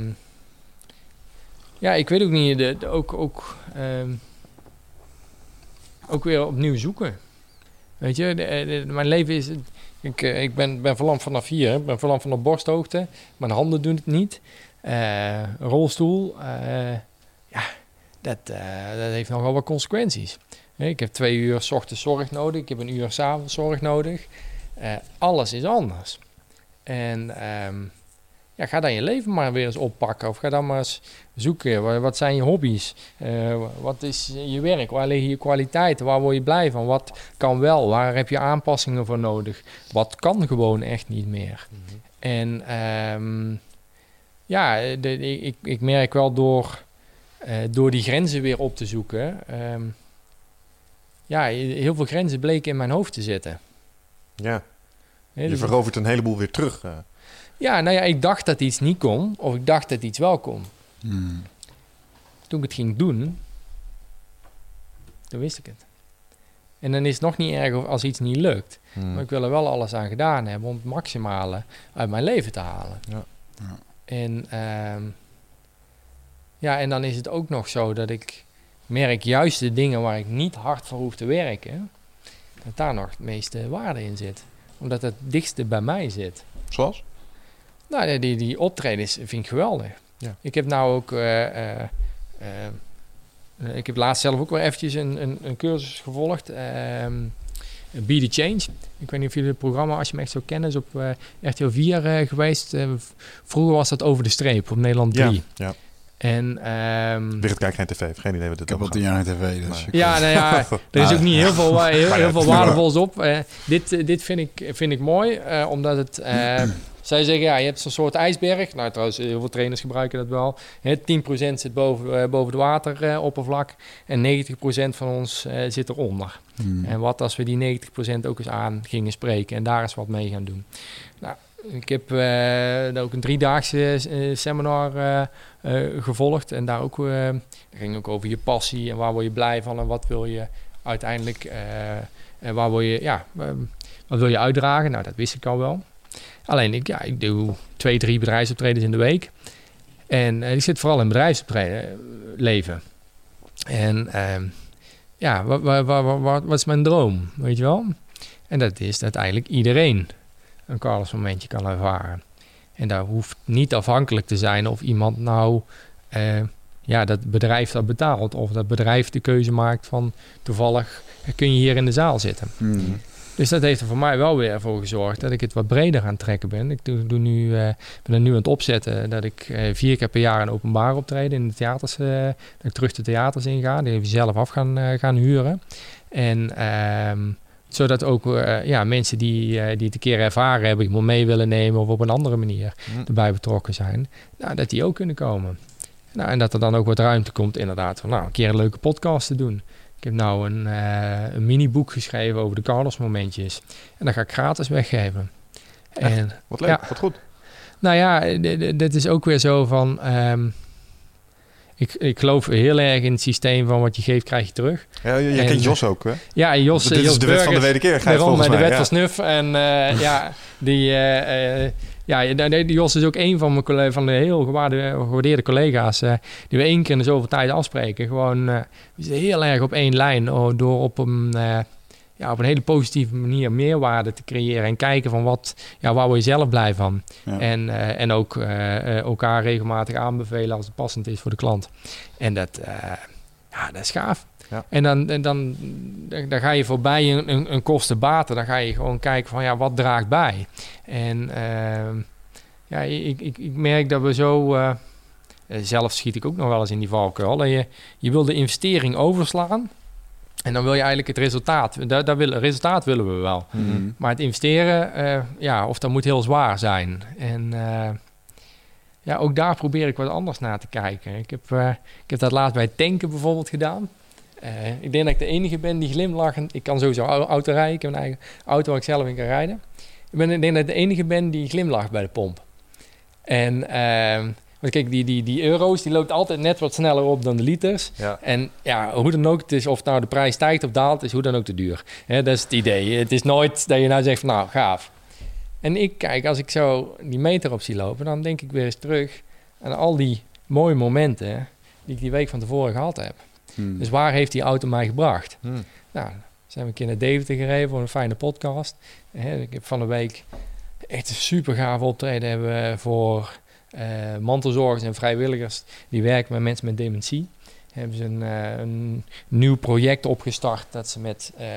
S3: ja, ik weet ook niet, de, de- ook, ook, ehm, ook weer opnieuw zoeken. Weet je, de- de- mijn leven is, ik, eh, ik ben, ben verlamd vanaf hier, ik ben verlamd vanaf borsthoogte. Mijn handen doen het niet. Eh, rolstoel, eh, ja, dat, dat heeft nogal wat consequenties. Ik heb twee uur 's ochtends zorg nodig, ik heb een uur 's avonds zorg nodig. Alles is anders. En ehm, ja, ga dan je leven maar weer eens oppakken. Of ga dan maar eens zoeken. Wa- Wat zijn je hobby's? Eh, wat is je werk? Waar liggen je kwaliteiten? Waar word je blij van? Wat kan wel? Waar heb je aanpassingen voor nodig? Wat kan gewoon echt niet meer? En ehm, ja, de, ik, ik merk wel door, eh, door die grenzen weer op te zoeken. ehm, ja, heel veel grenzen bleken in mijn hoofd te zitten.
S4: Ja, je
S3: dus-
S4: verovert een heleboel weer terug.
S3: Ja, nou ja, ik dacht dat iets niet kon, of ik dacht dat iets wel kon.
S1: Hmm.
S3: toen ik het ging doen, toen wist ik het. En dan is het nog niet erg als iets niet lukt.
S4: Hmm.
S3: Maar ik wil er wel alles aan gedaan hebben om het maximale uit mijn leven te halen.
S4: Ja.
S2: Ja.
S3: En, ehm, ja, en dan is het ook nog zo dat ik merk juist de dingen waar ik niet hard voor hoef te werken, dat daar nog het meeste waarde in zit. Omdat het dichtste bij mij zit.
S4: Zoals?
S3: Nou, die- die, die optredens vind ik geweldig.
S4: Ja.
S3: Ik heb nou ook... eh, eh, eh, ik heb laatst zelf ook weer eventjes een, een, een cursus gevolgd. ehm Be the Change. Ik weet niet of jullie het programma, als je hem echt zo kennen, is op eh RTL 4 eh, geweest. Eh, v- vroeger was dat Over de Streep op Nederland 3.
S4: Ja, ja.
S3: En ehm,
S4: Wigert kijkt geen tv, heeft geen idee wat dit
S2: Ik heb al tien jaar geen tv, dus...
S4: Nee.
S3: ja, nou ja, er is ook niet heel veel, heel, heel veel
S4: het is
S3: waardevols op. Dit, dit vind ik, vind ik mooi, eh, omdat het... eh, zij zeggen, ja, je hebt zo'n soort ijsberg. Nou, trouwens, heel veel trainers gebruiken dat wel. Hè, 10% zit boven, eh, boven het wateroppervlak en 90% van ons eh, zit eronder.
S2: Hmm.
S3: En wat als we die 90% ook eens aan gingen spreken en daar eens wat mee gaan doen. Nou, ik heb eh, ook een driedaagse eh, seminar eh, eh, gevolgd. En daar ook, eh, ging ook over je passie en waar word je blij van en wat wil je uiteindelijk, eh, en waar wil je, ja, eh, wat wil je uitdragen? Nou, dat wist ik al wel. Alleen, ik, ja, ik doe twee, drie bedrijfsoptredens in de week. En eh, ik zit vooral in bedrijfsoptreden En ehm, ja, wat, wat, wat, wat, is mijn droom? Weet je wel? En dat is dat eigenlijk iedereen een Carlos momentje kan ervaren. En daar hoeft niet afhankelijk te zijn of iemand nou eh, ja, dat bedrijf dat betaalt. Of dat bedrijf de keuze maakt van toevallig kun je hier in de zaal zitten.
S2: Hmm.
S3: Dus dat heeft er voor mij wel weer voor gezorgd dat ik het wat breder aan het trekken ben. Ik doe, doe nu, eh, ben er nu aan het opzetten dat ik eh, vier keer per jaar een openbaar optreden in de theaters, eh, dat ik terug de theaters in ga, die we zelf af gaan, gaan huren. En ehm, zodat ook ja, mensen die, die het een keer ervaren hebben, iemand mee willen nemen of op een andere manier
S4: Hm.
S3: erbij betrokken zijn, nou, dat die ook kunnen komen. Nou, en dat er dan ook wat ruimte komt inderdaad van nou, een keer een leuke podcast te doen. Ik heb nou een, eh een mini-boek geschreven over de Carlos momentjes. En dat ga ik gratis weggeven.
S4: Echt?
S3: En
S4: Wat leuk,
S3: Ja.
S4: wat goed.
S3: nou ja, d- dit is ook weer zo van... ehm, ik, ik geloof heel erg in het systeem van wat je geeft, krijg je terug.
S4: Ja,
S3: En-
S4: kent Jos ook, hè?
S3: Ja, Jos,
S4: Dit is
S3: Jos
S4: de wet van de
S3: Burgers- Daarom,
S4: volgens
S3: eh, de
S4: mij.
S3: wet
S4: ja.
S3: van snuf. En eh, ja, die, eh, eh, ja, Jos is ook een van, mijn van de heel gewaarde- gewaardeerde collega's. eh, die we één keer in de zoveel tijd afspreken. Gewoon, we zitten heel erg op één lijn. oh, door op een, eh, ja, op een hele positieve manier meerwaarde te creëren. En kijken van wat, ja, waar word je zelf blij van.
S2: Ja.
S3: En, en ook elkaar regelmatig aanbevelen als het passend is voor de klant. En dat, ja, dat is gaaf.
S4: Ja.
S3: En dan, en dan, dan, ga je voorbij een, een, een kostenbaten. Dan ga je gewoon kijken van ja, wat draagt bij. En ehm, ja, ik, ik, ik merk dat we zo... eh, eh, zelf schiet ik ook nog wel eens in die valkuil. Dat je, je wil de investering overslaan. En dan wil je eigenlijk het resultaat. Daar, daar willen, resultaat willen we wel.
S2: Hmm.
S3: Maar het investeren, eh, ja, of dat moet heel zwaar zijn. En eh, ja, ook daar probeer ik wat anders naar te kijken. Ik heb, ik heb dat laatst bij het tanken bijvoorbeeld gedaan. Eh, ik denk dat ik de enige ben die glimlachend... Ik kan sowieso au- auto rijden. Ik heb een eigen auto waar ik zelf in kan rijden. Ik, ben, ik denk dat ik de enige ben die glimlacht bij de pomp. En ehm, want kijk, die, die, die euro's die loopt altijd net wat sneller op dan de liters.
S4: Ja.
S3: En ja, hoe dan ook, het is of nou de prijs stijgt of daalt, is hoe dan ook te duur. Hè, dat is het idee. Het is nooit dat je nou zegt van nou, gaaf. En ik kijk, als ik zo die meter op zie lopen, dan denk ik weer eens terug aan al die mooie momenten die ik die week van tevoren gehad heb.
S2: Hmm.
S3: Dus waar heeft die auto mij gebracht?
S4: Hm.
S3: Nou, zijn we een keer naar Deventer gereden voor een fijne podcast. Ik heb van de week echt een super gaaf optreden hebben voor eh, mantelzorgers en vrijwilligers die werken met mensen met dementie. Hebben ze een, eh, een nieuw project opgestart dat ze met eh,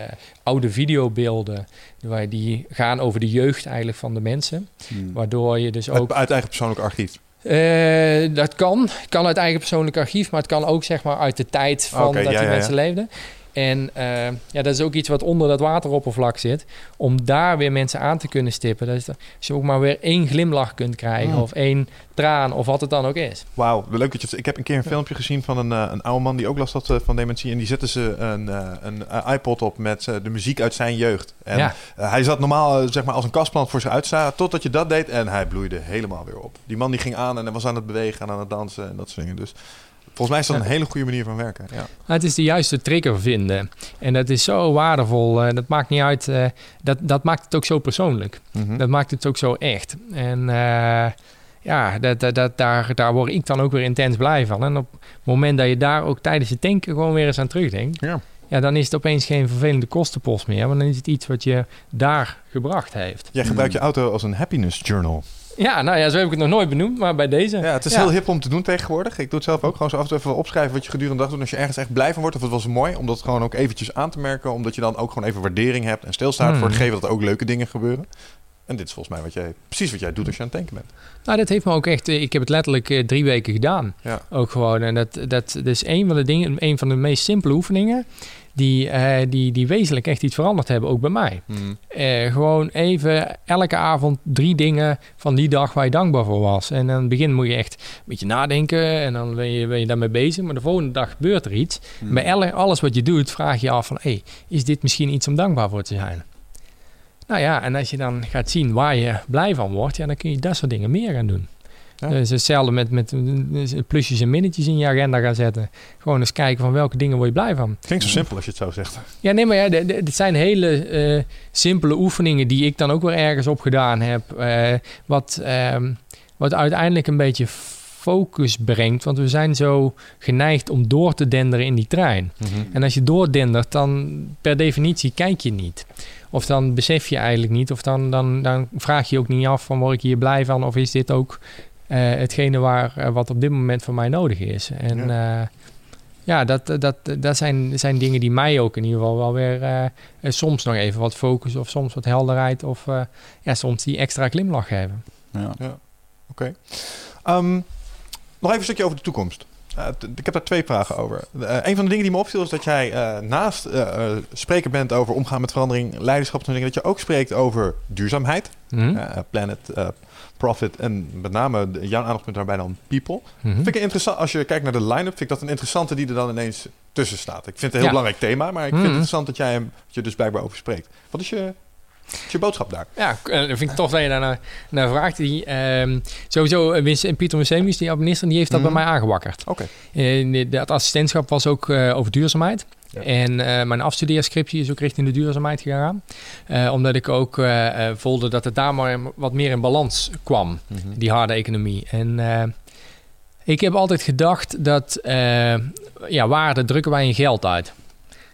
S3: oude videobeelden, waar die gaan over de jeugd eigenlijk van de mensen.
S2: Hmm.
S3: Waardoor je dus
S4: Uit,
S3: ook
S4: uit eigen persoonlijk archief.
S3: Eh, dat kan. Kan uit eigen persoonlijk archief, maar het kan ook zeg maar uit de tijd van dat
S4: ja,
S3: die
S4: ja,
S3: mensen leefden. En eh, ja, dat is ook iets wat onder dat wateroppervlak zit. Om daar weer mensen aan te kunnen stippen. Dat is, als je ook maar weer één glimlach kunt krijgen.
S4: Mm.
S3: Of één traan. Of wat het dan ook is.
S4: Wauw, leuk dat je het... Ik heb een keer een filmpje gezien van een, eh, een oude man die ook last had eh, van dementie. En die zette ze een, een iPod op met de muziek uit zijn jeugd. En
S3: ja,
S4: hij zat normaal zeg maar als een kastplant voor zich uitstaan. Totdat je dat deed en hij bloeide helemaal weer op. Die man die ging aan en hij was aan het bewegen en aan het dansen en dat soort dingen. Dus Volgens mij is dat een hele goede manier van werken. Ja.
S3: Nou, het is de juiste trigger vinden. En dat is zo waardevol. Eh, dat maakt niet uit. eh, dat, dat maakt het ook zo persoonlijk.
S4: Mhm.
S3: Dat maakt het ook zo echt. En eh, ja, dat, dat, dat, daar, daar word ik dan ook weer intens blij van. En op het moment dat je daar ook tijdens het tanken gewoon weer eens aan terugdenkt...
S4: Ja.
S3: Ja, dan is het opeens geen vervelende kostenpost meer. Want dan is het iets wat je daar gebracht heeft.
S4: Jij gebruikt je auto als een happiness journal.
S3: Ja, nou ja, zo heb ik het nog nooit benoemd, maar bij deze.
S4: Ja, het is
S3: Ja.
S4: heel hip om te doen tegenwoordig. Ik doe het zelf ook gewoon zo af en toe even opschrijven wat je gedurende de dag doet. Als je ergens echt blij van wordt of het was mooi, om dat gewoon ook eventjes aan te merken. Omdat je dan ook gewoon even waardering hebt en stilstaat
S3: Hmm.
S4: voor het geven dat er ook leuke dingen gebeuren. En dit is volgens mij wat jij, precies wat jij doet als je aan het tanken bent.
S3: Nou, dat heeft me ook echt... eh, Ik heb het letterlijk eh, drie weken gedaan.
S4: Ja.
S3: Ook gewoon. En dat, dat, dat is een van de dingen, een van de meest simpele oefeningen... Die, eh, die, die wezenlijk echt iets veranderd hebben, ook bij mij.
S4: Mhm.
S3: Eh, gewoon even elke avond drie dingen van die dag waar je dankbaar voor was. En aan het begin moet je echt een beetje nadenken en dan ben je, ben je daarmee bezig. Maar de volgende dag gebeurt er iets.
S1: Hmm.
S3: Bij alle, alles wat je doet vraag je je af van... Hey, is dit misschien iets om dankbaar voor te zijn? Nou ja, en als je dan gaat zien waar je blij van wordt... Ja, dan kun je dat soort dingen meer gaan doen.
S4: Ja.
S3: Dus hetzelfde met, met plusjes en minnetjes in je agenda gaan zetten. Gewoon eens kijken van welke dingen word je blij van.
S4: Klinkt zo simpel als je het zo zegt.
S3: Ja, nee, maar ja, dit zijn hele eh, simpele oefeningen die ik dan ook weer ergens op gedaan heb. eh, wat, ehm, wat uiteindelijk een beetje focus brengt. Want we zijn zo geneigd om door te denderen in die trein.
S4: Mhm.
S3: En als je doordendert, dan per definitie kijk je niet. Of dan besef je eigenlijk niet. Of dan, dan, dan vraag je je ook niet af van word ik hier blij van? Of is dit ook hetgene waar, eh, wat op dit moment voor mij nodig is? En ja, ja dat, dat, dat zijn, zijn dingen die mij ook in ieder geval wel weer eh, eh, soms nog even wat focus of soms wat helderheid of eh, ja, soms die extra glimlach geven.
S1: Ja.
S4: Oké. Ehm, nog even een stukje over de toekomst. Eh, ik heb daar twee vragen over. Eh, een van de dingen die me opviel is dat jij eh, naast eh, eh, spreker bent over omgaan met verandering, leiderschap en dingen, dat je ook spreekt over duurzaamheid,
S3: Hm?
S4: eh, planet, eh, profit en met name jouw aandachtspunt daarbij dan people.
S3: Mhm.
S4: Vind ik interessant, als je kijkt naar de line-up, vind ik dat een interessante die er dan ineens tussen staat. Ik vind het een heel
S3: Ja.
S4: belangrijk thema, maar ik vind
S3: Mhm.
S4: het interessant dat jij hem, dat je dus blijkbaar over spreekt. Wat is je, is je boodschap daar?
S3: Ja, eh, dat vind ik tof dat je daar naar, naar vraagt. Die, ehm, sowieso, eh, Wins- Pieter Musemius, die administrator, die heeft dat
S4: Mhm.
S3: bij mij aangewakkerd.
S4: Oké.
S3: Eh, dat assistentschap was ook over duurzaamheid.
S4: Ja.
S3: En eh, mijn afstudeerscriptie is ook richting de duurzaamheid gegaan. Omdat ik ook eh, voelde dat het daar maar wat meer in balans kwam,
S4: Mhm.
S3: die harde economie. En ik heb altijd gedacht dat ja, waarde drukken wij in geld uit.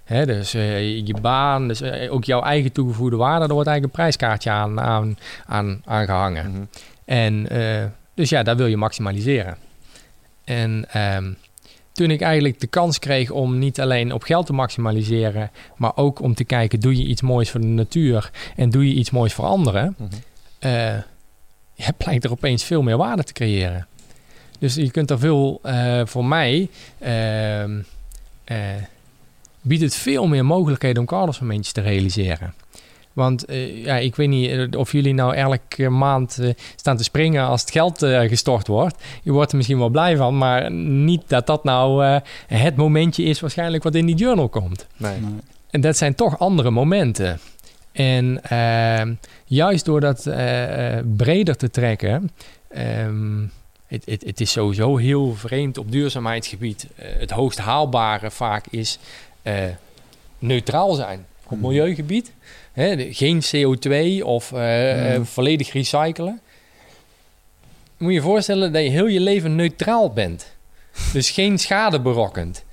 S3: Dus eh, je baan, dus, eh, ook jouw eigen toegevoegde waarde, daar wordt eigenlijk een prijskaartje aan, aan, aan, aan gehangen.
S4: Mhm.
S3: En eh, dus ja, daar wil je maximaliseren. En ehm, toen ik eigenlijk de kans kreeg om niet alleen op geld te maximaliseren, maar ook om te kijken, doe je iets moois voor de natuur en doe je iets moois voor anderen, ja, blijkt er opeens veel meer waarde te creëren. Dus je kunt er veel, voor mij, ehm, eh, biedt het veel meer mogelijkheden om Carlos-momentjes te realiseren. Want eh, ja, ik weet niet eh, of jullie nou elke maand eh, staan te springen als het geld gestort wordt. Je wordt er misschien wel blij van, maar niet dat dat nou eh, het momentje is waarschijnlijk wat in die journal komt.
S4: Nee.
S1: Nee.
S3: En dat zijn toch andere momenten. En ehm, juist door dat breder te trekken. ehm, het, het, het is sowieso heel vreemd op duurzaamheidsgebied. Eh, het hoogst haalbare vaak is eh, neutraal zijn op
S1: Hmm.
S3: milieugebied. Hè, de- geen CO2 of eh, eh,
S1: Hmm.
S3: volledig recyclen. Moet je je voorstellen dat je heel je leven neutraal bent. Dus geen schade berokkent.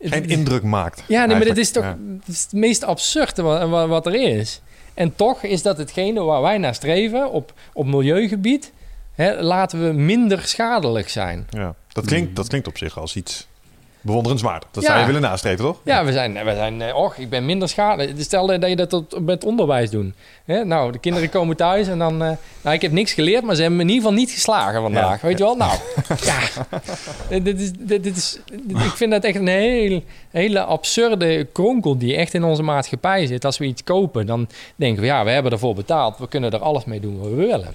S4: Geen indruk maakt.
S3: Ja, nee, maar dit
S4: eigenlijk.
S3: is toch
S4: Ja.
S3: het, is het meest absurde wat, wat, wat er is. En toch is dat hetgene waar wij naar streven op, op milieugebied. Hè, laten we minder schadelijk zijn.
S4: Ja, dat klinkt, dat klinkt op zich als iets bewonderenswaardig. Dat
S3: Ja.
S4: zou je willen nastreven, toch?
S3: Ja, we zijn, we zijn eh, och, ik ben minder schadelijk. Stel dat je dat op, met onderwijs doet. Hè, nou, de kinderen komen thuis en dan... eh, nou, ik heb niks geleerd, maar ze hebben me in ieder geval niet geslagen vandaag.
S4: Ja.
S3: Weet je wel? Nou, ja. Eh, dit is, dit, dit is, dit- ik vind dat echt een heel, hele absurde kronkel die echt in onze maatschappij zit. Als we iets kopen, dan denken we... Ja, we hebben ervoor betaald. We kunnen er alles mee doen wat we willen.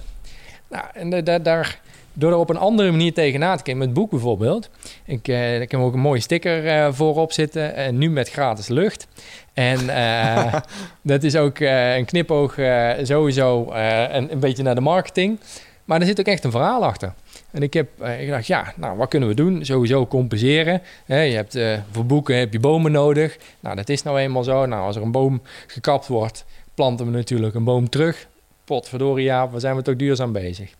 S3: Nou, en da- da- daar... Door er op een andere manier tegenaan te kijken, met het boek bijvoorbeeld. Ik, eh, ik heb ook een mooie sticker eh, voorop zitten. En nu met gratis lucht. En eh, dat is ook een knipoog sowieso een, een beetje naar de marketing. Maar er zit ook echt een verhaal achter. En ik heb ik dacht, ja, nou, wat kunnen we doen? Sowieso compenseren. Hè, je hebt, voor boeken heb je bomen nodig. Nou, dat is nou eenmaal zo. Nou, als er een boom gekapt wordt, planten we natuurlijk een boom terug. Potverdorie, ja, we zijn we toch duurzaam bezig.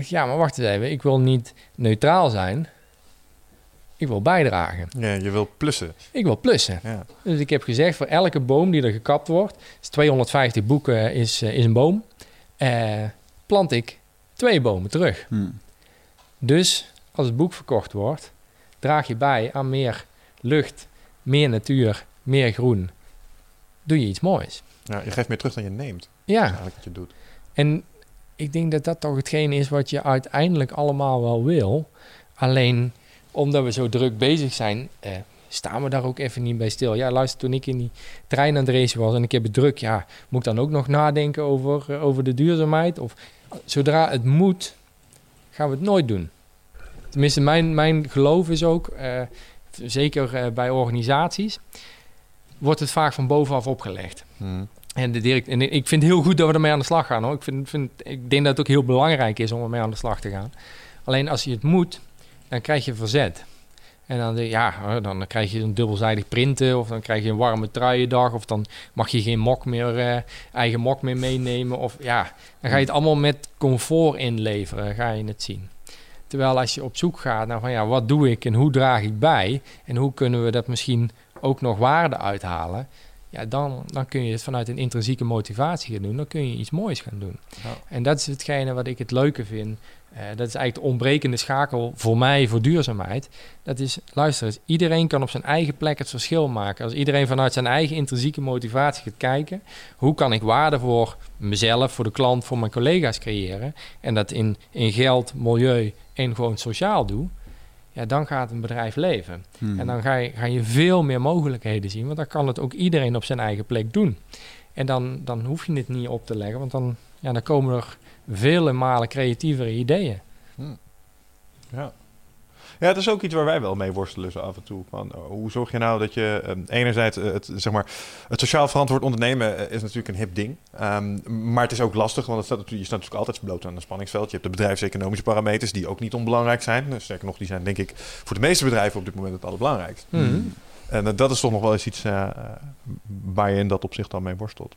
S3: Ja, maar wacht eens even. Ik wil niet neutraal zijn. Ik wil bijdragen.
S4: Ja, je wil plussen.
S3: Ik wil plussen.
S4: Ja.
S3: Dus ik heb gezegd, voor elke boom die er gekapt wordt, is 250 boeken is, eh, is een boom, eh, plant ik twee bomen terug.
S1: Hmm.
S3: Dus als het boek verkocht wordt, draag je bij aan meer lucht, meer natuur, meer groen. Doe je iets moois.
S4: Ja, je geeft meer terug dan je neemt.
S3: Ja,
S4: eigenlijk wat je doet.
S3: en ik denk dat dat toch hetgeen is wat je uiteindelijk allemaal wel wil. Alleen omdat we zo druk bezig zijn, eh, staan we daar ook even niet bij stil. Ja, luister, toen ik in die trein aan het racen was en ik heb het druk, ja, moet ik dan ook nog nadenken over, eh, over de duurzaamheid? Of zodra het moet, gaan we het nooit doen. Tenminste, mijn, mijn geloof is ook, eh, zeker bij organisaties, wordt het vaak van bovenaf opgelegd.
S4: Hm.
S3: En, de direct, en ik vind het heel goed dat we ermee aan de slag gaan. Hoor. Ik, vind, vind, ik denk dat het ook heel belangrijk is om ermee aan de slag te gaan. Alleen als je het moet, dan krijg je verzet. En dan, ja, dan krijg je een dubbelzijdig printen... of dan krijg je een warme truiendag... of dan mag je geen mok meer, eh, eigen mok meer meenemen. Of, ja, dan ga je het allemaal met comfort inleveren, ga je het zien. Terwijl als je op zoek gaat naar van ja, wat doe ik en hoe draag ik bij... en hoe kunnen we dat misschien ook nog waarde uithalen... Ja, dan, dan kun je het vanuit een intrinsieke motivatie gaan doen. Dan kun je iets moois gaan doen.
S4: Ja.
S3: En dat is hetgene wat ik het leuke vind. Eh, dat is eigenlijk de ontbrekende schakel voor mij voor duurzaamheid. Dat is, luister eens, iedereen kan op zijn eigen plek het verschil maken. Als iedereen vanuit zijn eigen intrinsieke motivatie gaat kijken... hoe kan ik waarde voor mezelf, voor de klant, voor mijn collega's creëren... en dat in, in geld, milieu en gewoon sociaal doe... ja, dan gaat een bedrijf leven.
S1: Hmm.
S3: En dan ga je, ga je veel meer mogelijkheden zien, want dan kan het ook iedereen op zijn eigen plek doen. En dan, dan hoef je het niet op te leggen, want dan, ja, dan komen er vele malen creatievere ideeën.
S4: Ja. Ja, het is ook iets waar wij wel mee worstelen zo af en toe. Van, eh, hoe zorg je nou dat je eh, enerzijds eh, het, zeg maar, het sociaal verantwoord ondernemen eh, is natuurlijk een hip ding. Ehm, maar het is ook lastig, want het staat, natuurlijk- je staat natuurlijk altijd bloot aan een spanningsveld. Je hebt de bedrijfseconomische parameters die ook niet onbelangrijk zijn. Dus Sterker nog, die zijn denk ik voor de meeste bedrijven op dit moment het allerbelangrijkst.
S3: Mhm.
S4: En eh, dat is toch nog wel eens iets waar je in dat opzicht dan mee worstelt.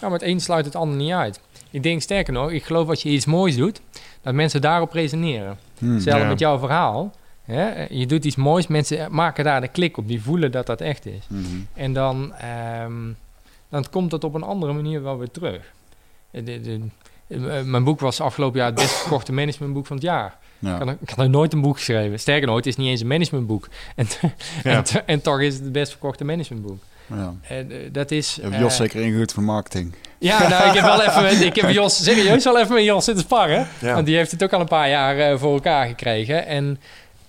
S3: Ja, maar het een sluit het ander niet uit. Ik denk sterker nog, ik geloof als je iets moois doet, dat mensen daarop resoneren.
S1: Hmm.
S3: Hetzelfde
S4: Ja.
S3: met jouw verhaal. Hè? Je doet iets moois, mensen maken daar de klik op, die voelen dat dat echt is.
S1: Mhm.
S3: En dan, ehm, dan komt dat op een andere manier wel weer terug. Eh, de- de- eh, mijn boek was afgelopen jaar het best verkochte managementboek van het jaar.
S1: Ja.
S3: Ik had, ik had nog nooit een boek geschreven. Sterker nog, het is niet eens een managementboek. En,
S4: Ja.
S3: en, en toch is het het best verkochte managementboek.
S1: Ja.
S3: En, eh, dat is... Eh,
S1: Jos zeker ingehuurd voor marketing.
S3: Ja, nou, ik heb wel even... Ik heb Jos serieus wel even met Jos zitten sparren.
S4: Ja.
S3: Want die heeft het ook al een paar jaar eh, voor elkaar gekregen. En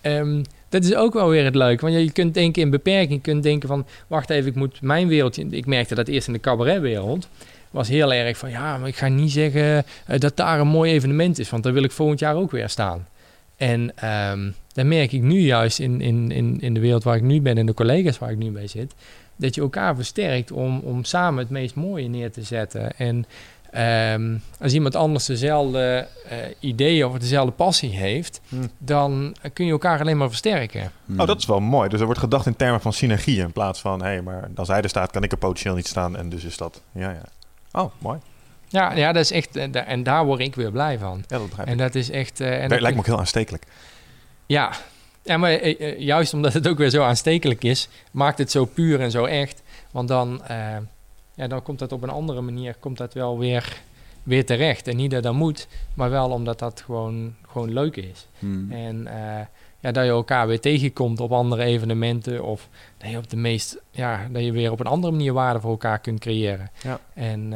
S3: ehm, dat is ook wel weer het leuke. Want je- kunt denken in beperking. Je kunt denken van... Wacht even, ik moet mijn wereldje... Ik merkte dat eerst in de cabaretwereld. Was heel erg van... Ja, maar ik ga niet zeggen eh, dat daar een mooi evenement is. Want daar wil ik volgend jaar ook weer staan. En dan merk ik nu juist in, in, in, in de wereld waar ik nu ben... En de collega's waar ik nu mee zit... Dat je elkaar versterkt om, om samen het meest mooie neer te zetten. En ehm, als iemand anders dezelfde eh, ideeën of dezelfde passie heeft,
S4: Hmm.
S3: dan kun je elkaar alleen maar versterken.
S1: Hmm.
S4: Oh, dat is wel mooi. Dus er wordt gedacht in termen van synergie in plaats van... hé, hey, maar als hij er staat, kan ik er potentieel niet staan. En dus is dat... Ja, ja. Oh, mooi.
S3: Ja, ja dat is echt, eh, en daar word ik weer blij van.
S4: Ja, dat begrijp ik.
S3: En dat is echt. eh, en
S4: Dat
S3: dat
S4: lijkt me ook heel aanstekelijk.
S3: Ja, ja maar eh, eh, juist omdat het ook weer zo aanstekelijk is, maakt het zo puur en zo echt. Want dan, eh, ja, dan komt dat op een andere manier komt dat wel weer, weer terecht. En niet dat dat moet, maar wel omdat dat gewoon, gewoon leuk is.
S1: Hmm.
S3: En ja, dat je elkaar weer tegenkomt op andere evenementen. Of dat je op de meest, ja, dat je weer op een andere manier waarde voor elkaar kunt creëren.
S4: Ja.
S3: En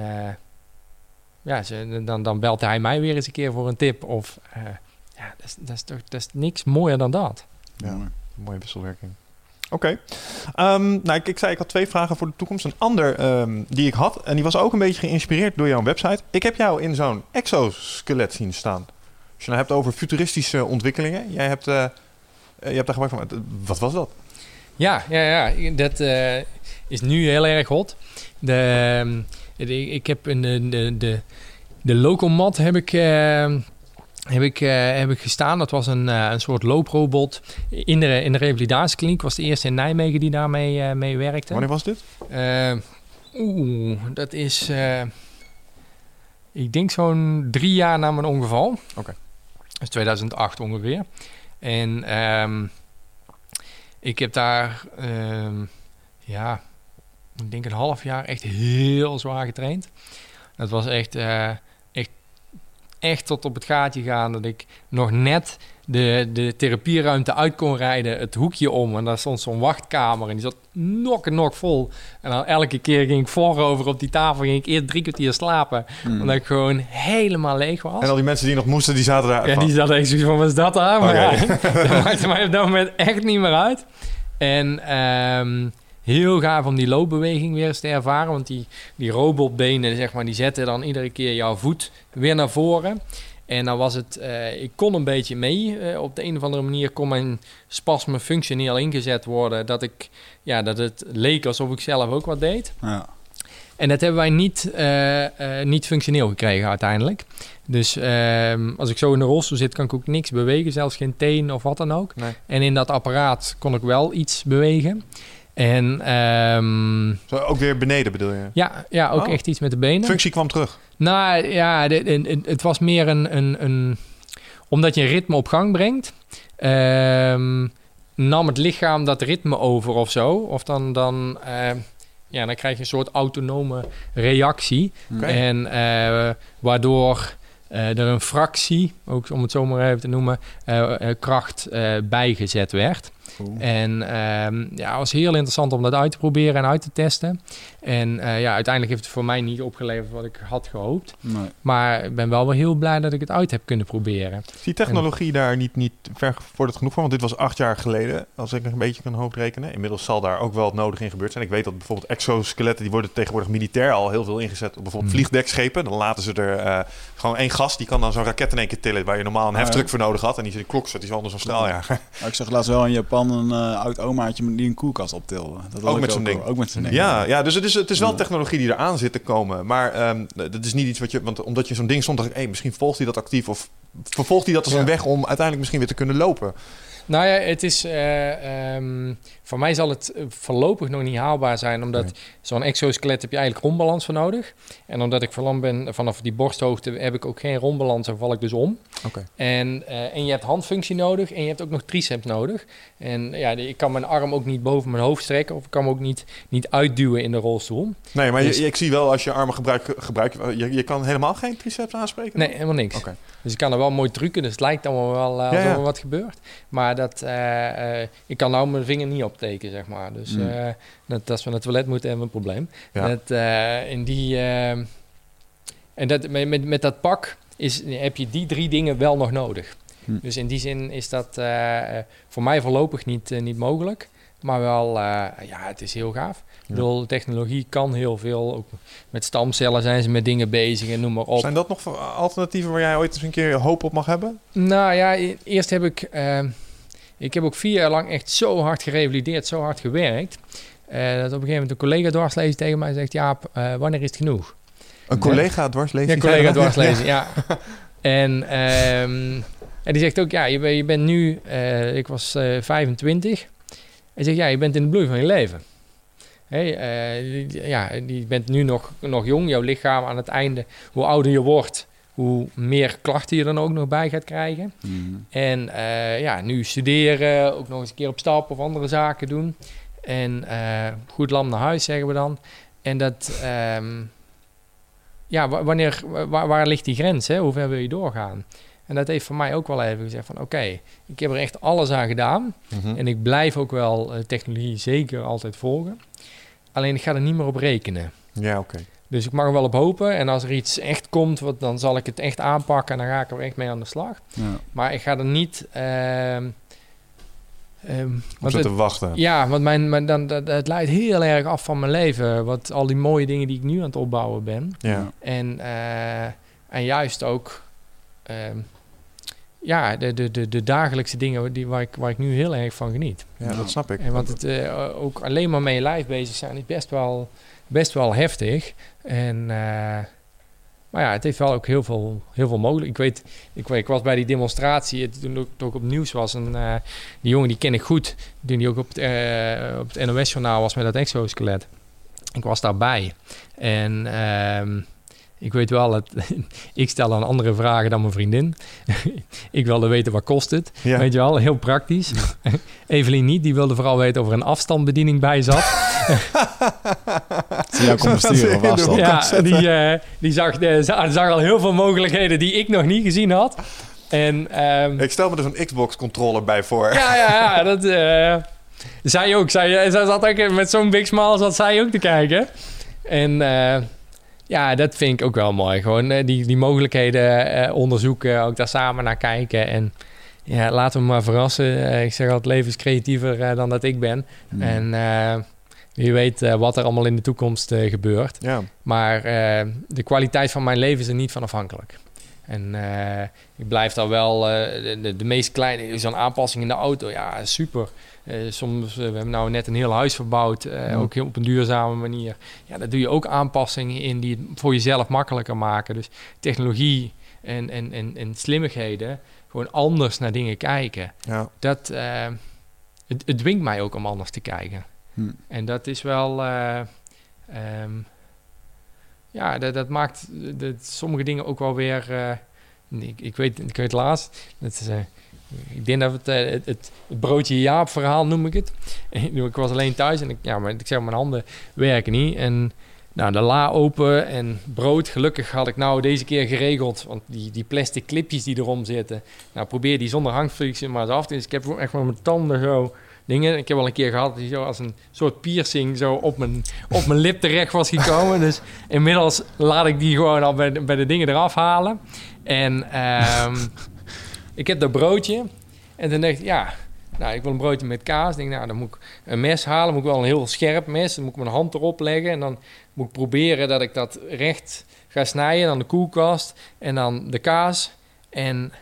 S3: ja, ze, dan, dan belt hij mij weer eens een keer voor een tip. Of ja, dat is, dat, is toch, dat is niks mooier dan dat.
S4: Ja. Mooie wisselwerking. Oké. Ehm, nou, ik, ik zei, ik had twee vragen voor de toekomst. Een ander ehm, die ik had, en die was ook een beetje geïnspireerd door jouw website. Ik heb jou in zo'n exoskelet zien staan. Als je nou hebt over futuristische ontwikkelingen. Jij hebt, eh, eh, je hebt daar gebruik van. Wat was dat?
S3: Ja, ja, ja dat eh, is nu heel erg hot. De, ehm, de- ik heb een, de, de, de, Locomat heb ik, ehm, heb ik, eh, heb ik gestaan. Dat was een, eh, een soort looprobot in de, in de revalidatiekliniek. was de eerste in Nijmegen die daarmee eh, mee werkte.
S4: Wanneer was dit?
S3: Eh, Oeh, dat is... ik denk zo'n drie jaar na mijn ongeval.
S4: Oké.
S3: Dat is 2008 ongeveer. En ehm, ik heb daar... ehm, ja, ik denk een half jaar echt heel zwaar getraind. Dat was echt, echt, tot op het gaatje gaan. Dat ik nog net de, de therapieruimte uit kon rijden, het hoekje om. En daar stond zo'n wachtkamer en die zat nok en nok vol. En dan elke keer ging ik voorover op die tafel, ging ik eerst drie kwartier slapen.
S1: Hmm.
S3: Omdat ik gewoon helemaal leeg was.
S4: En al die mensen die nog moesten, die zaten daar.
S3: Ja, die zat echt zoiets van, wat is dat daar? Maar ja, dat maakte mij op dat moment echt niet meer uit. En ehm, heel gaaf om die loopbeweging weer eens te ervaren. Want die, die robotbenen, zeg maar, die zetten dan iedere keer jouw voet weer naar voren. En dan was het, eh, ik kon een beetje mee. Eh, op de een of andere manier kon mijn spasme functioneel ingezet worden. Dat, ik, ja, dat het leek alsof ik zelf ook wat deed.
S1: Ja.
S3: En dat hebben wij niet, eh, eh, niet functioneel gekregen uiteindelijk. Dus ehm, als ik zo in de rolstoel zit, kan ik ook niks bewegen, zelfs geen teen of wat dan ook.
S4: Nee.
S3: En in dat apparaat kon ik wel iets bewegen. En ehm,
S4: Zo, ook weer beneden bedoel je?
S3: ja, ja, ook
S4: Oh.
S3: echt iets met de benen.
S4: Functie kwam terug.
S3: Nou ja, de- de- de- het was meer een, een, een. Omdat je een ritme op gang brengt, ehm, nam het lichaam dat ritme over of zo. Of dan, dan, ehm, ja, dan krijg je een soort autonome reactie. En eh, waardoor eh, er een fractie, ook om het zo maar even te noemen, eh, kracht bijgezet werd. En ehm, ja, het was heel interessant om dat uit te proberen en uit te testen. En eh, ja, uiteindelijk heeft het voor mij niet opgeleverd wat ik had gehoopt.
S1: Nee.
S3: Maar ik ben wel wel heel blij dat ik het uit heb kunnen proberen.
S4: Is die technologie daar niet, niet ver gevorderd genoeg voor? Want dit was acht jaar geleden, als ik een beetje kan hoofdrekenen. Inmiddels zal daar ook wel het nodige in gebeurd zijn. Ik weet dat bijvoorbeeld exoskeletten, die worden tegenwoordig militair al heel veel ingezet op bijvoorbeeld
S3: Hmm.
S4: vliegdekschepen. Dan laten ze er eh, gewoon één gast, die kan dan zo'n raket in één keer tillen, waar je normaal een
S1: Ah,
S4: heftruck voor nodig had. En die, die klok zet, die is anders zo'n straaljager.
S1: Maar ik zag laatst wel in Japan een eh, oud omaatje die een koelkast optilde. Dat
S4: Ook met zo'n ding.
S1: Ook met zo'n ding.
S4: Ja, ja, dus het is, het is wel technologie die eraan zit te komen. Maar ehm, dat is niet iets wat je... Want omdat je zo'n ding stond, dacht ik... Hey, misschien volgt hij dat actief of vervolgt hij dat als
S3: Ja.
S4: een weg om uiteindelijk misschien weer te kunnen lopen.
S3: Nou ja, het is. eh, ehm, voor mij zal het eh, voorlopig nog niet haalbaar zijn, omdat
S4: Nee.
S3: zo'n exoskelet heb je eigenlijk rondbalans voor nodig. En omdat ik verlamd ben vanaf die borsthoogte, heb ik ook geen rondbalans en val ik dus om.
S4: Oké.
S3: En, eh, en je hebt handfunctie nodig en je hebt ook nog triceps nodig. En ja, ik kan mijn arm ook niet boven mijn hoofd strekken of ik kan hem ook niet, niet uitduwen in de rolstoel.
S4: Nee, maar
S3: Dus-
S4: je, ik zie wel als je armen gebruikt... Gebruik, je, je kan helemaal geen triceps aanspreken?
S3: Nee, helemaal niks.
S4: Oké.
S3: Dus ik kan er wel mooi trucken, dus het lijkt allemaal wel eh, alsof
S4: Ja, ja.
S3: er wat gebeurt. Maar dat, eh, eh, ik kan nou mijn vinger niet optekenen, zeg maar. Dus
S1: Hmm.
S3: eh, dat, als we naar het toilet moeten, hebben we een probleem.
S4: Ja.
S3: Dat, eh, in die, eh, en dat, met, met, met dat pak is, heb je die drie dingen wel nog nodig.
S1: Hmm.
S3: Dus in die zin is dat eh, voor mij voorlopig niet, niet mogelijk. Maar wel, ja, het is heel gaaf. Ik bedoel, de technologie kan heel veel. Ook met stamcellen zijn ze met dingen bezig en noem maar op.
S4: Zijn dat nog alternatieven waar jij ooit eens een keer hoop op mag hebben?
S3: Nou ja, e- eerst heb ik... eh, ik heb ook vier jaar lang echt zo hard gerevalideerd, zo hard gewerkt. eh, dat op een gegeven moment een collega dwarslezen tegen mij zegt... Jaap, eh, wanneer is het genoeg?
S4: Een collega dwarslezen?
S3: Ja, collega dwarslezen, ja. En, ehm, en die zegt ook, ja, je, ben- je bent nu... eh, ik was eh 25. Hij zegt, ja, je bent in de bloei van je leven. Hey, ja, je bent nu nog, nog jong. Jouw lichaam aan het einde, hoe ouder je wordt... hoe meer klachten je dan ook nog bij gaat krijgen.
S1: Mhm.
S3: En eh, ja, nu studeren, ook nog eens een keer op stap of andere zaken doen. En eh, goed lam naar huis, zeggen we dan. En dat, ehm, ja, wa- wanneer, wa- waar, ligt die grens? Hè? Hoe ver wil je doorgaan? En dat heeft voor mij ook wel even gezegd van, oké, ik heb er echt alles aan gedaan.
S4: Mhm.
S3: En ik blijf ook wel eh, technologie zeker altijd volgen. Alleen ik ga er niet meer op rekenen.
S4: Ja, oké.
S3: Dus ik mag er wel op hopen. En als er iets echt komt, wat, dan zal ik het echt aanpakken en dan ga ik er echt mee aan de slag.
S1: Ja.
S3: Maar ik ga er niet. ehm ehm,
S4: zo
S3: het-
S4: te wachten.
S3: ja, want mijn, mijn, dan, dat, het leidt heel erg af van mijn leven. Wat al die mooie dingen die ik nu aan het opbouwen ben.
S4: Ja.
S3: En, eh, en juist ook. ehm, ja, de, de, de, de dagelijkse dingen die, waar, ik, waar ik nu heel erg van geniet.
S4: Ja, dat snap ik.
S3: En want het eh, ook alleen maar met je lijf bezig zijn is best wel, best wel heftig. En, eh, Maar ja, het heeft wel ook heel veel, heel veel mogelijk. Ik weet, ik, ik was bij die demonstratie toen ik ook op nieuws was. En eh, die jongen die ken ik goed. Toen die ook op het, eh, op het NOS-journaal was met dat exoskelet. Ik was daarbij. En ehm, ik weet wel, dat ik stel dan andere vragen dan mijn vriendin. ik wilde weten wat kost het.
S4: Ja.
S3: Weet je wel, heel praktisch. Evelien niet, die wilde vooral weten of er een afstandsbediening bij zat.
S1: Zie jou komen sturen op afstand.
S3: ja, die, eh, die zag, de, zag, al heel veel mogelijkheden die ik nog niet gezien had. En ehm,
S4: Ik stel me dus een Xbox-controller bij voor.
S3: ja, ja, ja, dat eh zij ook. Zij, zij zat ook met zo'n big smile zat zij ook te kijken. En eh, ja, dat vind ik ook wel mooi. Gewoon eh, die, die mogelijkheden eh, onderzoeken, ook daar samen naar kijken. En ja, laten we maar verrassen. Eh, ik zeg altijd, leven is creatiever dan dat ik ben.
S1: Hmm.
S3: En wie weet wat er allemaal in de toekomst gebeurt.
S4: Ja.
S3: Maar de kwaliteit van mijn leven is er niet van afhankelijk. En eh, ik blijf daar wel eh, de, de, meest kleine, zo'n aanpassing in de auto, ja, super. Eh, soms, we hebben nou net een heel huis verbouwd,
S1: Ja.
S3: ook heel op een duurzame manier. Ja, daar doe je ook aanpassingen in die het voor jezelf makkelijker maken. Dus technologie en, en, en, en slimmigheden, gewoon anders naar dingen kijken.
S4: Ja.
S3: Dat, het, het dwingt mij ook om anders te kijken.
S1: Hm.
S3: En dat is wel. eh, ehm, ja, dat, dat maakt sommige dingen ook wel weer. eh, ik, weet, ik weet laatst. Eh, ik denk dat het, eh, het, het, broodje Jaap verhaal noem ik het. ik was alleen thuis en ik, ja, maar ik zeg mijn handen werken niet. En nou, de la open en brood. Gelukkig had ik nou deze keer geregeld. Want die, die plastic clipjes die erom zitten. Nou, probeer die zonder hangfrictie maar eens af te. Dus ik heb echt met mijn tanden zo dingen. Ik heb al een keer gehad die zo als een soort piercing zo op mijn, op mijn lip terecht was gekomen. dus inmiddels laat ik die gewoon al bij de, bij de dingen eraf halen. En ehm, ik heb dat broodje. En toen dacht ik, ja, nou, ik wil een broodje met kaas. Ik denk, nou, dan moet ik een mes halen. Moet ik wel een heel scherp mes. Dan moet ik mijn hand erop leggen. En dan moet ik proberen dat ik dat recht ga snijden. Dan de koelkast. En dan de kaas. En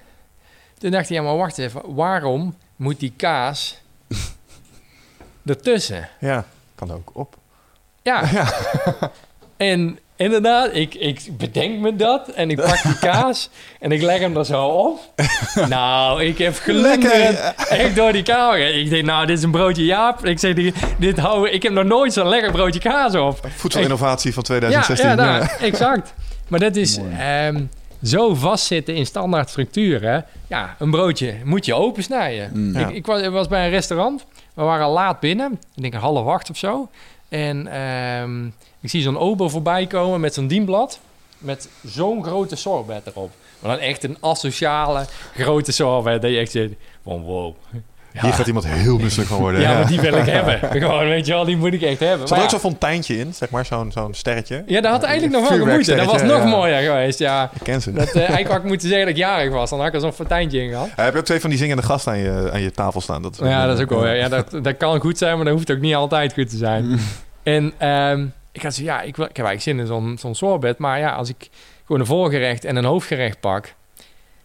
S3: toen dacht ik, ja, maar wacht even. Waarom moet die kaas ertussen?
S4: ja, kan ook op.
S3: Ja. En inderdaad, ik, ik bedenk me dat en ik pak die kaas en ik leg hem er zo op. Nou, ik heb glunderend echt door die kamer. Ik denk, nou, dit is een broodje Jaap. Ik zeg, dit, dit hou, ik heb nog nooit zo'n lekker broodje kaas op.
S4: Voedselinnovatie van
S3: Ja,
S4: 2016.
S3: ja, daar, exact. Maar dat is ehm, zo vastzitten in standaard structuren. Ja, een broodje moet je opensnijden.
S1: Mm.
S4: Ja.
S3: Ik, ik was, ik was bij een restaurant. We waren laat binnen. Ik denk een half acht of zo. En ehm, ik zie zo'n ober voorbij komen met zo'n dienblad. Met zo'n grote sorbet erop. Maar dan echt een asociale grote sorbet. Dat je echt zit van wow.
S4: Hier gaat iemand heel misselijk van worden.
S3: Ja, maar die wil ik hebben. Gewoon, weet je wel, die moet ik echt hebben.
S4: Zat er ook
S3: ja,
S4: zo'n fonteintje in, zeg maar, zo'n zo'n sterretje?
S3: ja, dat had eigenlijk nog wel gemoeten. Dat was nog
S4: ja.
S3: mooier geweest, ja.
S4: Ik ken ze.
S3: Dat, eh, eigenlijk had ik moeten zeggen dat ik jarig was. Dan had ik er zo'n fonteintje in gehad.
S4: Eh, heb je ook twee van die zingende gasten aan je, aan je tafel staan? Dat
S3: Ja, dat is ook wel. Ja, dat, dat kan goed zijn, maar dat hoeft ook niet altijd goed te zijn. En ehm, ik had zo, ja, ik, wil, ik heb eigenlijk zin in zo'n zo'n sorbet. Maar ja, als ik gewoon een voorgerecht en een hoofdgerecht pak...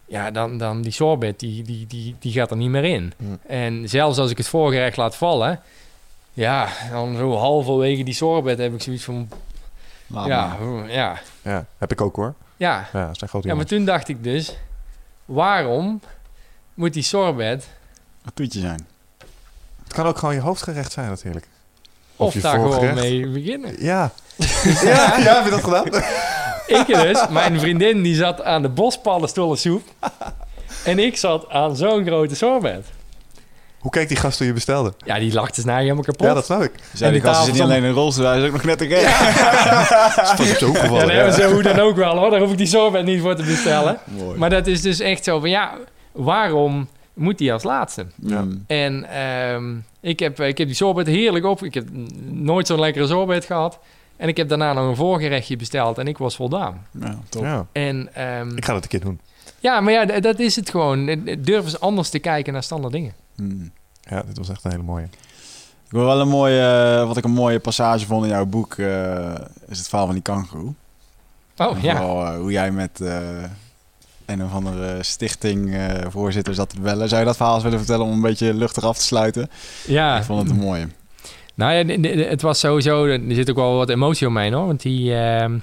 S3: Ja, dan, dan die sorbet, die, die, die, die gaat er niet meer in.
S4: Hmm.
S3: En zelfs als ik het voorgerecht laat vallen... Ja, dan zo halverwege die sorbet heb ik zoiets van...
S1: Laat
S3: ja, ja,
S4: Ja, heb ik ook hoor.
S3: ja.
S4: Ja, dat zijn grote
S3: Ja, maar toen dacht ik dus... Waarom moet die sorbet
S1: Wat toetje zijn.
S4: Het kan ook gewoon je hoofdgerecht zijn natuurlijk.
S3: of,
S4: je
S3: daar gewoon
S4: voorgerecht.
S3: mee beginnen?
S4: Ja. ja, ja, heb je dat gedaan?
S3: Ik dus, mijn vriendin die zat aan de bospaddenstoelensoep. En ik zat aan zo'n grote sorbet.
S4: Hoe keek die gast toen je bestelde?
S3: Ja, die lachte snij helemaal kapot.
S4: Ja, dat snap ik.
S1: Zei
S3: die
S1: die gast
S3: tafel
S1: zit niet alleen in een rolstoel, hij is ook nog net een gek.
S4: Dat is op zijn hoek
S3: Ja,
S4: gevallen.
S3: dat
S4: Ja,
S3: hebben ze hoe dan ook wel hoor. Daar hoef ik die sorbet niet voor te bestellen.
S1: Mooi.
S3: Maar dat is dus echt zo van ja, waarom moet die als laatste?
S4: Ja.
S1: Mm.
S3: En ehm, ik, heb, ik heb die sorbet heerlijk op. Ik heb nooit zo'n lekkere sorbet gehad. En ik heb daarna nog een voorgerechtje besteld en ik was voldaan.
S1: Ja, top.
S4: Ja.
S3: En ehm,
S4: Ik ga dat een keer doen.
S3: ja, maar ja, dat is het gewoon. Durf eens anders te kijken naar standaard dingen.
S1: Mm.
S4: Ja, dit was echt een hele mooie.
S1: Ik wil wel een mooie, eh, wat ik een mooie passage vond in jouw boek, eh, is het verhaal van die kangoeroe.
S3: Oh
S1: En
S3: ja.
S1: Vooral eh, hoe jij met eh, een of andere stichting eh, voorzitter zat te bellen. Zou je dat verhaal eens willen vertellen om een beetje luchtig af te sluiten?
S3: Ja,
S1: Ik vond het een mooie.
S3: Nou ja, het was sowieso, er zit ook wel wat emotie omheen hoor. Want die, ehm,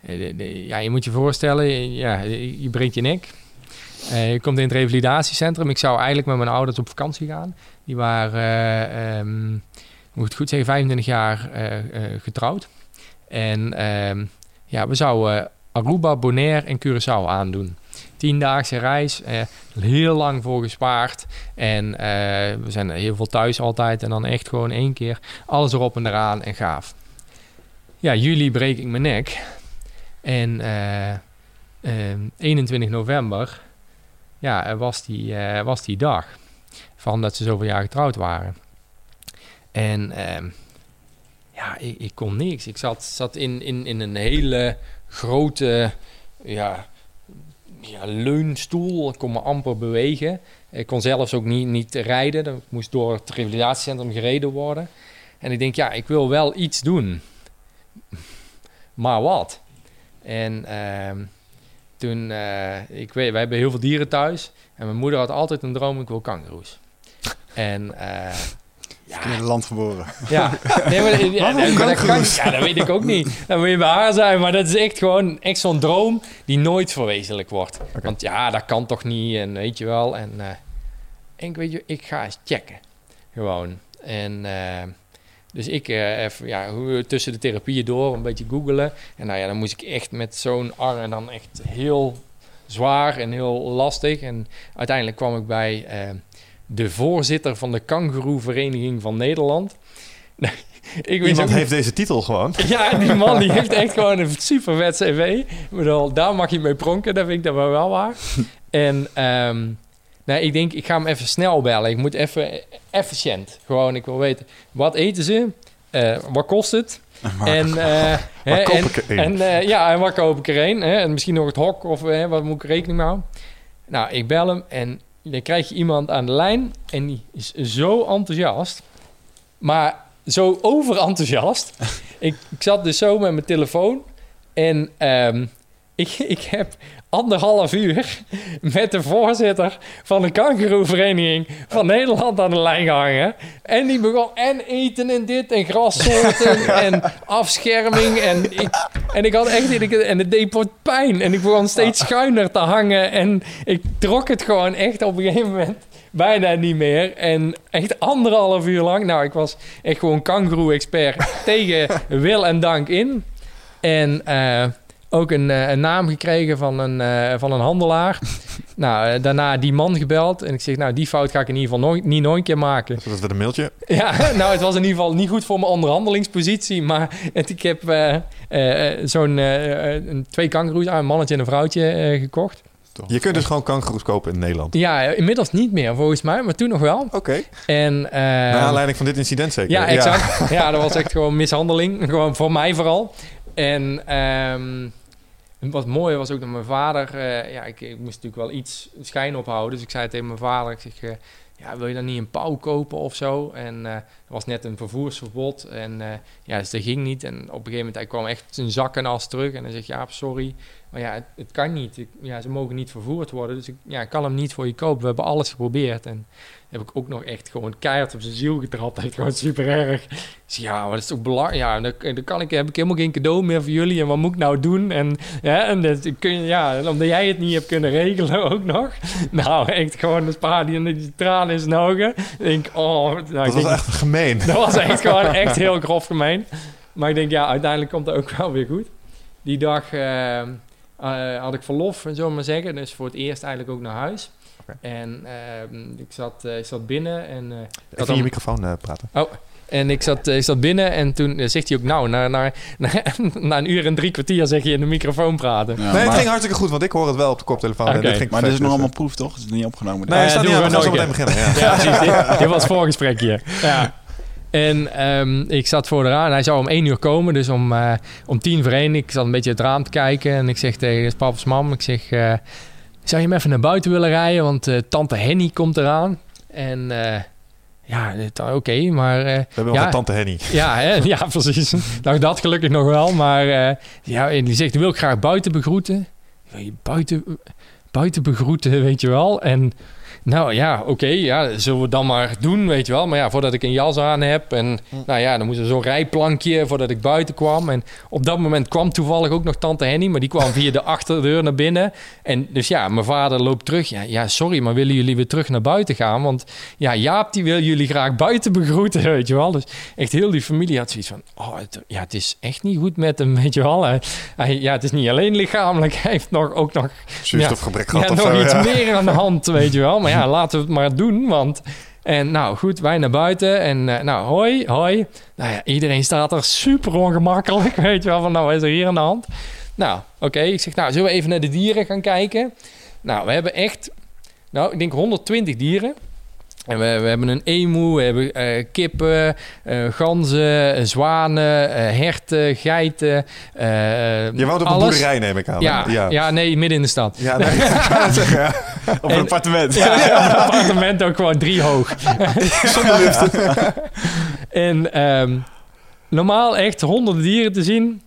S3: eh, ja, je moet je voorstellen, ja, je breekt je nek. Eh, je komt in het revalidatiecentrum. Ik zou eigenlijk met mijn ouders op vakantie gaan. Die waren, eh, ehm, moet goed zeggen, 25 jaar getrouwd. En ehm, ja, we zouden Aruba, Bonaire en Curaçao aandoen. Tiendaagse reis, eh, heel lang voor gespaard. En eh, we zijn heel veel thuis altijd. En dan echt gewoon één keer alles erop en eraan en gaaf. Ja, juli breek ik mijn nek. En eh, ehm, 21 november ja, was, die, eh, was die dag. Van dat ze zoveel jaar getrouwd waren. En ehm, ja, ik, ik kon niks. Ik zat, zat in, in, in een hele grote ja, leunstoel. Ik kon me amper bewegen. Ik kon zelfs ook niet, niet rijden. Ik moest door het revalidatiecentrum gereden worden. En ik denk, ja, ik wil wel iets doen. Maar wat? En ehm, toen, eh, ik weet, wij hebben heel veel dieren thuis. En mijn moeder had altijd een droom, ik wil kangoeroes. En eh, ja,
S2: In het land geboren.
S3: ja, nee, maar, ja, nee, maar dat kan, ja, dat weet ik ook niet. Dan moet je bij haar zijn, maar dat is echt gewoon echt zo'n droom die nooit verwezenlijk wordt. Want ja, dat kan toch niet en weet je wel. En, eh, en ik weet je, ik ga eens checken. Gewoon. En eh, dus ik eh, even, ja, tussen de therapieën door een beetje googelen. En nou ja, dan moest ik echt met zo'n arm en dan echt heel zwaar en heel lastig. En uiteindelijk kwam ik bij de voorzitter van de Kangeroevereniging van Nederland. ik
S4: Iemand
S3: ook
S4: heeft deze titel gewoon.
S3: ja, die man die heeft echt gewoon een super vet cv. Ik bedoel, daar mag je mee pronken, dat vind ik dan wel wel waar. En ehm, nou, ik denk, ik ga hem even snel bellen. Ik moet even efficiënt. Gewoon, ik wil weten, wat eten ze? Eh, wat kost het? En, hè,
S4: koop
S3: en,
S4: ik er?
S3: En, eh, ja, en waar koop ik er een? Hè? En misschien nog het hok of hè, wat moet ik rekening mee houden? Nou, ik bel hem en dan krijg je iemand aan de lijn en die is zo enthousiast. Maar zo overenthousiast. ik, ik zat dus zo met mijn telefoon en ehm, ik, ik heb anderhalf uur met de voorzitter van de kangeroevereniging van Nederland aan de lijn gehangen. En die begon en eten en dit en grassoorten en afscherming. En ik, en ik had echt en het deed pijn. En ik begon steeds schuiner te hangen. En ik trok het gewoon echt op een gegeven moment bijna niet meer. En echt anderhalf uur lang. Nou, ik was echt gewoon kangeroe-expert tegen wil en dank in. En eh, ook een, eh, een naam gekregen van een, eh, van een handelaar. nou, eh, daarna die man gebeld. En ik zeg, nou, die fout ga ik in ieder geval nooit, niet nog een keer maken.
S4: Zodat we een mailtje.
S3: Ja, nou, het was in ieder geval niet goed voor mijn onderhandelingspositie. Maar het, ik heb zo'n twee kangeroes, een mannetje en een vrouwtje gekocht.
S4: Je kunt dus gewoon kangoeroes kopen in Nederland.
S3: Ja, inmiddels niet meer volgens mij, maar toen nog wel.
S4: Oké.
S3: En,
S4: Naar aanleiding van dit incident zeker.
S3: ja, exact. Ja. dat was echt gewoon mishandeling. Gewoon voor mij vooral. En ehm, wat mooi was ook dat mijn vader... eh, ja, ik, ik moest natuurlijk wel iets schijn ophouden. Dus ik zei tegen mijn vader... Ik zeg, eh, ja, wil je dan niet een pauw kopen of zo? En eh, er was net een vervoersverbod. En ja, dus dat ging niet. En op een gegeven moment, hij kwam echt zijn zak en terug. En hij zegt, ja, sorry. Maar ja, het, het kan niet. Ik, ja, ze mogen niet vervoerd worden. Dus ik ja, ik kan hem niet voor je kopen. We hebben alles geprobeerd. En heb ik ook nog echt gewoon keihard op zijn ziel getrapt. Echt gewoon super erg. Zeg, ja, maar dat is toch belangrijk. Ja, dan, dan kan ik, heb ik helemaal geen cadeau meer voor jullie. En wat moet ik nou doen? En, ja, en dat kun je, ja, omdat jij het niet hebt kunnen regelen ook nog. Nou, echt gewoon een paar die, die tranen in zijn ogen. Denk, oh. Nou, ik
S4: Dat was
S3: denk,
S4: echt gemeen.
S3: dat was echt gewoon echt heel grof gemeen. Maar ik denk, ja, uiteindelijk komt het ook wel weer goed. Die dag eh, eh, had ik verlof, zo maar zeggen. Dus voor het eerst eigenlijk ook naar huis.
S4: Oké.
S3: En eh, ik, zat, eh, ik zat binnen en... eh, ik had
S4: Even in je microfoon praten.
S3: en ik zat, ik zat binnen en toen zegt hij ook... Nou, na, na, na, na een uur en drie kwartier zeg je in de microfoon praten.
S2: Ja,
S4: nee,
S2: maar,
S4: het ging hartstikke goed, want ik hoor het wel op de koptelefoon. en dit ging
S2: maar dit is nog allemaal proef, toch? Het is niet opgenomen.
S4: Nee,
S3: doen we.
S4: We gaan zo
S3: nooit
S4: meteen beginnen. Ja.
S3: Ja, precies. Dit, dit was het voorgesprekje. Ja. En ehm, ik zat voor de raam. Hij zou om één uur komen, dus om, eh, om tien voor één. Ik zat een beetje het raam te kijken en ik zeg tegen papa's mam, ik zeg, eh, zou je hem even naar buiten willen rijden? Want eh, tante Henny komt eraan. En ja, oké, maar... eh,
S4: We hebben nog
S3: Ja.
S4: een tante Henny.
S3: ja, hè? ja, precies. Nou, dat gelukkig nog wel. Maar ja, en die zegt, wil ik graag buiten begroeten. Buiten, buiten begroeten, weet je wel. En Nou ja, oké, ja, zullen we dan maar doen, weet je wel. Maar ja, voordat ik een jas aan heb en nou ja, dan moest er zo'n rijplankje voordat ik buiten kwam. En op dat moment kwam toevallig ook nog tante Henny, maar die kwam via de achterdeur naar binnen. En dus ja, mijn vader loopt terug. Ja, ja, sorry, maar willen jullie weer terug naar buiten gaan? Want ja, Jaap die wil jullie graag buiten begroeten, weet je wel. Dus echt heel die familie had zoiets van, oh, het, ja, het is echt niet goed met hem, weet je wel. Hij, hij- ja, het is niet alleen lichamelijk, hij heeft nog, ook nog
S4: Zuurstofgebrek
S3: ja,
S4: gehad of
S3: nog
S4: zo.
S3: iets
S4: ja.
S3: meer aan de hand, weet je wel. Maar ja, laten we het maar doen, want... En nou goed, wij naar buiten en eh, nou hoi, hoi. Nou ja, iedereen staat er super ongemakkelijk, weet je wel. Van nou, is er hier aan de hand? Nou, oké, ik zeg nou, zullen we even naar de dieren gaan kijken? Nou, we hebben echt, nou, ik denk 120 dieren. En we, we hebben een emu, we hebben eh, kippen, eh, ganzen, zwanen, eh, herten, geiten.
S4: Je woont op een boerderij, neem ik aan.
S3: Ja, ja.
S4: ja.
S3: nee, midden in de stad.
S4: Ja, nee, zeggen, ja.
S1: Op een
S3: En-
S1: appartement.
S3: Ja, ja, een appartement ook gewoon drie hoog.
S4: Zonder lift.
S3: En ehm, normaal echt honderden dieren te zien,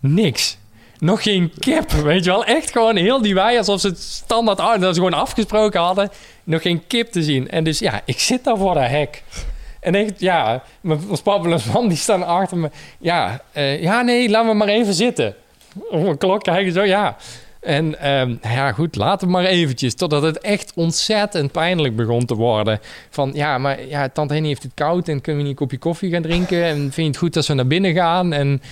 S3: niks. Nog geen kip, weet je wel. Echt gewoon heel die wei, alsof ze het standaard ah, dat ze gewoon afgesproken hadden. Nog geen kip te zien. En dus ja, ik zit daar voor dat hek. En echt, ja, mijn mijn man die staan achter me. Ja, eh, ja, nee, laten we maar even zitten. Op mijn klok kijken, zo, ja. En ehm, ja, goed, laten we maar eventjes. Totdat het echt ontzettend pijnlijk begon te worden. Van, ja, maar ja, tante Henny heeft het koud... en kunnen we niet een kopje koffie gaan drinken? En vind je het goed als we naar binnen gaan? En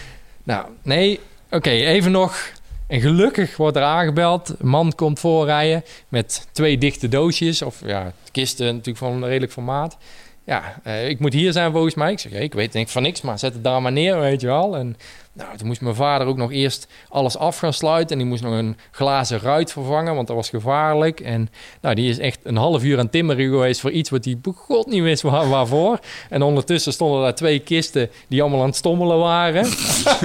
S3: nou, nee, oké, even nog... En gelukkig wordt er aangebeld. Man komt voorrijden met twee dichte doosjes. Of ja, kisten natuurlijk van een redelijk formaat. Ja, eh, ik moet hier zijn volgens mij. Ik zeg, ik weet niks van niks, maar zet het daar maar neer, weet je wel. En nou, toen moest mijn vader ook nog eerst alles af gaan sluiten. En die moest nog een glazen ruit vervangen, want dat was gevaarlijk. En nou, die is echt een half uur aan timmeren geweest voor iets wat hij begot niet wist waar, waarvoor. En ondertussen stonden daar twee kisten die allemaal aan het stommelen waren.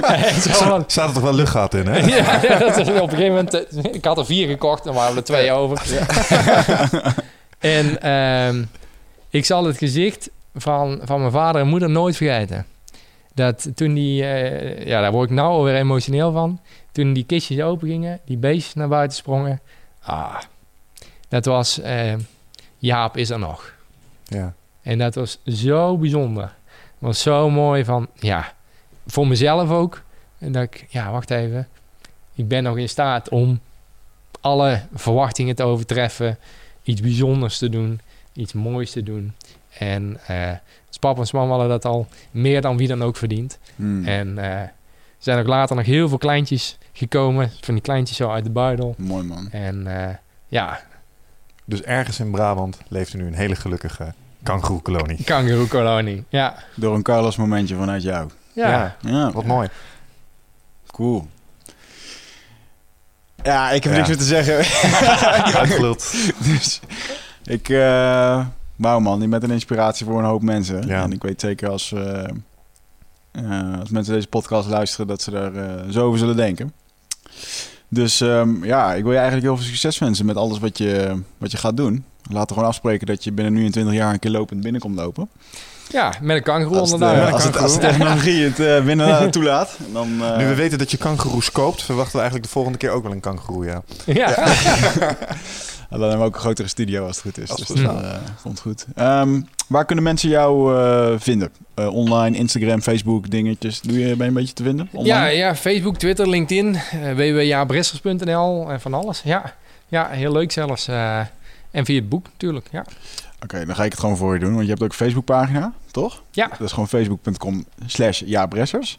S3: En zo van-
S4: Staat er toch wel luchtgat in, hè?
S3: ja, ja, dat is op een gegeven moment. eh, Ik had er vier gekocht en we hadden er twee over. en ehm, ik zal het gezicht van, van mijn vader en moeder nooit vergeten. Dat toen die, eh, ja, daar word ik nou alweer emotioneel van. Toen die kistjes open gingen, die beestjes naar buiten sprongen. Ah, dat was, eh, Jaap is er nog.
S4: Ja.
S3: En dat was zo bijzonder. Het was zo mooi van, ja, voor mezelf ook. En dat ik, ja, wacht even. Ik ben nog in staat om alle verwachtingen te overtreffen. Iets bijzonders te doen. Iets moois te doen. En eh Spap en Sman hadden dat al meer dan wie dan ook verdient.
S1: Hmm.
S3: En eh, er zijn ook later nog heel veel kleintjes gekomen. Van die kleintjes zo uit de buidel.
S1: Mooi man.
S3: En eh, ja,
S4: Dus ergens in Brabant leeft er nu een hele gelukkige kangoeroekolonie.
S3: kangeroekolonie. Ja.
S1: Door een Carlos momentje vanuit jou.
S3: Ja.
S4: Ja.
S1: Ja,
S4: Wat mooi.
S1: cool. Ja, ik heb
S4: Ja.
S1: niks meer te zeggen.
S4: Uitgeluld.
S1: dus ik, eh wauw man, je bent een inspiratie voor een hoop mensen.
S4: Ja.
S1: En ik weet zeker als, eh, eh, als mensen deze podcast luisteren, dat ze daar eh, zo over zullen denken. Dus ehm, ja, ik wil je eigenlijk heel veel succes wensen met alles wat je, wat je gaat doen. Laten we gewoon afspreken dat je binnen nu en 20 jaar een keer lopend binnenkomt lopen.
S3: Ja, met een kangeroe
S1: Als, als, het, als de technologie het eh, binnen toelaat. Dan, eh,
S4: Nu we weten dat je kangoeroes koopt, verwachten we eigenlijk de volgende keer ook wel een kangoeroe, ja.
S3: Ja.
S1: dan hebben we ook een grotere studio als het goed is.
S4: Als
S1: Dus dat eh, komt goed. Ehm, waar kunnen mensen jou eh, vinden? Eh, online, Instagram, Facebook, dingetjes. Doe je, ben je een beetje te vinden? Online?
S3: Ja, ja, Facebook, Twitter, LinkedIn, www.jabressers.nl en van alles. Ja, ja heel leuk zelfs. eh, en via het boek natuurlijk, ja.
S1: Oké, dan ga ik het gewoon voor je doen. Want je hebt ook een Facebookpagina, toch?
S3: Ja.
S1: Dat is gewoon facebook.com slash jabressers.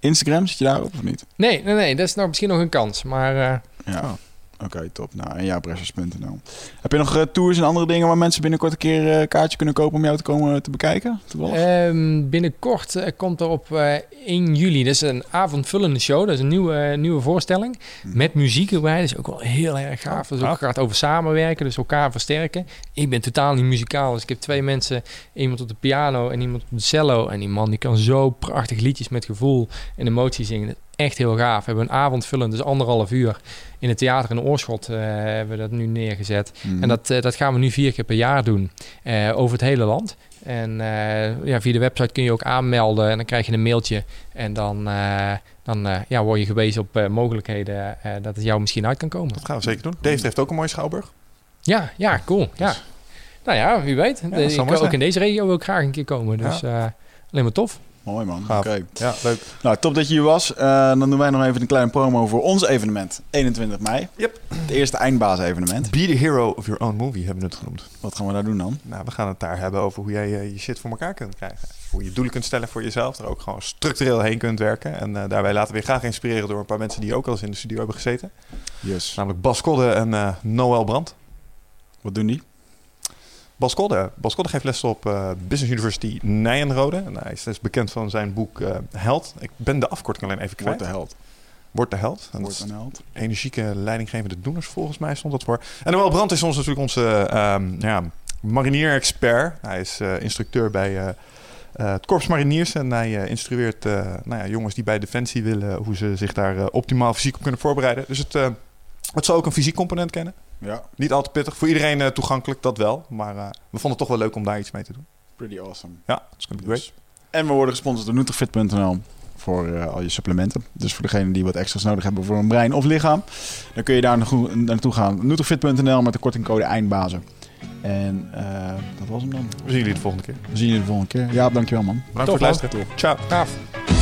S1: Instagram, zit je daarop of niet?
S3: Nee, nee, nee, dat is nou misschien nog een kans. Maar eh,
S1: Ja. Oké, top. Nou, en jabressers.nl. Heb je nog eh, tours en andere dingen waar mensen binnenkort een keer eh kaartje kunnen kopen om jou te komen te bekijken?
S3: Ehm, binnenkort eh, komt er op eh 1 juli, dat is een avondvullende show. Dat is een nieuwe, eh, nieuwe voorstelling.
S1: Mhm.
S3: Met muziek erbij, dat is ook wel heel erg gaaf. Dat is ook,
S4: Ah.
S3: gaat over samenwerken, dus elkaar versterken. Ik ben totaal niet muzikaal, dus ik heb twee mensen. Iemand op de piano en iemand op de cello. En die man die kan zo prachtig liedjes met gevoel en emotie zingen. Echt heel gaaf. We hebben een avondvullend, dus anderhalf uur. In het theater in Oorschot eh, hebben we dat nu neergezet.
S1: Mhm.
S3: En dat, eh, dat gaan we nu vier keer per jaar doen. eh, over het hele land. En ja, via de website kun je ook aanmelden. En dan krijg je een mailtje. En dan, dan ja, word je gewezen op mogelijkheden dat het jou misschien uit kan komen.
S4: Dat gaan we zeker doen. Dave heeft ook een mooie schouwburg.
S3: Ja, ja, cool. Ja. Nou ja, wie weet. ik,
S4: mooi
S3: ook in deze regio wil ik graag een keer komen. Dus eh, alleen maar tof.
S1: Mooi man. Oké.
S4: Ja, leuk.
S1: Nou, top dat je hier was. Eh, dan doen wij nog even een kleine promo voor ons evenement. 21 mei.
S4: Yep.
S1: Het eerste eindbaas evenement.
S4: Be the hero of your own movie hebben we het genoemd.
S1: Wat gaan we daar doen dan?
S4: Nou, we gaan het daar hebben over hoe jij eh, je shit voor elkaar kunt krijgen. Hoe je doelen kunt stellen voor jezelf. Er ook gewoon structureel heen kunt werken. En eh, daarbij laten we je graag inspireren door een paar mensen die ook al eens in de studio hebben gezeten.
S1: Yes.
S4: Namelijk Bas Kodde en Noël Brandt.
S1: Wat doen die?
S4: Bas Kodde. Bas Kodde geeft les op eh, Business University Nijenrode. En hij is bekend van zijn boek eh, Held. Ik ben de afkorting alleen even kwijt.
S1: Wordt de held.
S4: Word de Held. En
S1: Wordt een held.
S4: energieke leidinggevende doeners, volgens mij stond dat voor. En Noël Brandt is ons natuurlijk onze ehm ja, marinier-expert. Hij is eh, instructeur bij het Korps Mariniers. En hij instrueert nou ja, jongens die bij Defensie willen... hoe ze zich daar optimaal fysiek op kunnen voorbereiden. Dus het, het zal ook een fysiek component kennen.
S1: Ja,
S4: Niet al te pittig. Voor iedereen eh, toegankelijk, dat wel. Maar eh, we vonden het toch wel leuk om daar iets mee te doen.
S1: pretty awesome.
S4: Ja, it's gonna be great.
S1: Dus. En we worden gesponsord door Nutrifit.nl voor eh, al je supplementen. Dus voor degenen die wat extra's nodig hebben voor een brein of lichaam, dan kun je daar naartoe, naartoe gaan. Nutrifit.nl met de kortingcode eindbazen. En eh, dat was hem dan.
S4: We zien jullie de volgende keer.
S1: We zien jullie de volgende keer. Ja, dankjewel man.
S4: Bedankt voor het luisteren. Ciao.
S3: Gaaf.